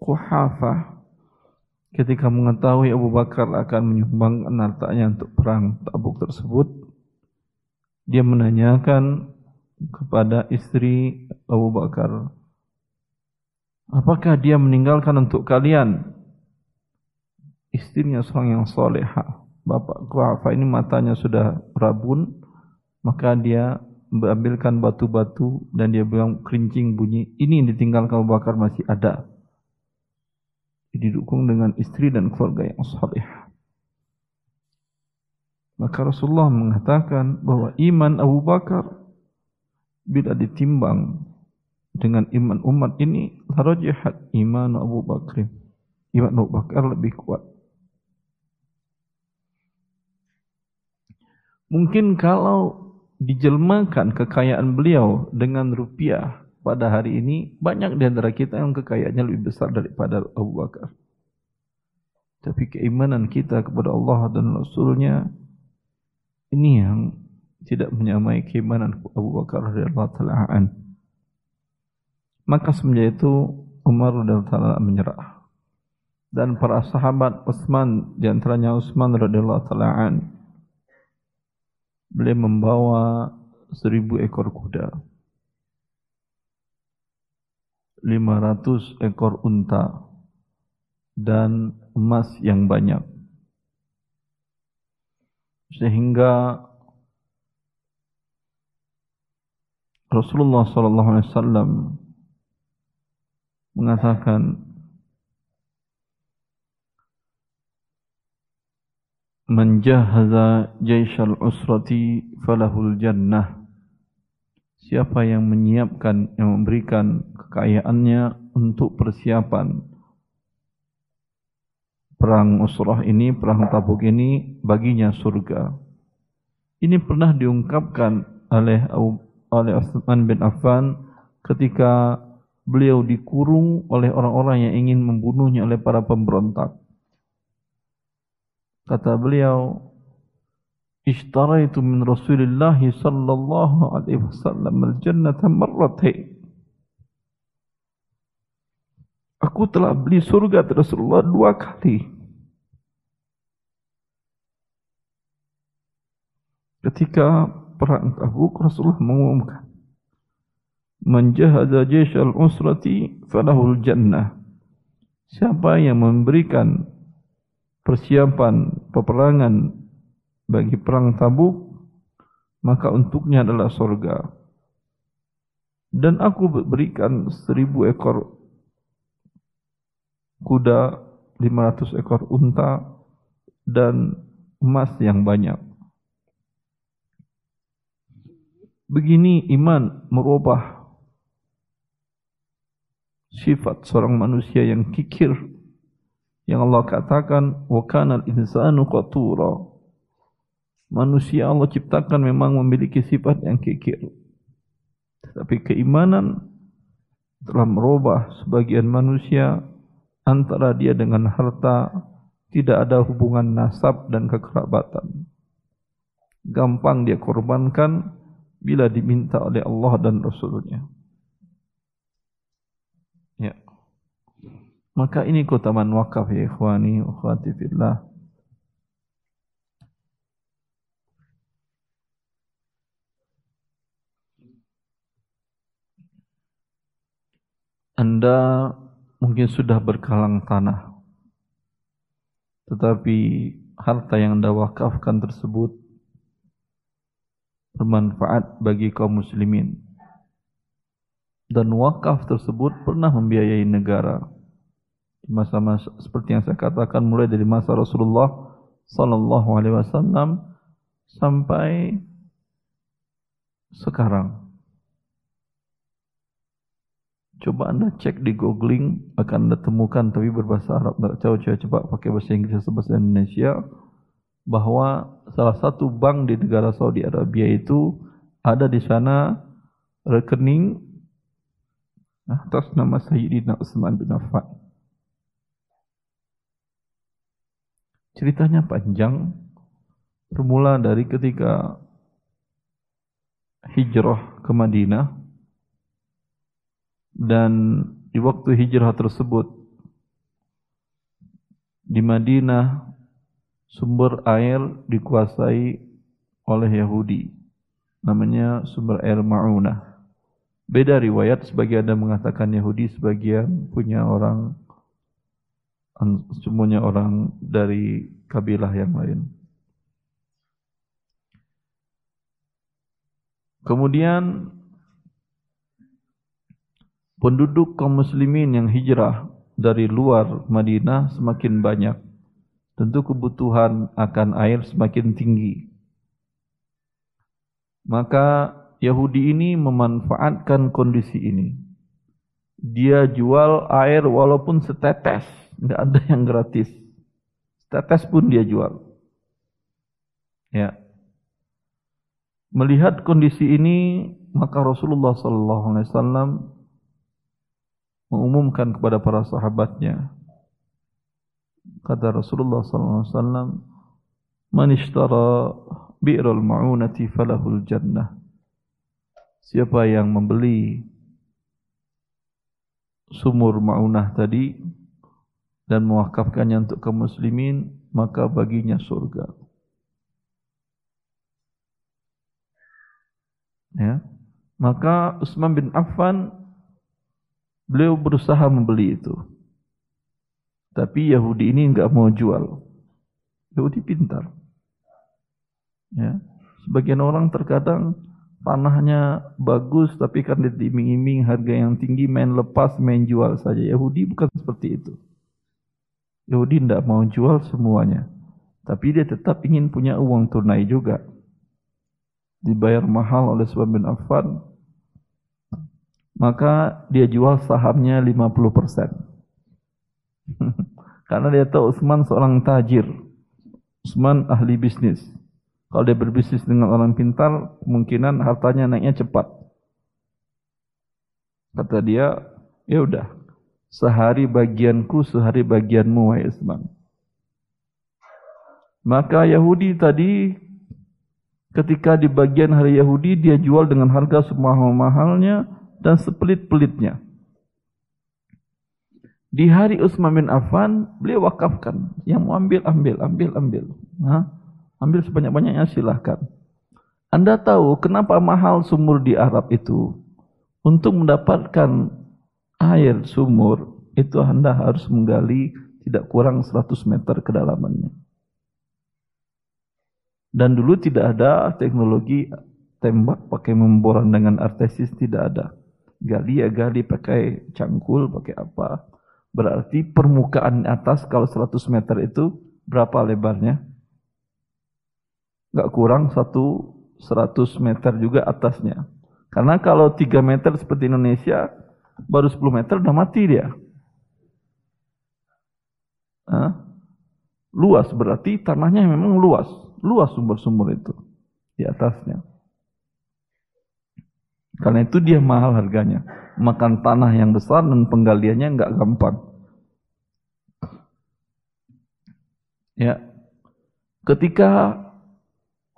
Kuhafah, ketika mengetahui Abu Bakar akan menyumbangkan hartanya untuk perang tabuk tersebut, dia menanyakan kepada istri Abu Bakar. Apakah dia meninggalkan untuk kalian? Istrinya seorang yang soleha. Bapak Kuhafa ini matanya sudah rabun. Maka dia mengambilkan batu-batu dan dia bilang kerincing bunyi. Ini yang ditinggalkan Abu Bakar masih ada. Didukung dengan istri dan keluarga yang soleha. Maka Rasulullah mengatakan bahwa iman Abu Bakar bila ditimbang dengan iman umat ini rajahat iman Abu Bakr iman Abu Bakar lebih kuat. Mungkin kalau dijelmakan kekayaan beliau dengan rupiah pada hari ini banyak di antara kita yang kekayaannya lebih besar daripada Abu Bakar. Tapi keimanan kita kepada Allah dan Rasulnya ini yang tidak menyamai keimanan Abu Bakar radhiyallahu taala an. Maka semenjak itu Umar radhiyallahu taala menyerah. Dan para sahabat Utsman di antaranya Utsman radhiyallahu taala an beliau membawa seribu ekor kuda. 500 ekor unta dan emas yang banyak. Sehingga Rasulullah sallallahu alaihi wasallam mengatakan Man jahaza jaishal usrati falahul jannah Siapa yang menyiapkan yang memberikan kekayaannya untuk persiapan perang usrah ini, perang tabuk ini baginya surga. Ini pernah diungkapkan oleh Abu oleh Utsman bin Affan ketika beliau dikurung oleh orang-orang yang ingin membunuhnya oleh para pemberontak. Kata beliau, "Ishtaraitu min Rasulillah sallallahu alaihi wasallam al-jannata marratain." Aku telah beli surga dari Rasulullah dua kali. Ketika perang Tabuk Rasulullah mengumumkan. Man jahada al usrati falahul jannah. Siapa yang memberikan persiapan peperangan bagi perang Tabuk maka untuknya adalah surga dan aku berikan seribu ekor kuda, 500 ekor unta, dan emas yang banyak. Begini iman merubah sifat seorang manusia yang kikir. Yang Allah katakan wa kana al-insanu qatura. Manusia Allah ciptakan memang memiliki sifat yang kikir. Tapi keimanan telah merubah sebagian manusia antara dia dengan harta tidak ada hubungan nasab dan kekerabatan. Gampang dia korbankan bila diminta oleh Allah dan Rasulnya. Ya. Maka ini keutamaan wakaf ya ikhwani wa fillah. Anda mungkin sudah berkalang tanah. Tetapi harta yang Anda wakafkan tersebut bermanfaat bagi kaum muslimin. Dan wakaf tersebut pernah membiayai negara. Masa-masa seperti yang saya katakan mulai dari masa Rasulullah sallallahu alaihi wasallam sampai sekarang. Coba anda cek di googling akan anda temukan tapi berbahasa Arab. Tahu coba coba pakai bahasa Inggris atau bahasa Indonesia bahwa salah satu bank di negara Saudi Arabia itu ada di sana rekening atas nama Sayyidina Utsman bin Affan. Ceritanya panjang, bermula dari ketika hijrah ke Madinah dan di waktu hijrah tersebut di Madinah sumber air dikuasai oleh Yahudi. Namanya sumber air Ma'unah. Beda riwayat, sebagian ada mengatakan Yahudi, sebagian punya orang, semuanya orang dari kabilah yang lain. Kemudian penduduk kaum muslimin yang hijrah dari luar Madinah semakin banyak tentu kebutuhan akan air semakin tinggi. Maka Yahudi ini memanfaatkan kondisi ini. Dia jual air walaupun setetes, nggak ada yang gratis. Setetes pun dia jual. Ya. Melihat kondisi ini, maka Rasulullah SAW mengumumkan kepada para sahabatnya, Kata Rasulullah SAW, Man ishtara bi'ral ma'unati falahul jannah. Siapa yang membeli sumur ma'unah tadi dan mewakafkannya untuk kaum muslimin, maka baginya surga. Ya. Maka Utsman bin Affan beliau berusaha membeli itu. Tapi Yahudi ini enggak mau jual. Yahudi pintar. Ya. Sebagian orang terkadang tanahnya bagus tapi kan diiming-iming harga yang tinggi main lepas main jual saja. Yahudi bukan seperti itu. Yahudi tidak mau jual semuanya. Tapi dia tetap ingin punya uang tunai juga. Dibayar mahal oleh Subhan bin Affan. Maka dia jual sahamnya 50 persen. Karena dia tahu Utsman seorang tajir. Utsman ahli bisnis. Kalau dia berbisnis dengan orang pintar, kemungkinan hartanya naiknya cepat. Kata dia, ya udah, sehari bagianku, sehari bagianmu, wahai Utsman. Maka Yahudi tadi ketika di bagian hari Yahudi dia jual dengan harga semahal-mahalnya dan sepelit-pelitnya. Di hari Utsman bin Affan, beliau wakafkan. Yang mau ambil, ambil, ambil, ambil. Nah, ambil sebanyak-banyaknya silahkan. Anda tahu kenapa mahal sumur di Arab itu? Untuk mendapatkan air sumur, itu Anda harus menggali tidak kurang 100 meter kedalamannya. Dan dulu tidak ada teknologi tembak pakai memboran dengan artesis, tidak ada. Gali ya gali pakai cangkul, pakai apa Berarti permukaan atas kalau 100 meter itu berapa lebarnya? Gak kurang satu 100 meter juga atasnya. Karena kalau 3 meter seperti Indonesia, baru 10 meter udah mati dia. Hah? Luas berarti tanahnya memang luas. Luas sumber-sumber itu di atasnya. Karena itu dia mahal harganya. Makan tanah yang besar dan penggaliannya nggak gampang. Ya. Ketika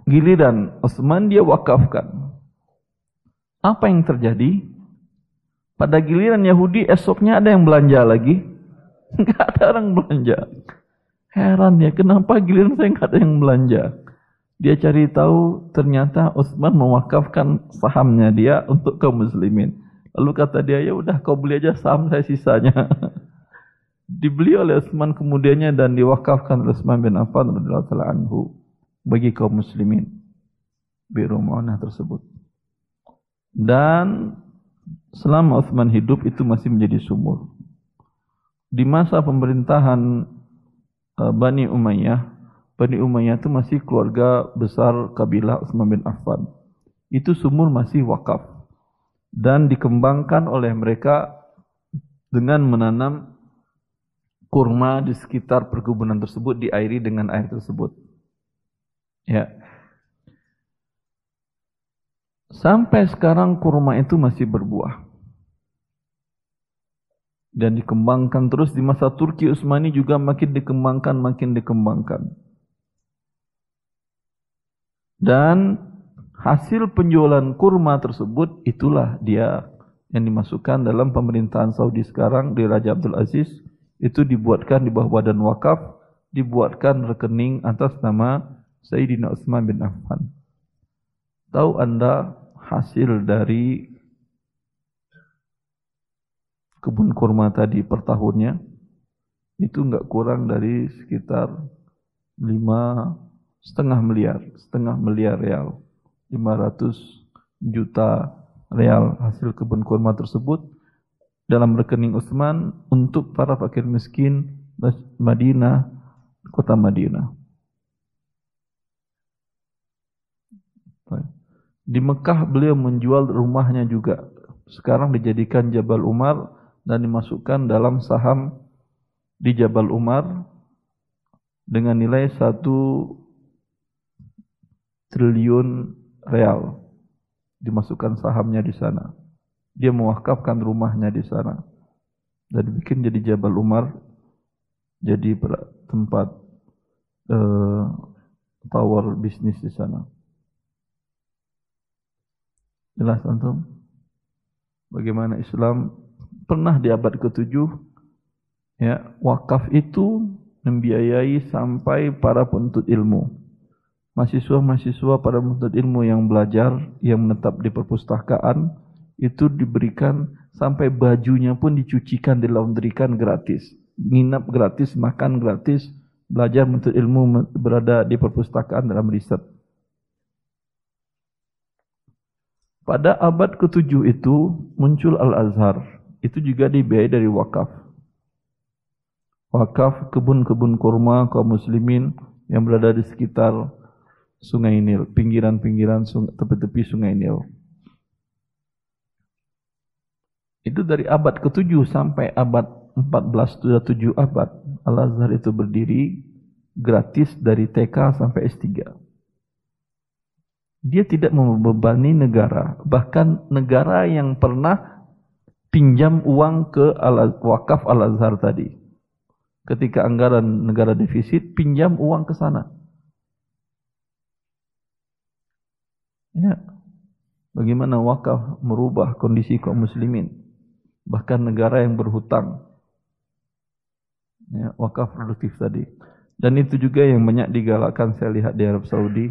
giliran Utsman dia wakafkan. Apa yang terjadi? Pada giliran Yahudi esoknya ada yang belanja lagi. Enggak ada orang belanja. Heran ya, kenapa giliran saya nggak ada yang belanja? Dia cari tahu ternyata Utsman mewakafkan sahamnya dia untuk kaum muslimin. Lalu kata dia, ya udah kau beli aja saham saya sisanya. Dibeli oleh Utsman kemudiannya dan diwakafkan oleh Utsman bin Affan radhiyallahu anhu bagi kaum muslimin. Biru Maunah tersebut. Dan selama Utsman hidup itu masih menjadi sumur. Di masa pemerintahan uh, Bani Umayyah, Bani Umayyah itu masih keluarga besar kabilah Utsman bin Affan. Itu sumur masih wakaf dan dikembangkan oleh mereka dengan menanam kurma di sekitar perkebunan tersebut diairi dengan air tersebut. Ya. Sampai sekarang kurma itu masih berbuah dan dikembangkan terus di masa Turki Utsmani juga makin dikembangkan makin dikembangkan dan hasil penjualan kurma tersebut itulah dia yang dimasukkan dalam pemerintahan Saudi sekarang di Raja Abdul Aziz. Itu dibuatkan di bawah badan wakaf dibuatkan rekening atas nama Sayyidina Utsman bin Affan. Tahu anda hasil dari kebun kurma tadi per tahunnya? Itu enggak kurang dari sekitar lima setengah miliar, setengah miliar real, 500 juta real hasil kebun kurma tersebut dalam rekening Utsman untuk para fakir miskin Madinah, kota Madinah. Di Mekah beliau menjual rumahnya juga. Sekarang dijadikan Jabal Umar dan dimasukkan dalam saham di Jabal Umar dengan nilai satu triliun real dimasukkan sahamnya di sana. Dia mewakafkan rumahnya di sana dan bikin jadi Jabal Umar jadi tempat uh, tower bisnis di sana. Jelas antum? Bagaimana Islam pernah di abad ke-7 ya, wakaf itu membiayai sampai para penuntut ilmu. Mahasiswa-mahasiswa para penuntut ilmu yang belajar, yang menetap di perpustakaan itu diberikan sampai bajunya pun dicucikan, dilaundrikan gratis. Nginap gratis, makan gratis, belajar menuntut ilmu berada di perpustakaan dalam riset. Pada abad ke-7 itu muncul Al-Azhar itu juga dibiayai dari wakaf. Wakaf kebun-kebun kurma kaum muslimin yang berada di sekitar Sungai Nil, pinggiran-pinggiran tepi-tepi Sungai Nil. Itu dari abad ke-7 sampai abad 14 sudah 7 abad Al-Azhar itu berdiri gratis dari TK sampai S3. Dia tidak membebani negara, bahkan negara yang pernah pinjam uang ke al wakaf Al-Azhar tadi. Ketika anggaran negara defisit, pinjam uang ke sana. Ya. Bagaimana wakaf merubah kondisi kaum muslimin. Bahkan negara yang berhutang. Ya, wakaf produktif tadi. Dan itu juga yang banyak digalakkan saya lihat di Arab Saudi.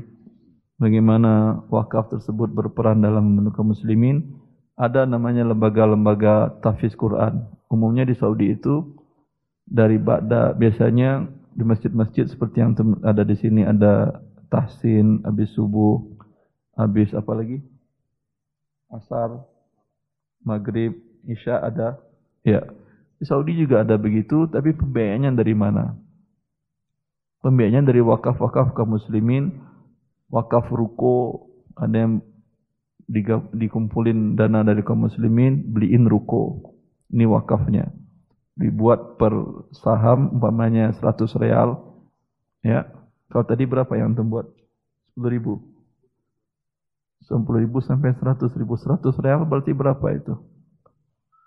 Bagaimana wakaf tersebut berperan dalam membantu kaum muslimin ada namanya lembaga-lembaga tahfiz Quran. Umumnya di Saudi itu dari Ba'da biasanya di masjid-masjid seperti yang ada di sini ada tahsin, habis subuh, habis apa lagi? Asar, maghrib, isya ada. Ya. Di Saudi juga ada begitu, tapi pembiayaannya dari mana? Pembiayaannya dari wakaf-wakaf kaum muslimin, wakaf ruko, ada yang dikumpulin dana dari kaum muslimin, beliin ruko. Ini wakafnya. Dibuat per saham, umpamanya 100 real. Ya, kalau tadi berapa yang antum buat? 10 ribu. 10 ribu sampai 100 ribu. 100 real berarti berapa itu?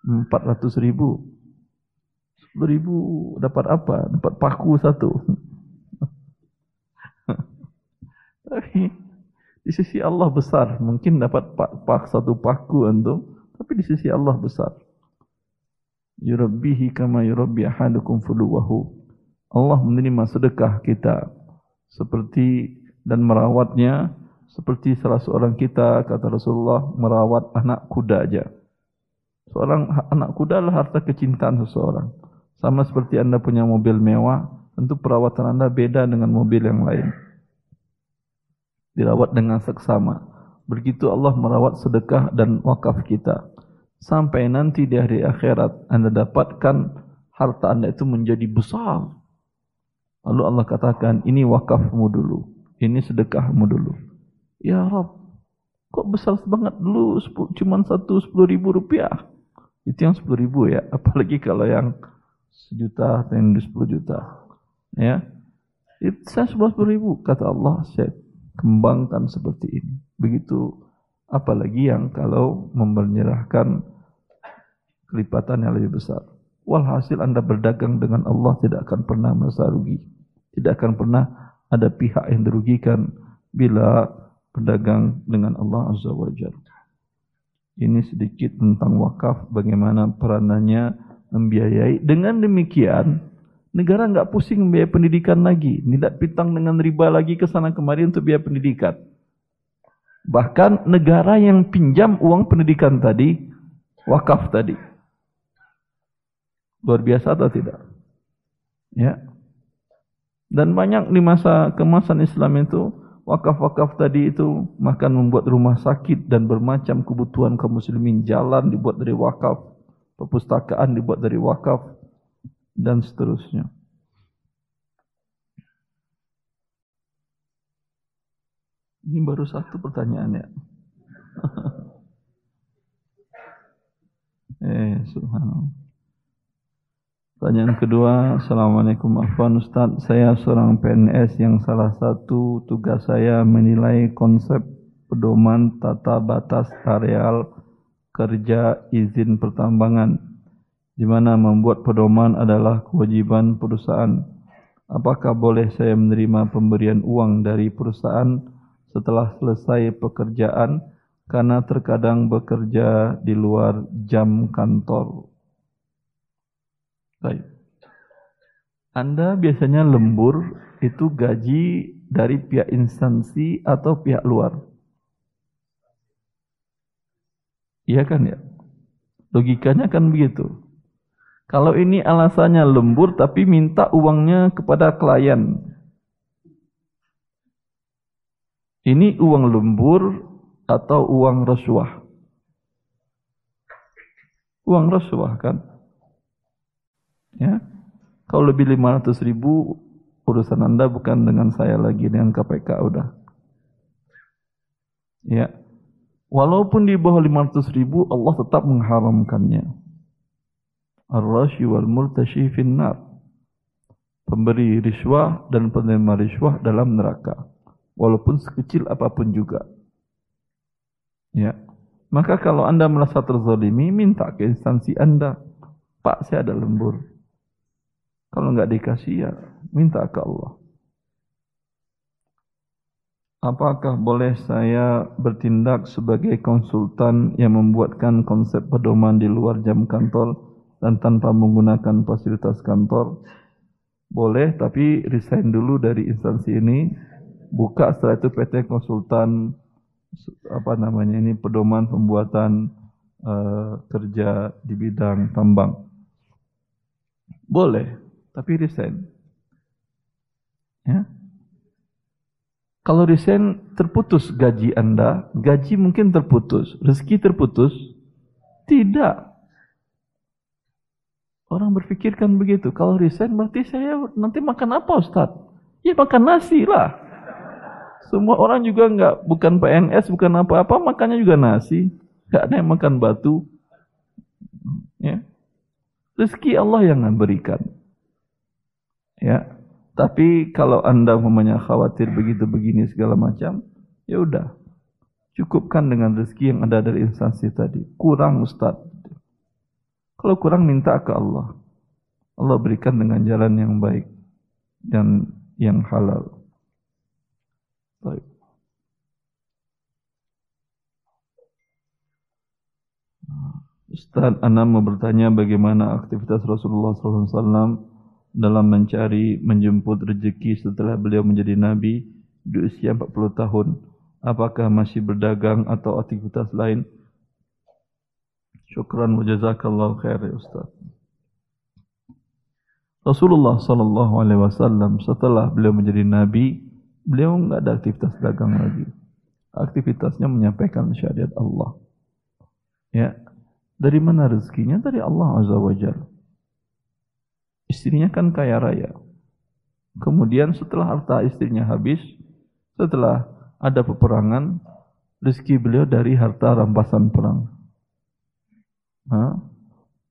400 ribu. 10 ribu dapat apa? Dapat paku satu. Tapi di sisi Allah besar. Mungkin dapat pak, pak satu paku antum. Tapi di sisi Allah besar. Yurabbihi kama yurabbi ahadukum fuluwahu. Allah menerima sedekah kita. Seperti dan merawatnya. Seperti salah seorang kita, kata Rasulullah, merawat anak kuda aja. Seorang anak kuda adalah harta kecintaan seseorang. Sama seperti Anda punya mobil mewah, tentu perawatan Anda beda dengan mobil yang lain. Dirawat dengan seksama. Begitu Allah merawat sedekah dan wakaf kita. Sampai nanti di hari akhirat Anda dapatkan harta Anda itu menjadi besar. Lalu Allah katakan, ini wakafmu dulu. Ini sedekahmu dulu. Ya Rab, kok besar banget dulu cuma satu sepuluh ribu rupiah. Itu yang sepuluh ribu ya. Apalagi kalau yang sejuta atau yang sepuluh juta. Ya, itu saya sepuluh ribu kata Allah saya kembangkan seperti ini. Begitu apalagi yang kalau menyerahkan kelipatan yang lebih besar. Walhasil anda berdagang dengan Allah tidak akan pernah merasa rugi. Tidak akan pernah ada pihak yang dirugikan bila berdagang dengan Allah Azza wa Jalla. Ini sedikit tentang wakaf, bagaimana peranannya membiayai. Dengan demikian, negara nggak pusing biaya pendidikan lagi. Tidak pitang dengan riba lagi ke sana kemari untuk biaya pendidikan. Bahkan negara yang pinjam uang pendidikan tadi, wakaf tadi. Luar biasa atau tidak? Ya. Dan banyak di masa kemasan Islam itu, wakaf-wakaf tadi itu makan membuat rumah sakit dan bermacam kebutuhan kaum muslimin jalan dibuat dari wakaf perpustakaan dibuat dari wakaf dan seterusnya. Ini baru satu pertanyaannya. eh, subhanallah. Pertanyaan kedua, Assalamualaikum Afwan Ustaz, saya seorang PNS yang salah satu tugas saya menilai konsep pedoman tata batas areal kerja izin pertambangan di mana membuat pedoman adalah kewajiban perusahaan. Apakah boleh saya menerima pemberian uang dari perusahaan setelah selesai pekerjaan karena terkadang bekerja di luar jam kantor? Baik. Anda biasanya lembur itu gaji dari pihak instansi atau pihak luar? Iya kan ya? Logikanya kan begitu. Kalau ini alasannya lembur tapi minta uangnya kepada klien. Ini uang lembur atau uang rasuah? Uang rasuah kan? Ya. Kalau lebih 500 ribu urusan Anda bukan dengan saya lagi dengan KPK udah. Ya. Walaupun di bawah 500 ribu, Allah tetap mengharamkannya. Ar-rashi wal murtashi finnar. Pemberi riswah dan penerima riswah dalam neraka. Walaupun sekecil apa pun juga. Ya. Maka kalau anda merasa terzalimi, minta ke instansi anda. Pak, saya ada lembur. Kalau nggak dikasih ya, minta ke Allah. Apakah boleh saya bertindak sebagai konsultan yang membuatkan konsep pedoman di luar jam kantor dan tanpa menggunakan fasilitas kantor? Boleh, tapi resign dulu dari instansi ini. Buka setelah itu PT konsultan apa namanya ini pedoman pembuatan uh, kerja di bidang tambang. Boleh, tapi resign. Ya, kalau resign terputus gaji Anda, gaji mungkin terputus, rezeki terputus. Tidak. Orang berpikirkan begitu. Kalau resign berarti saya nanti makan apa Ustaz? Ya makan nasi lah. Semua orang juga enggak, bukan PNS, bukan apa-apa, makannya juga nasi. Enggak ada yang makan batu. Ya. Rezeki Allah yang berikan. Ya. Tapi kalau Anda memangnya khawatir begitu begini segala macam, ya udah. Cukupkan dengan rezeki yang ada dari instansi tadi. Kurang Ustaz. Kalau kurang minta ke Allah. Allah berikan dengan jalan yang baik dan yang halal. Baik. Ustaz Anam mau bertanya bagaimana aktivitas Rasulullah SAW dalam mencari menjemput rezeki setelah beliau menjadi Nabi di usia 40 tahun. Apakah masih berdagang atau aktivitas lain? Syukran wa jazakallahu khair ya Ustaz. Rasulullah sallallahu alaihi wasallam setelah beliau menjadi nabi, beliau enggak ada aktivitas dagang lagi. Aktivitasnya menyampaikan syariat Allah. Ya. Dari mana rezekinya? Dari Allah Azza wa Jalla. Istrinya kan kaya raya. Kemudian setelah harta istrinya habis, setelah ada peperangan, rezeki beliau dari harta rampasan perang.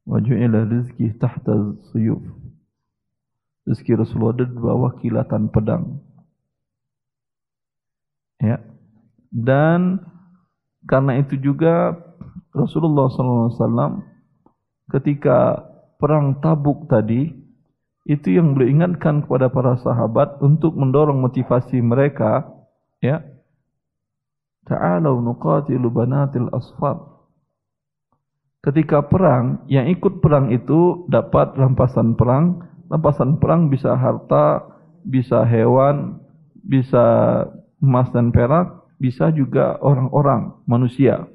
Waju'ila rizki tahta suyuf. Rizki Rasulullah ada di bawah kilatan pedang. Ya. Dan karena itu juga Rasulullah SAW ketika perang Tabuk tadi itu yang beliau ingatkan kepada para sahabat untuk mendorong motivasi mereka ya ta'alu nuqatilu banatil asfar ketika perang, yang ikut perang itu dapat rampasan perang. Rampasan perang bisa harta, bisa hewan, bisa emas dan perak, bisa juga orang-orang, manusia.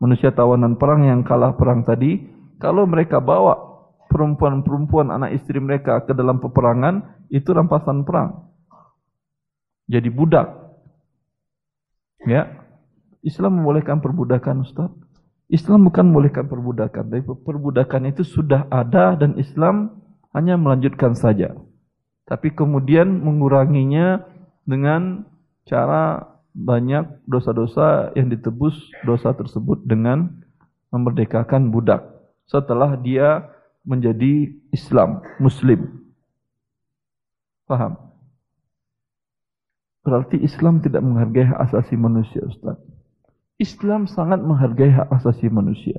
Manusia tawanan perang yang kalah perang tadi, kalau mereka bawa perempuan-perempuan anak istri mereka ke dalam peperangan, itu rampasan perang. Jadi budak. Ya. Islam membolehkan perbudakan Ustaz. Islam bukan membolehkan perbudakan, tapi perbudakan itu sudah ada dan Islam hanya melanjutkan saja. Tapi kemudian menguranginya dengan cara banyak dosa-dosa yang ditebus dosa tersebut dengan memerdekakan budak setelah dia menjadi Islam, Muslim. Paham? Berarti Islam tidak menghargai hak asasi manusia, Ustaz. Islam sangat menghargai hak asasi manusia.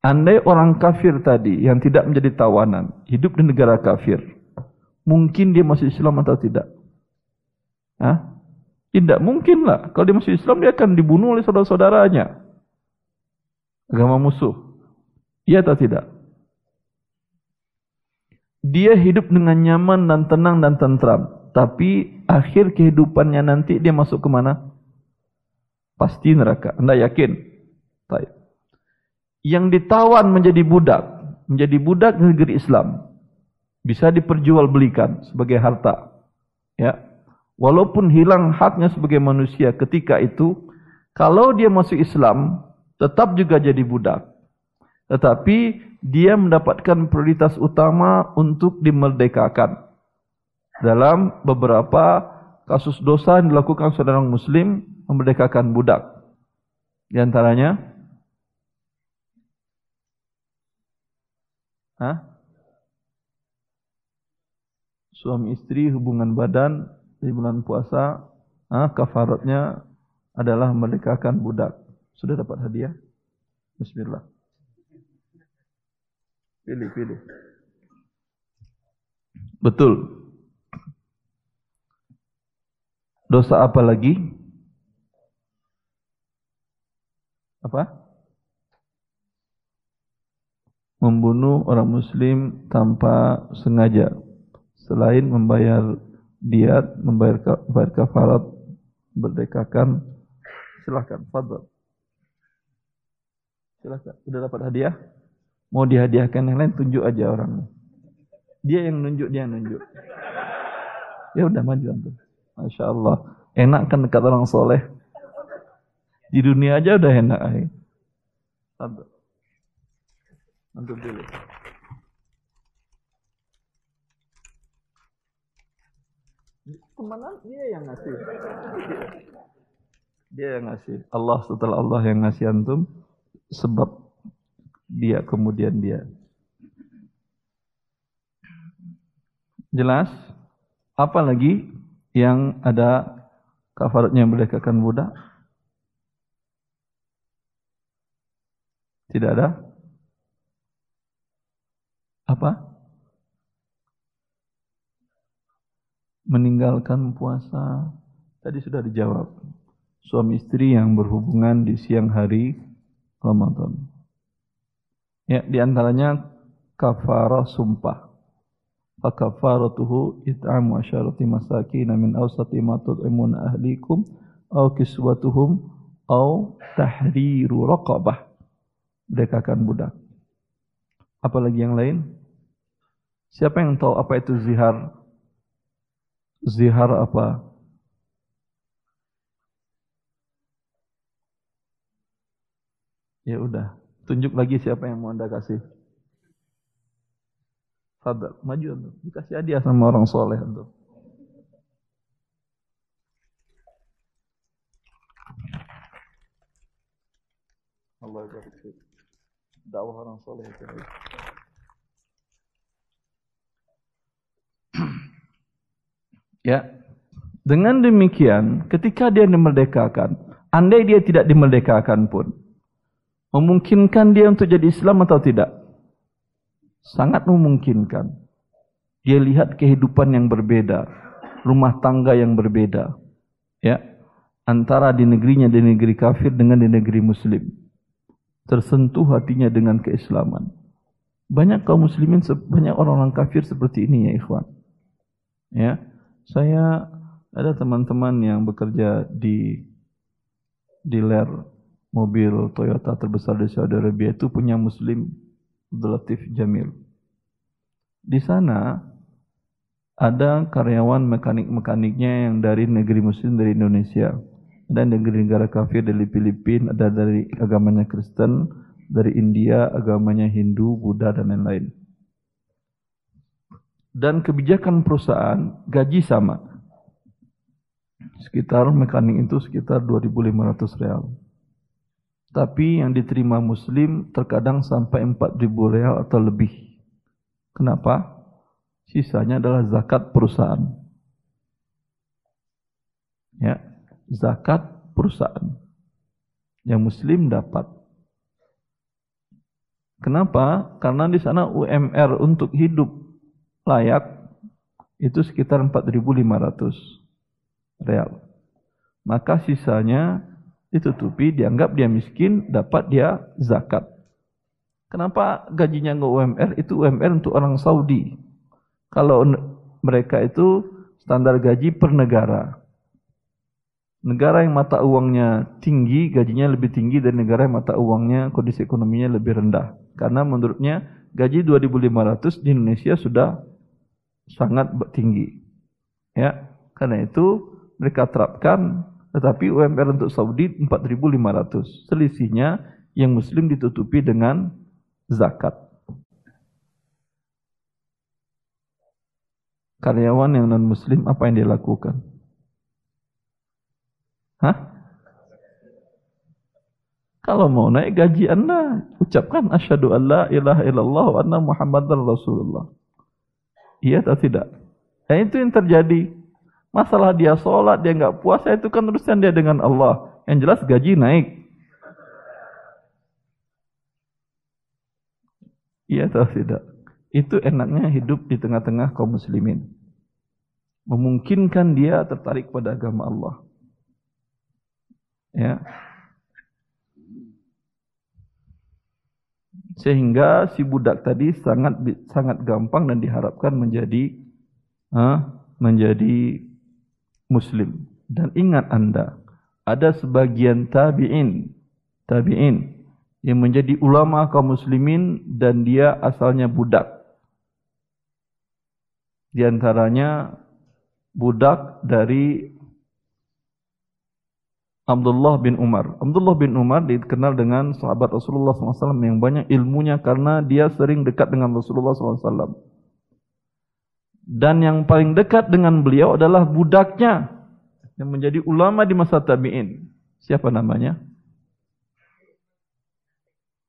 Andai orang kafir tadi yang tidak menjadi tawanan, hidup di negara kafir, mungkin dia masuk Islam atau tidak? Hah? Tidak mungkin lah. Kalau dia masuk Islam, dia akan dibunuh oleh saudara-saudaranya. Agama musuh. Iya atau tidak? Dia hidup dengan nyaman dan tenang dan tentram. Tapi akhir kehidupannya nanti dia masuk ke mana? Pasti neraka. Anda yakin? Baik. Yang ditawan menjadi budak, menjadi budak negeri Islam, bisa diperjualbelikan sebagai harta. Ya. Walaupun hilang haknya sebagai manusia ketika itu, kalau dia masuk Islam, tetap juga jadi budak. Tetapi dia mendapatkan prioritas utama untuk dimerdekakan. Dalam beberapa kasus dosa yang dilakukan seorang muslim memerdekakan budak. Di antaranya Hah? Suami istri hubungan badan di bulan puasa, ah, kafaratnya adalah memerdekakan budak. Sudah dapat hadiah? Bismillah. Pilih, pilih. Betul. Dosa apa lagi? apa? Membunuh orang muslim tanpa sengaja selain membayar diat, membayar, membayar kafarat, berdekakan. Silahkan, fadl. Silahkan, sudah dapat hadiah? Mau dihadiahkan yang lain, tunjuk aja orangnya. Dia yang nunjuk, dia yang nunjuk. Ya udah maju antum. Masya Allah. Enak kan dekat orang soleh. Di dunia aja udah enak. Antum dulu. Ke mana dia yang ngasih? Dia yang ngasih. Allah setelah Allah yang ngasih antum sebab dia kemudian dia. Jelas? Apa lagi yang ada kafaratnya merdekakan budak? Tidak ada? Apa? Meninggalkan puasa. Tadi sudah dijawab. Suami istri yang berhubungan di siang hari Ramadan. Ya, di antaranya kafarah sumpah. Fa kafaratuhu it'amu asyarati masakin min awsati ma tud'imun ahlikum aw kiswatuhum aw tahriru raqabah. Berdekakan budak. Apalagi yang lain? Siapa yang tahu apa itu zihar? Zihar apa? Ya udah, tunjuk lagi siapa yang mau Anda kasih. Fadal, maju untuk dikasih hadiah sama orang soleh untuk. Allah barik dakwah orang soleh itu. Ya, dengan demikian, ketika dia dimerdekakan, andai dia tidak dimerdekakan pun, memungkinkan dia untuk jadi Islam atau tidak? Sangat memungkinkan. Dia lihat kehidupan yang berbeda, rumah tangga yang berbeda. Ya, antara di negerinya di negeri kafir dengan di negeri muslim. Tersentuh hatinya dengan keislaman. Banyak kaum muslimin, banyak orang-orang kafir seperti ini ya ikhwan. Ya, saya ada teman-teman yang bekerja di dealer mobil Toyota terbesar di Saudi Arabia itu punya muslim Abdul Jamil. Di sana ada karyawan mekanik-mekaniknya yang dari negeri muslim dari Indonesia. Dan negeri negara kafir dari Filipina, ada dari agamanya Kristen, dari India, agamanya Hindu, Buddha, dan lain-lain. Dan kebijakan perusahaan gaji sama. Sekitar mekanik itu sekitar 2.500 real. Tapi yang diterima muslim terkadang sampai 4000 real atau lebih. Kenapa? Sisanya adalah zakat perusahaan. Ya, zakat perusahaan. Yang muslim dapat. Kenapa? Karena di sana UMR untuk hidup layak itu sekitar 4.500 real. Maka sisanya ditutupi, dianggap dia miskin, dapat dia zakat. Kenapa gajinya nggak UMR? Itu UMR untuk orang Saudi. Kalau mereka itu standar gaji per negara. Negara yang mata uangnya tinggi, gajinya lebih tinggi dari negara yang mata uangnya kondisi ekonominya lebih rendah. Karena menurutnya gaji 2.500 di Indonesia sudah sangat tinggi. Ya, karena itu mereka terapkan tetapi UMR untuk Saudi 4.500. Selisihnya yang muslim ditutupi dengan zakat. Karyawan yang non muslim apa yang dia lakukan? Hah? Kalau mau naik gaji anda, ucapkan asyhadu alla ilaha illallah wa anna muhammadar rasulullah. Iya atau tidak? Dan itu yang terjadi. Masalah dia sholat, dia nggak puasa itu kan urusan dia dengan Allah. Yang jelas gaji naik. Iya atau tidak? Itu enaknya hidup di tengah-tengah kaum muslimin. Memungkinkan dia tertarik pada agama Allah. Ya. Sehingga si budak tadi sangat sangat gampang dan diharapkan menjadi uh, menjadi muslim. Dan ingat anda, ada sebagian tabi'in, tabi'in yang menjadi ulama kaum muslimin dan dia asalnya budak. Di antaranya budak dari Abdullah bin Umar. Abdullah bin Umar dikenal dengan sahabat Rasulullah SAW yang banyak ilmunya karena dia sering dekat dengan Rasulullah SAW. Dan yang paling dekat dengan beliau adalah budaknya yang menjadi ulama di masa tabi'in. Siapa namanya?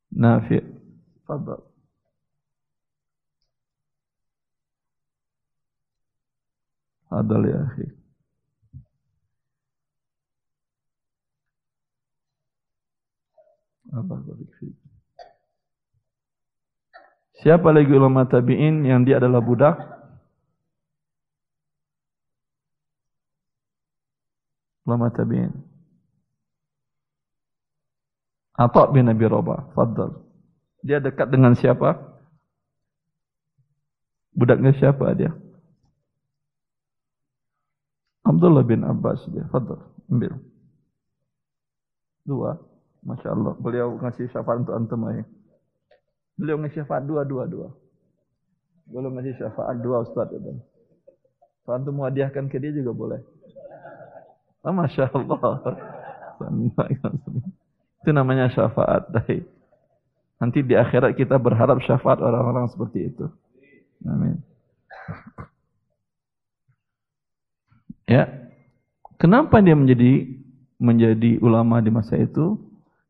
Nafi. Fadal. Fadal ya akhi. Siapa lagi ulama tabi'in yang dia adalah budak? Ulama tabi'in. Atta bin Nabi Rabah. Fadal. Dia dekat dengan siapa? Budaknya siapa dia? Abdullah bin Abbas dia. Fadal. Ambil. Dua. Masya Allah. Beliau ngasih syafaat untuk antum ya. Beliau ngasih syafaat dua, dua, dua. Beliau ngasih syafaat dua Ustaz. Kalau antum hadiahkan ke dia juga boleh. Oh, Masya Allah. Itu namanya syafaat. Nanti di akhirat kita berharap syafaat orang-orang seperti itu. Amin. Ya. Kenapa dia menjadi menjadi ulama di masa itu?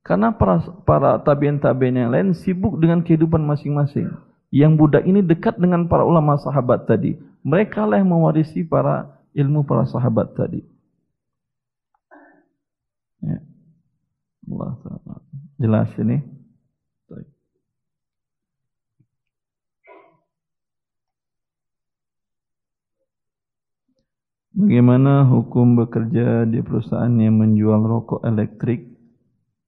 Karena para, para tabiin-tabiin yang lain sibuk dengan kehidupan masing-masing. Yang budak ini dekat dengan para ulama sahabat tadi. Mereka lah yang mewarisi para ilmu para sahabat tadi. Ya. Allah Jelas ini. Bagaimana hukum bekerja di perusahaan yang menjual rokok elektrik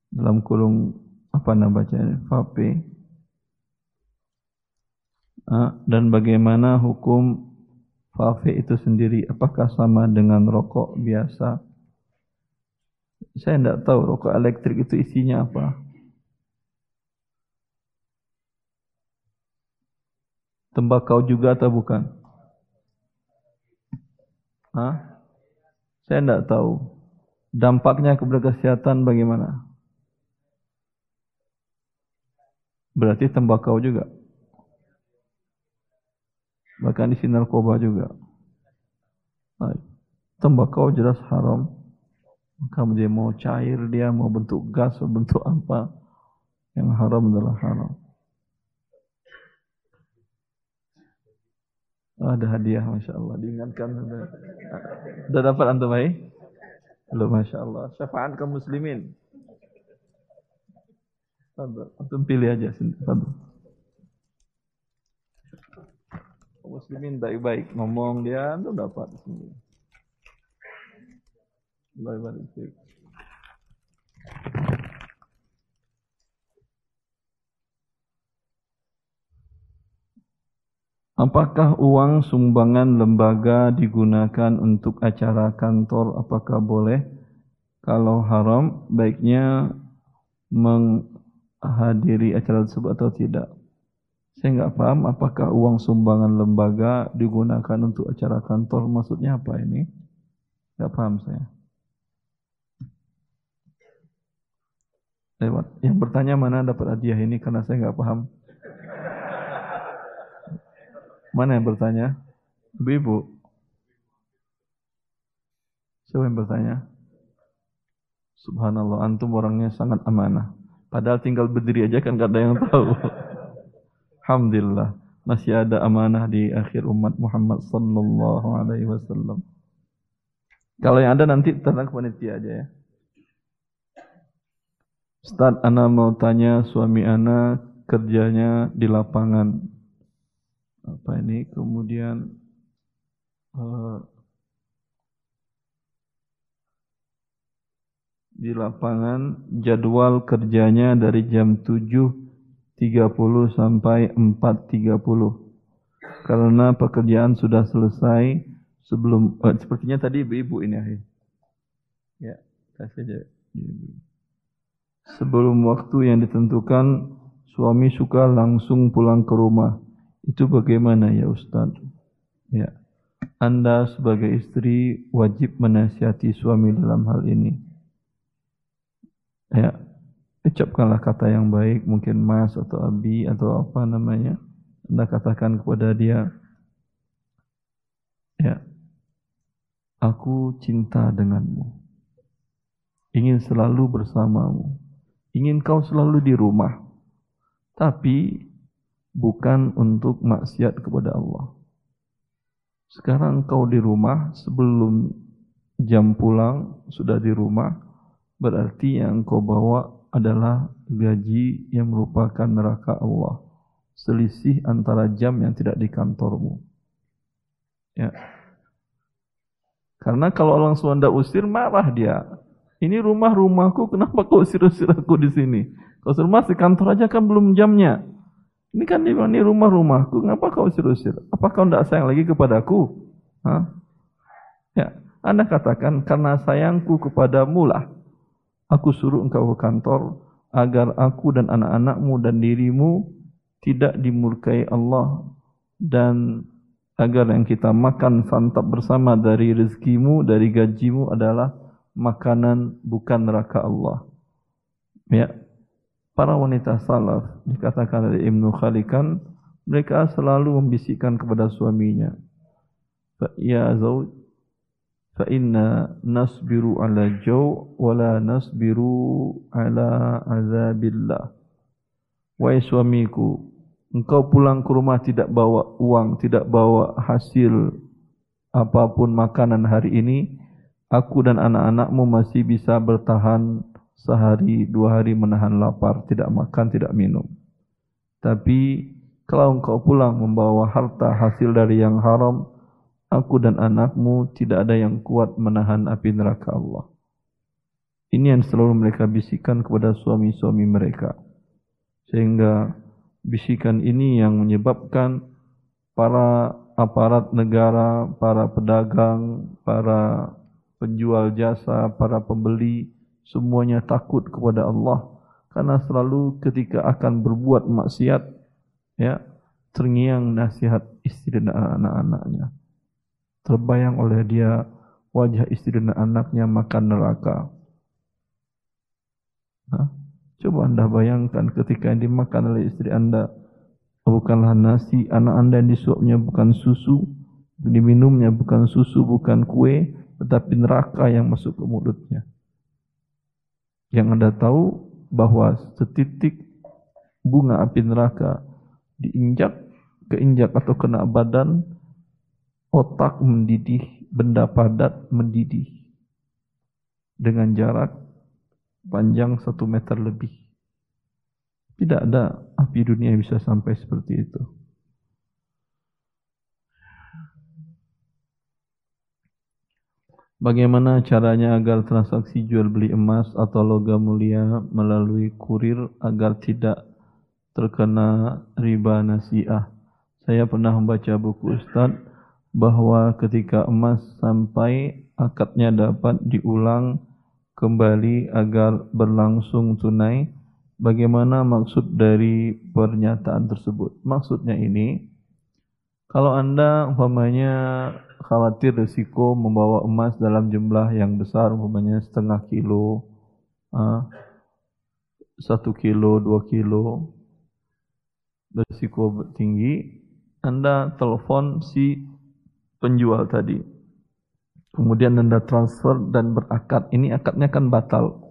dalam kurung apa nama bacanya vape dan bagaimana hukum vape itu sendiri? Apakah sama dengan rokok biasa saya tidak tahu rokok elektrik itu isinya apa tembakau juga atau bukan Hah? saya tidak tahu dampaknya kepada kesehatan bagaimana Berarti tembakau juga. Bahkan isi narkoba juga. Tembakau jelas haram. Maka dia mau cair dia, mau bentuk gas, mau bentuk apa. Yang haram adalah haram. ada hadiah Masya Allah. Diingatkan. Sudah dapat antum baik? Belum Masya Allah. Syafaat kaum muslimin. Antum pilih aja satu. Muslimin baik-baik ngomong dia antum dapat Apakah uang sumbangan lembaga digunakan untuk acara kantor? Apakah boleh? Kalau haram, baiknya meng hadiri acara tersebut atau tidak. Saya nggak paham apakah uang sumbangan lembaga digunakan untuk acara kantor. Maksudnya apa ini? Nggak paham saya. Lewat. Yang bertanya mana dapat hadiah ini karena saya nggak paham. Mana yang bertanya? Ibu-ibu. Siapa yang bertanya? Subhanallah, antum orangnya sangat amanah. Padahal tinggal berdiri aja kan gak ada yang tahu. Alhamdulillah masih ada amanah di akhir umat Muhammad sallallahu alaihi wasallam. Kalau yang ada nanti tenang panitia aja ya. Ustaz, Ana mau tanya suami Ana kerjanya di lapangan. Apa ini? Kemudian uh, di lapangan jadwal kerjanya dari jam 7.30 sampai 4.30 karena pekerjaan sudah selesai sebelum oh, sepertinya tadi ibu-ibu ini akhir. Ya, kasih aja. Sebelum waktu yang ditentukan suami suka langsung pulang ke rumah. Itu bagaimana ya Ustaz? Ya. Anda sebagai istri wajib menasihati suami dalam hal ini ya ucapkanlah kata yang baik mungkin mas atau abi atau apa namanya anda katakan kepada dia ya aku cinta denganmu ingin selalu bersamamu ingin kau selalu di rumah tapi bukan untuk maksiat kepada Allah sekarang kau di rumah sebelum jam pulang sudah di rumah berarti yang kau bawa adalah gaji yang merupakan neraka Allah. Selisih antara jam yang tidak di kantormu. Ya. Karena kalau orang Sunda usir marah dia. Ini rumah rumahku, kenapa kau usir-usir di sini? Kau suruh mas di kantor aja kan belum jamnya. Ini kan di ini rumah rumahku, kenapa kau usir-usir? Apa kau tidak sayang lagi kepadaku? Hah? Ya, Anda katakan karena sayangku kepadamu lah Aku suruh engkau ke kantor agar aku dan anak-anakmu dan dirimu tidak dimurkai Allah dan agar yang kita makan santap bersama dari rezekimu, dari gajimu adalah makanan bukan neraka Allah. Ya. Para wanita salaf dikatakan oleh Ibnu Khalikan mereka selalu membisikkan kepada suaminya. Ya zauj fa inna nasbiru ala jaw wa la nasbiru ala azabillah wahai suamiku engkau pulang ke rumah tidak bawa uang tidak bawa hasil apapun makanan hari ini aku dan anak-anakmu masih bisa bertahan sehari dua hari menahan lapar tidak makan tidak minum tapi kalau engkau pulang membawa harta hasil dari yang haram aku dan anakmu tidak ada yang kuat menahan api neraka Allah. Ini yang selalu mereka bisikan kepada suami-suami mereka. Sehingga bisikan ini yang menyebabkan para aparat negara, para pedagang, para penjual jasa, para pembeli, semuanya takut kepada Allah. Karena selalu ketika akan berbuat maksiat, ya, terngiang nasihat istri dan anak-anaknya terbayang oleh dia wajah istri dan anaknya makan neraka. Nah, coba anda bayangkan ketika yang dimakan oleh istri anda bukanlah nasi, anak anda yang disuapnya bukan susu, diminumnya bukan susu, bukan kue, tetapi neraka yang masuk ke mulutnya. Yang anda tahu bahwa setitik bunga api neraka diinjak, keinjak atau kena badan, otak mendidih, benda padat mendidih dengan jarak panjang satu meter lebih. Tidak ada api dunia yang bisa sampai seperti itu. Bagaimana caranya agar transaksi jual beli emas atau logam mulia melalui kurir agar tidak terkena riba nasiah? Saya pernah membaca buku Ustadz bahwa ketika emas sampai akadnya dapat diulang kembali agar berlangsung tunai bagaimana maksud dari pernyataan tersebut maksudnya ini kalau anda umpamanya khawatir risiko membawa emas dalam jumlah yang besar umpamanya setengah kilo ah, satu kilo dua kilo risiko tinggi anda telepon si penjual tadi. Kemudian Anda transfer dan berakad. Ini akadnya kan batal.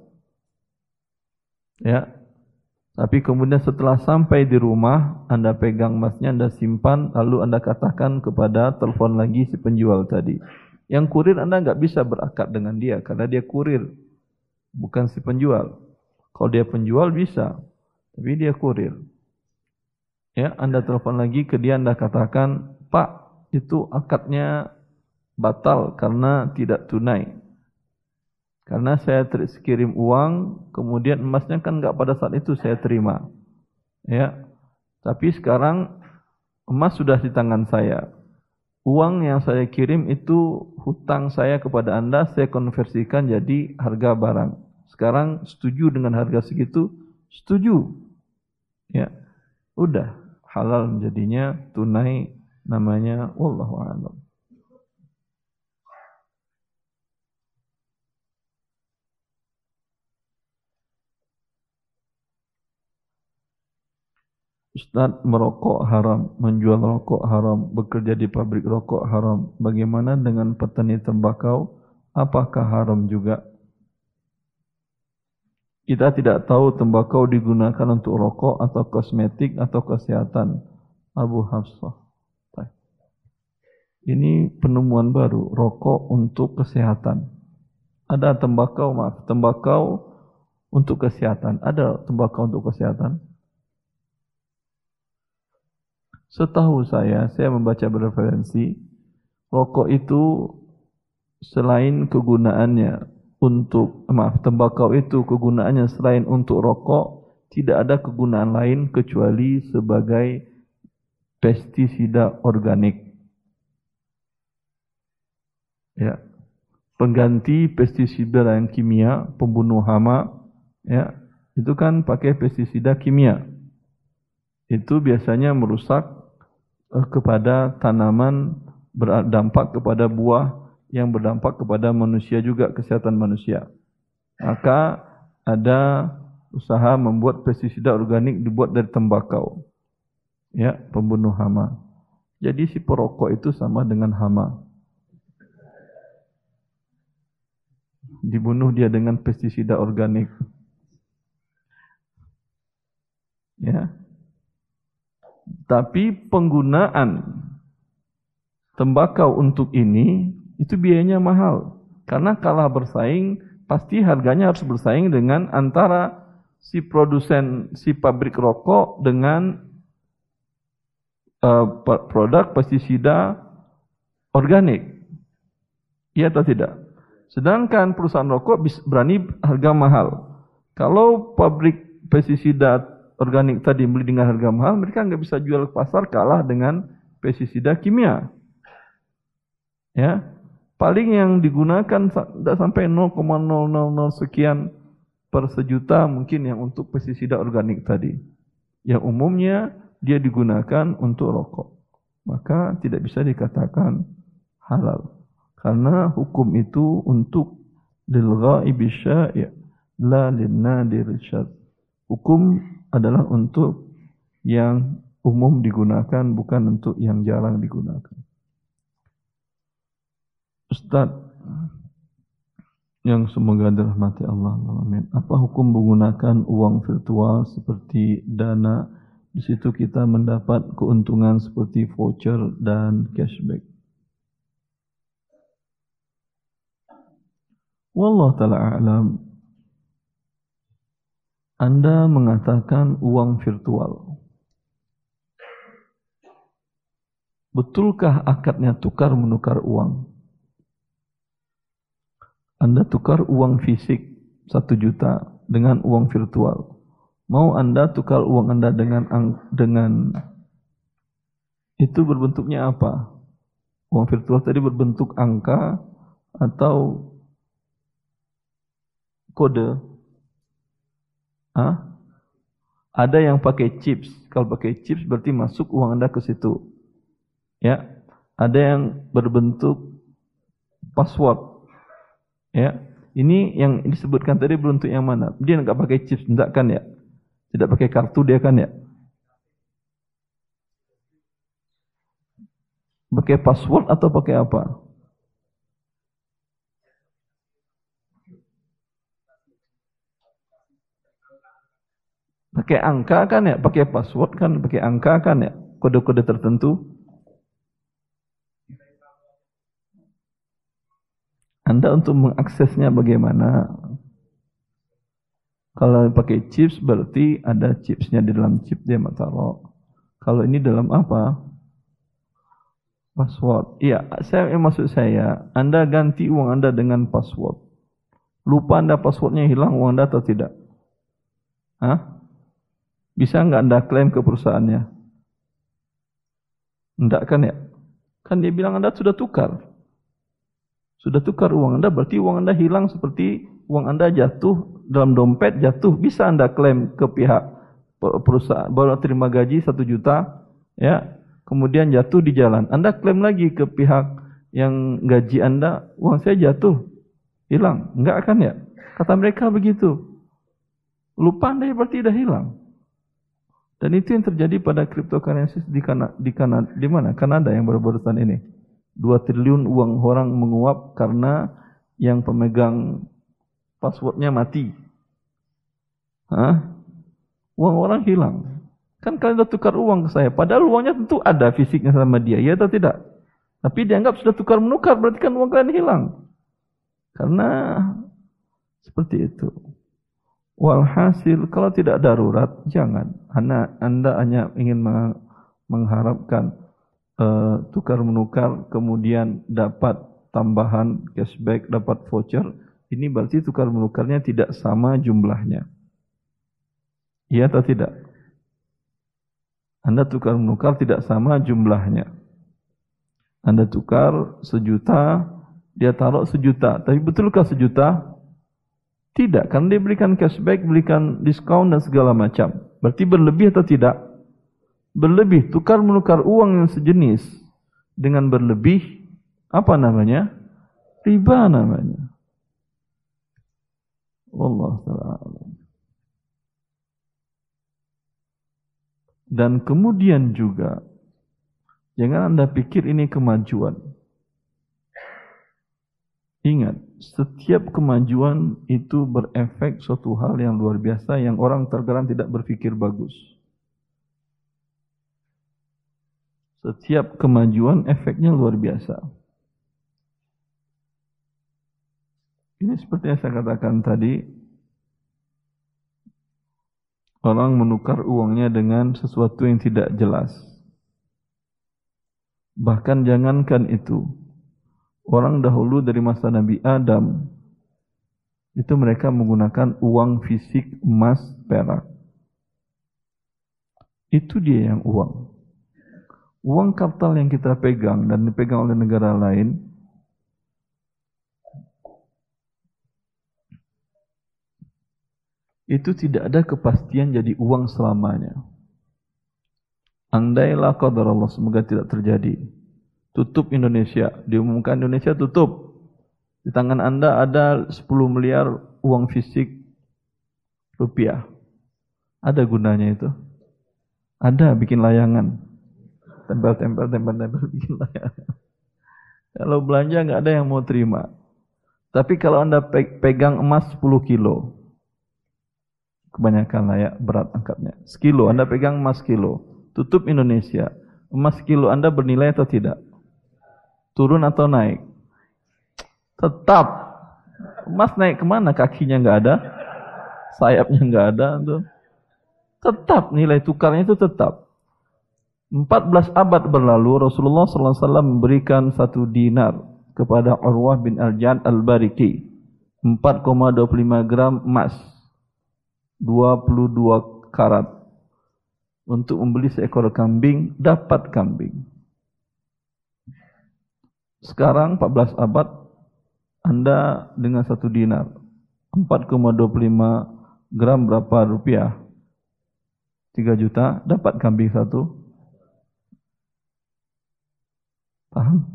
Ya. Tapi kemudian setelah sampai di rumah, Anda pegang emasnya, Anda simpan, lalu Anda katakan kepada telepon lagi si penjual tadi. Yang kurir Anda nggak bisa berakad dengan dia, karena dia kurir, bukan si penjual. Kalau dia penjual bisa, tapi dia kurir. Ya, Anda telepon lagi ke dia, Anda katakan, Pak, itu akadnya batal karena tidak tunai. Karena saya kirim uang, kemudian emasnya kan nggak pada saat itu saya terima. Ya. Tapi sekarang emas sudah di tangan saya. Uang yang saya kirim itu hutang saya kepada Anda, saya konversikan jadi harga barang. Sekarang setuju dengan harga segitu? Setuju. Ya. Udah halal jadinya tunai namanya wallahu a'lam. Ustaz merokok haram, menjual rokok haram, bekerja di pabrik rokok haram. Bagaimana dengan petani tembakau? Apakah haram juga? Kita tidak tahu tembakau digunakan untuk rokok atau kosmetik atau kesehatan. Abu Hafsah. Ini penemuan baru, rokok untuk kesehatan. Ada tembakau, maaf, tembakau untuk kesehatan. Ada tembakau untuk kesehatan? Setahu saya, saya membaca bereferensi, rokok itu selain kegunaannya untuk, maaf, tembakau itu kegunaannya selain untuk rokok, tidak ada kegunaan lain kecuali sebagai pestisida organik. Ya, pengganti pestisida dan kimia, pembunuh hama, ya, itu kan pakai pestisida kimia. Itu biasanya merusak kepada tanaman berdampak kepada buah yang berdampak kepada manusia juga kesehatan manusia. Maka ada usaha membuat pestisida organik dibuat dari tembakau. Ya, pembunuh hama. Jadi si perokok itu sama dengan hama. Dibunuh dia dengan pestisida organik. Ya, tapi penggunaan tembakau untuk ini itu biayanya mahal. Karena kalah bersaing, pasti harganya harus bersaing dengan antara si produsen, si pabrik rokok dengan uh, produk pestisida organik. Iya atau tidak? Sedangkan perusahaan rokok berani harga mahal. Kalau pabrik pestisida organik tadi beli dengan harga mahal, mereka nggak bisa jual ke pasar kalah dengan pestisida kimia. Ya, paling yang digunakan tidak sampai 0,000 sekian per sejuta mungkin yang untuk pestisida organik tadi. Yang umumnya dia digunakan untuk rokok. Maka tidak bisa dikatakan halal. Karena hukum itu untuk lil ghaibi sya'i' la lin nadir Hukum adalah untuk yang umum digunakan, bukan untuk yang jarang digunakan. Ustaz, yang semoga dirahmati Allah, amin. Apa hukum menggunakan uang virtual seperti dana? Di situ kita mendapat keuntungan seperti voucher dan cashback. Wallah ta'ala a'lam. Anda mengatakan uang virtual. Betulkah akadnya tukar menukar uang? Anda tukar uang fisik satu juta dengan uang virtual. Mau Anda tukar uang Anda dengan dengan itu berbentuknya apa? Uang virtual tadi berbentuk angka atau kode Hah? Ada yang pakai chips. Kalau pakai chips berarti masuk uang Anda ke situ. Ya. Ada yang berbentuk password. Ya. Ini yang disebutkan tadi berbentuk yang mana? Dia enggak pakai chips, enggak kan ya? Tidak pakai kartu dia kan ya? Pakai password atau pakai apa? Pakai angka kan ya, pakai password kan, pakai angka kan ya, kode-kode tertentu. Anda untuk mengaksesnya bagaimana? Kalau pakai chips berarti ada chipsnya di dalam chip dia taruh. Kalau ini dalam apa? Password. Iya, saya yang maksud saya, Anda ganti uang Anda dengan password. Lupa Anda passwordnya hilang uang Anda atau tidak? Hah? Bisa nggak Anda klaim ke perusahaannya? Enggak kan ya? Kan dia bilang Anda sudah tukar. Sudah tukar uang Anda, berarti uang Anda hilang seperti uang Anda jatuh dalam dompet, jatuh. Bisa Anda klaim ke pihak perusahaan, baru terima gaji satu juta, ya, kemudian jatuh di jalan. Anda klaim lagi ke pihak yang gaji Anda, uang saya jatuh, hilang. Enggak kan ya? Kata mereka begitu. Lupa Anda berarti sudah hilang. Dan itu yang terjadi pada cryptocurrency di Kanada, di, Kanada, di mana? Kanada yang baru-barusan ini. 2 triliun uang orang menguap karena yang pemegang passwordnya mati. Hah? Uang orang hilang. Kan kalian sudah tukar uang ke saya. Padahal uangnya tentu ada fisiknya sama dia. Ya atau tidak? Tapi dianggap sudah tukar menukar. Berarti kan uang kalian hilang. Karena seperti itu. Walhasil kalau tidak darurat jangan. Anda, anda hanya ingin mengharapkan uh, tukar menukar kemudian dapat tambahan cashback, dapat voucher. Ini berarti tukar menukarnya tidak sama jumlahnya. Iya atau tidak? Anda tukar menukar tidak sama jumlahnya. Anda tukar sejuta, dia taruh sejuta. Tapi betulkah sejuta? Tidak, karena dia berikan cashback, berikan diskon dan segala macam. Berarti berlebih atau tidak? Berlebih, tukar menukar uang yang sejenis dengan berlebih, apa namanya? Riba namanya. Allah Ta'ala. Dan kemudian juga, jangan Anda pikir ini kemajuan. Ingat, setiap kemajuan itu berefek suatu hal yang luar biasa yang orang terkadang tidak berpikir bagus. Setiap kemajuan efeknya luar biasa. Ini seperti yang saya katakan tadi, orang menukar uangnya dengan sesuatu yang tidak jelas. Bahkan jangankan itu, orang dahulu dari masa Nabi Adam itu mereka menggunakan uang fisik emas perak. Itu dia yang uang. Uang kartal yang kita pegang dan dipegang oleh negara lain itu tidak ada kepastian jadi uang selamanya. Andailah qadar Allah semoga tidak terjadi tutup Indonesia. Diumumkan Indonesia tutup. Di tangan Anda ada 10 miliar uang fisik rupiah. Ada gunanya itu? Ada bikin layangan. Tempel-tempel, tempel-tempel bikin layangan. Kalau belanja nggak ada yang mau terima. Tapi kalau Anda pegang emas 10 kilo, kebanyakan layak berat angkatnya. Sekilo, Anda pegang emas kilo, tutup Indonesia. Emas kilo Anda bernilai atau tidak? Turun atau naik? Tetap. Emas naik ke mana? Kakinya nggak ada, sayapnya nggak ada. Tuh. Tetap nilai tukarnya itu tetap. 14 abad berlalu Rasulullah SAW memberikan satu dinar kepada Urwah bin Al-Jan Al-Bariki. 4,25 gram emas. 22 karat. Untuk membeli seekor kambing, dapat kambing. Sekarang 14 abad Anda dengan satu dinar 4,25 gram berapa rupiah? 3 juta dapat kambing satu. Paham?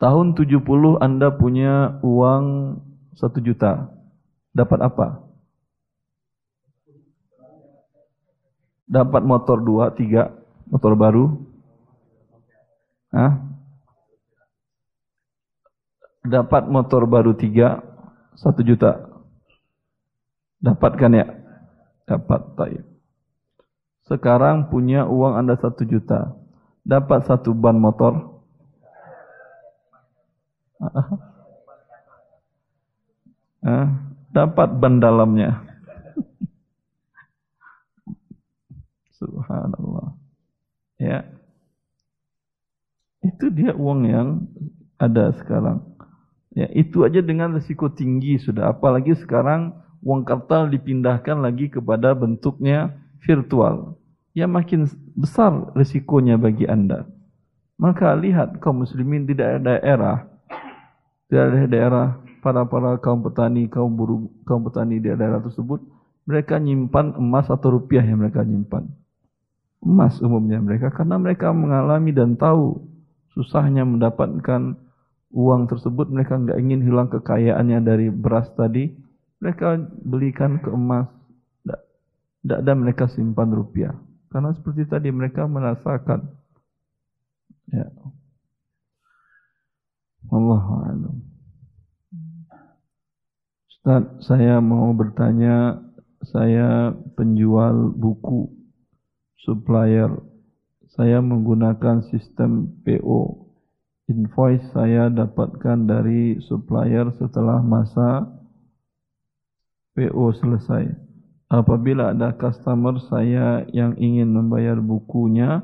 Tahun 70 Anda punya uang 1 juta. Dapat apa? Dapat motor 2, 3, motor baru. Hah? Dapat motor baru tiga, satu juta. Dapatkan ya? Dapat, taib. Sekarang punya uang Anda satu juta. Dapat satu ban motor. Ah, dapat ban dalamnya. Subhanallah. Ya. Itu dia uang yang ada sekarang. Ya, itu aja dengan risiko tinggi sudah. Apalagi sekarang uang kartal dipindahkan lagi kepada bentuknya virtual. Ya makin besar risikonya bagi Anda. Maka lihat kaum muslimin di daerah-daerah. Di daerah-daerah para-para kaum petani, kaum buruh, kaum petani di daerah tersebut. Mereka nyimpan emas atau rupiah yang mereka nyimpan. Emas umumnya mereka. Karena mereka mengalami dan tahu susahnya mendapatkan uang tersebut mereka nggak ingin hilang kekayaannya dari beras tadi, mereka belikan ke emas. Tidak ada mereka simpan rupiah. Karena seperti tadi mereka merasakan. Ya. Allah alam. Ustaz, saya mau bertanya, saya penjual buku, supplier. Saya menggunakan sistem PO. Invoice saya dapatkan dari supplier setelah masa PO selesai. Apabila ada customer saya yang ingin membayar bukunya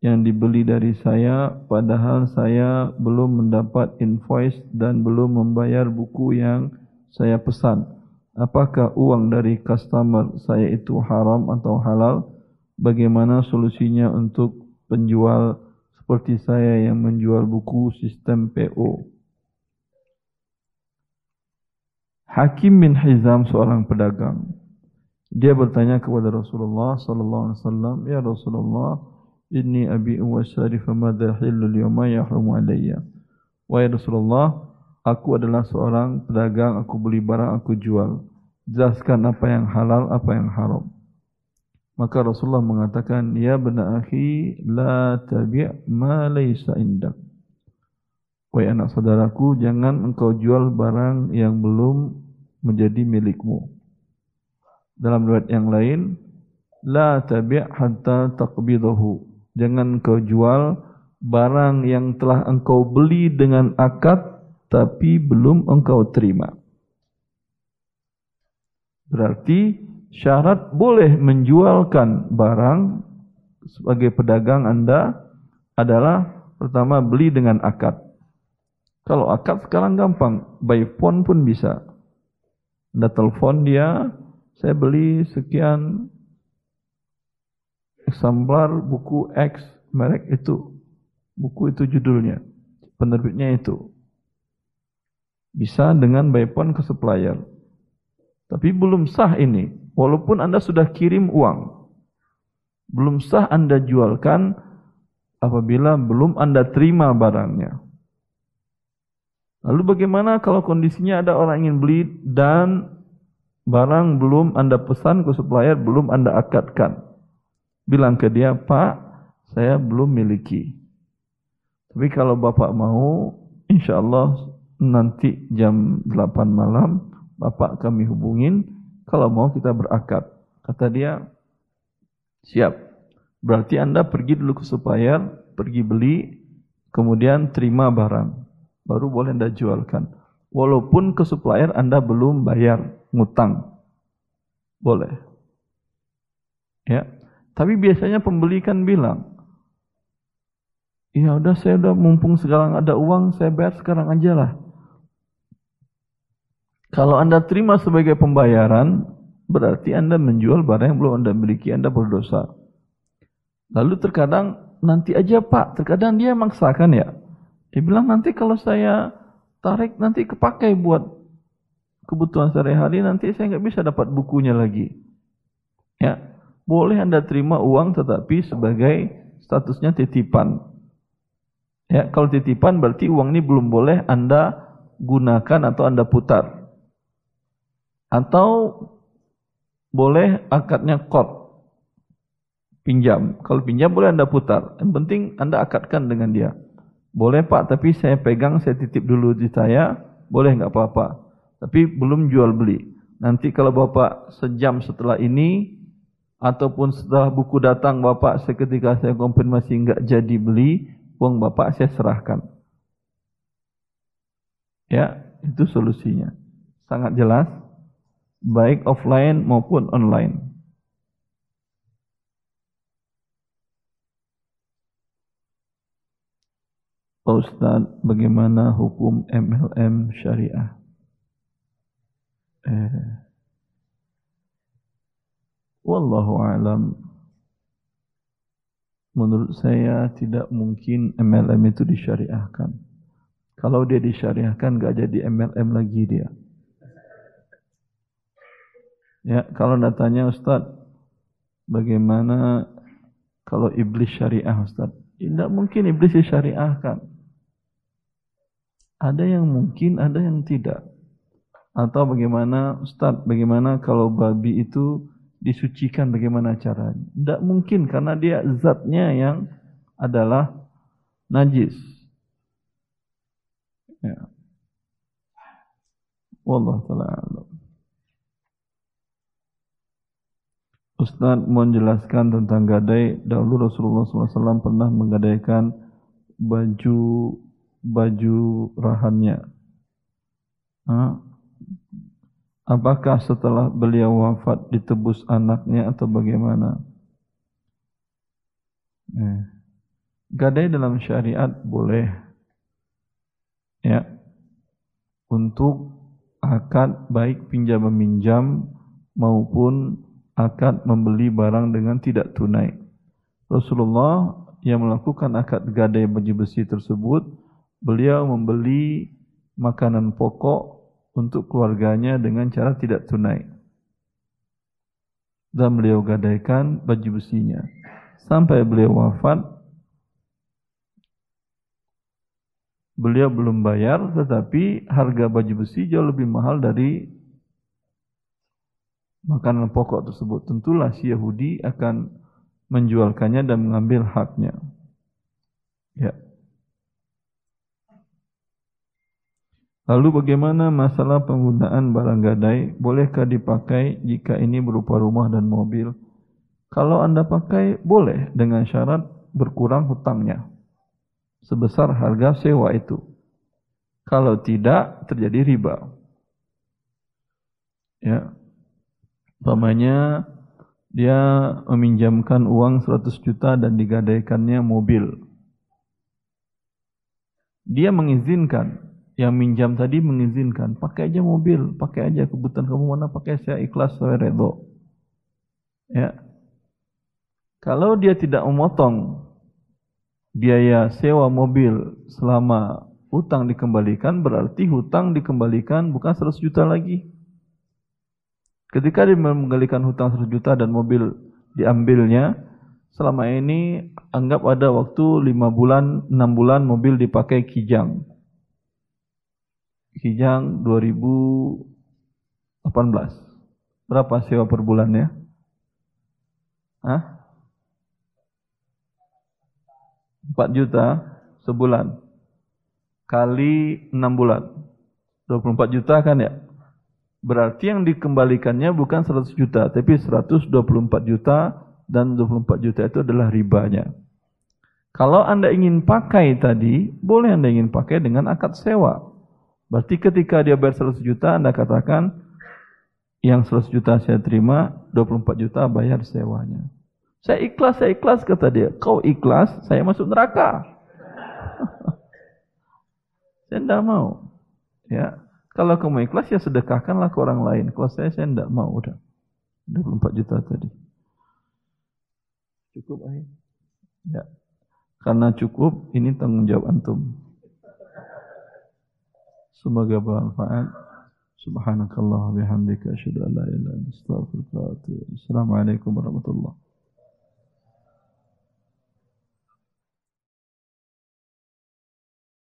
yang dibeli dari saya padahal saya belum mendapat invoice dan belum membayar buku yang saya pesan. Apakah uang dari customer saya itu haram atau halal? Bagaimana solusinya untuk penjual seperti saya yang menjual buku sistem PO? Hakim bin Hizam seorang pedagang. Dia bertanya kepada Rasulullah sallallahu alaihi wasallam, "Ya Rasulullah, inni abi wa syari fa madha hillu al-yawma yahrumu alayya." Wahai Rasulullah, aku adalah seorang pedagang, aku beli barang, aku jual. Jelaskan apa yang halal, apa yang haram. Maka Rasulullah mengatakan, "Ya bena akhi, la tabi' ma laysa indak." Wahai anak saudaraku, jangan engkau jual barang yang belum menjadi milikmu. Dalam riwayat yang lain, la tabi' hatta taqbidahu. Jangan engkau jual barang yang telah engkau beli dengan akad tapi belum engkau terima. Berarti syarat boleh menjualkan barang sebagai pedagang Anda adalah pertama beli dengan akad. Kalau akad sekarang gampang, by phone pun bisa. Anda telepon dia, saya beli sekian eksemplar buku X merek itu. Buku itu judulnya. Penerbitnya itu. Bisa dengan by phone ke supplier. Tapi belum sah ini. Walaupun Anda sudah kirim uang. Belum sah Anda jualkan apabila belum Anda terima barangnya. Lalu bagaimana kalau kondisinya ada orang ingin beli dan barang belum Anda pesan ke supplier, belum Anda akadkan. Bilang ke dia, Pak, saya belum miliki. Tapi kalau Bapak mau, insya Allah nanti jam 8 malam, Bapak kami hubungin, kalau mau kita berakad. Kata dia, siap. Berarti Anda pergi dulu ke supplier, pergi beli, kemudian terima barang baru boleh Anda jualkan. Walaupun ke supplier Anda belum bayar ngutang. Boleh. Ya. Tapi biasanya pembeli kan bilang, Ya udah saya udah mumpung sekarang ada uang, saya bayar sekarang aja lah. Kalau Anda terima sebagai pembayaran, berarti Anda menjual barang yang belum Anda miliki, Anda berdosa. Lalu terkadang, nanti aja Pak, terkadang dia maksakan ya. Dia bilang nanti kalau saya tarik nanti kepakai buat kebutuhan sehari-hari nanti saya nggak bisa dapat bukunya lagi. Ya, boleh anda terima uang tetapi sebagai statusnya titipan. Ya, kalau titipan berarti uang ini belum boleh anda gunakan atau anda putar. Atau boleh akadnya kot pinjam. Kalau pinjam boleh anda putar. Yang penting anda akadkan dengan dia. Boleh pak, tapi saya pegang, saya titip dulu di saya, boleh nggak apa-apa. Tapi belum jual beli. Nanti kalau bapak sejam setelah ini, ataupun setelah buku datang bapak seketika saya konfirmasi nggak jadi beli, uang bapak saya serahkan. Ya, itu solusinya. Sangat jelas, baik offline maupun online. Pak Ustaz, bagaimana hukum MLM syariah? Eh, Wallahu alam. Menurut saya tidak mungkin MLM itu disyariahkan. Kalau dia disyariahkan gak jadi MLM lagi dia. Ya, kalau datanya Ustaz, bagaimana kalau iblis syariah Ustaz? Tidak mungkin iblis disyariahkan. Ada yang mungkin, ada yang tidak. Atau bagaimana, Ustaz, bagaimana kalau babi itu disucikan bagaimana caranya? Tidak mungkin karena dia zatnya yang adalah najis. Ya. Wallah taala Ustaz menjelaskan tentang gadai. Dahulu Rasulullah SAW pernah menggadaikan baju baju rahannya. Apakah setelah beliau wafat ditebus anaknya atau bagaimana? Eh. Gadai dalam syariat boleh. Ya. Untuk akad baik pinjam meminjam maupun akad membeli barang dengan tidak tunai. Rasulullah yang melakukan akad gadai baju besi tersebut, beliau membeli makanan pokok untuk keluarganya dengan cara tidak tunai. Dan beliau gadaikan baju besinya. Sampai beliau wafat, beliau belum bayar, tetapi harga baju besi jauh lebih mahal dari makanan pokok tersebut. Tentulah si Yahudi akan menjualkannya dan mengambil haknya. Ya. Lalu bagaimana masalah penggunaan barang gadai? Bolehkah dipakai jika ini berupa rumah dan mobil? Kalau Anda pakai, boleh dengan syarat berkurang hutangnya. Sebesar harga sewa itu. Kalau tidak, terjadi riba. Ya, Umpamanya dia meminjamkan uang 100 juta dan digadaikannya mobil. Dia mengizinkan, yang minjam tadi mengizinkan, pakai aja mobil, pakai aja kebutuhan kamu mana pakai saya ikhlas saya redo. Ya. Kalau dia tidak memotong biaya sewa mobil selama hutang dikembalikan, berarti hutang dikembalikan bukan 100 juta lagi. Ketika dia menggalikan hutang 100 juta dan mobil diambilnya, selama ini anggap ada waktu 5 bulan, 6 bulan mobil dipakai kijang. Kijang 2018. Berapa sewa per bulannya? Hah? 4 juta sebulan. Kali 6 bulan. 24 juta kan ya? Berarti yang dikembalikannya bukan 100 juta, tapi 124 juta dan 24 juta itu adalah ribanya. Kalau Anda ingin pakai tadi, boleh Anda ingin pakai dengan akad sewa. Berarti ketika dia bayar 100 juta, Anda katakan, yang 100 juta saya terima, 24 juta bayar sewanya. Saya ikhlas, saya ikhlas, kata dia. Kau ikhlas, saya masuk neraka. saya tidak mau. Ya, kalau kamu ikhlas ya sedekahkanlah ke orang lain. Kalau saya saya tidak mau udah. 24 juta tadi. Cukup aja. Ya. Karena cukup ini tanggung jawab antum. Semoga bermanfaat. Subhanakallah bihamdika asyhadu an la ilaha illa anta astaghfiruka wa atubu Assalamualaikum warahmatullahi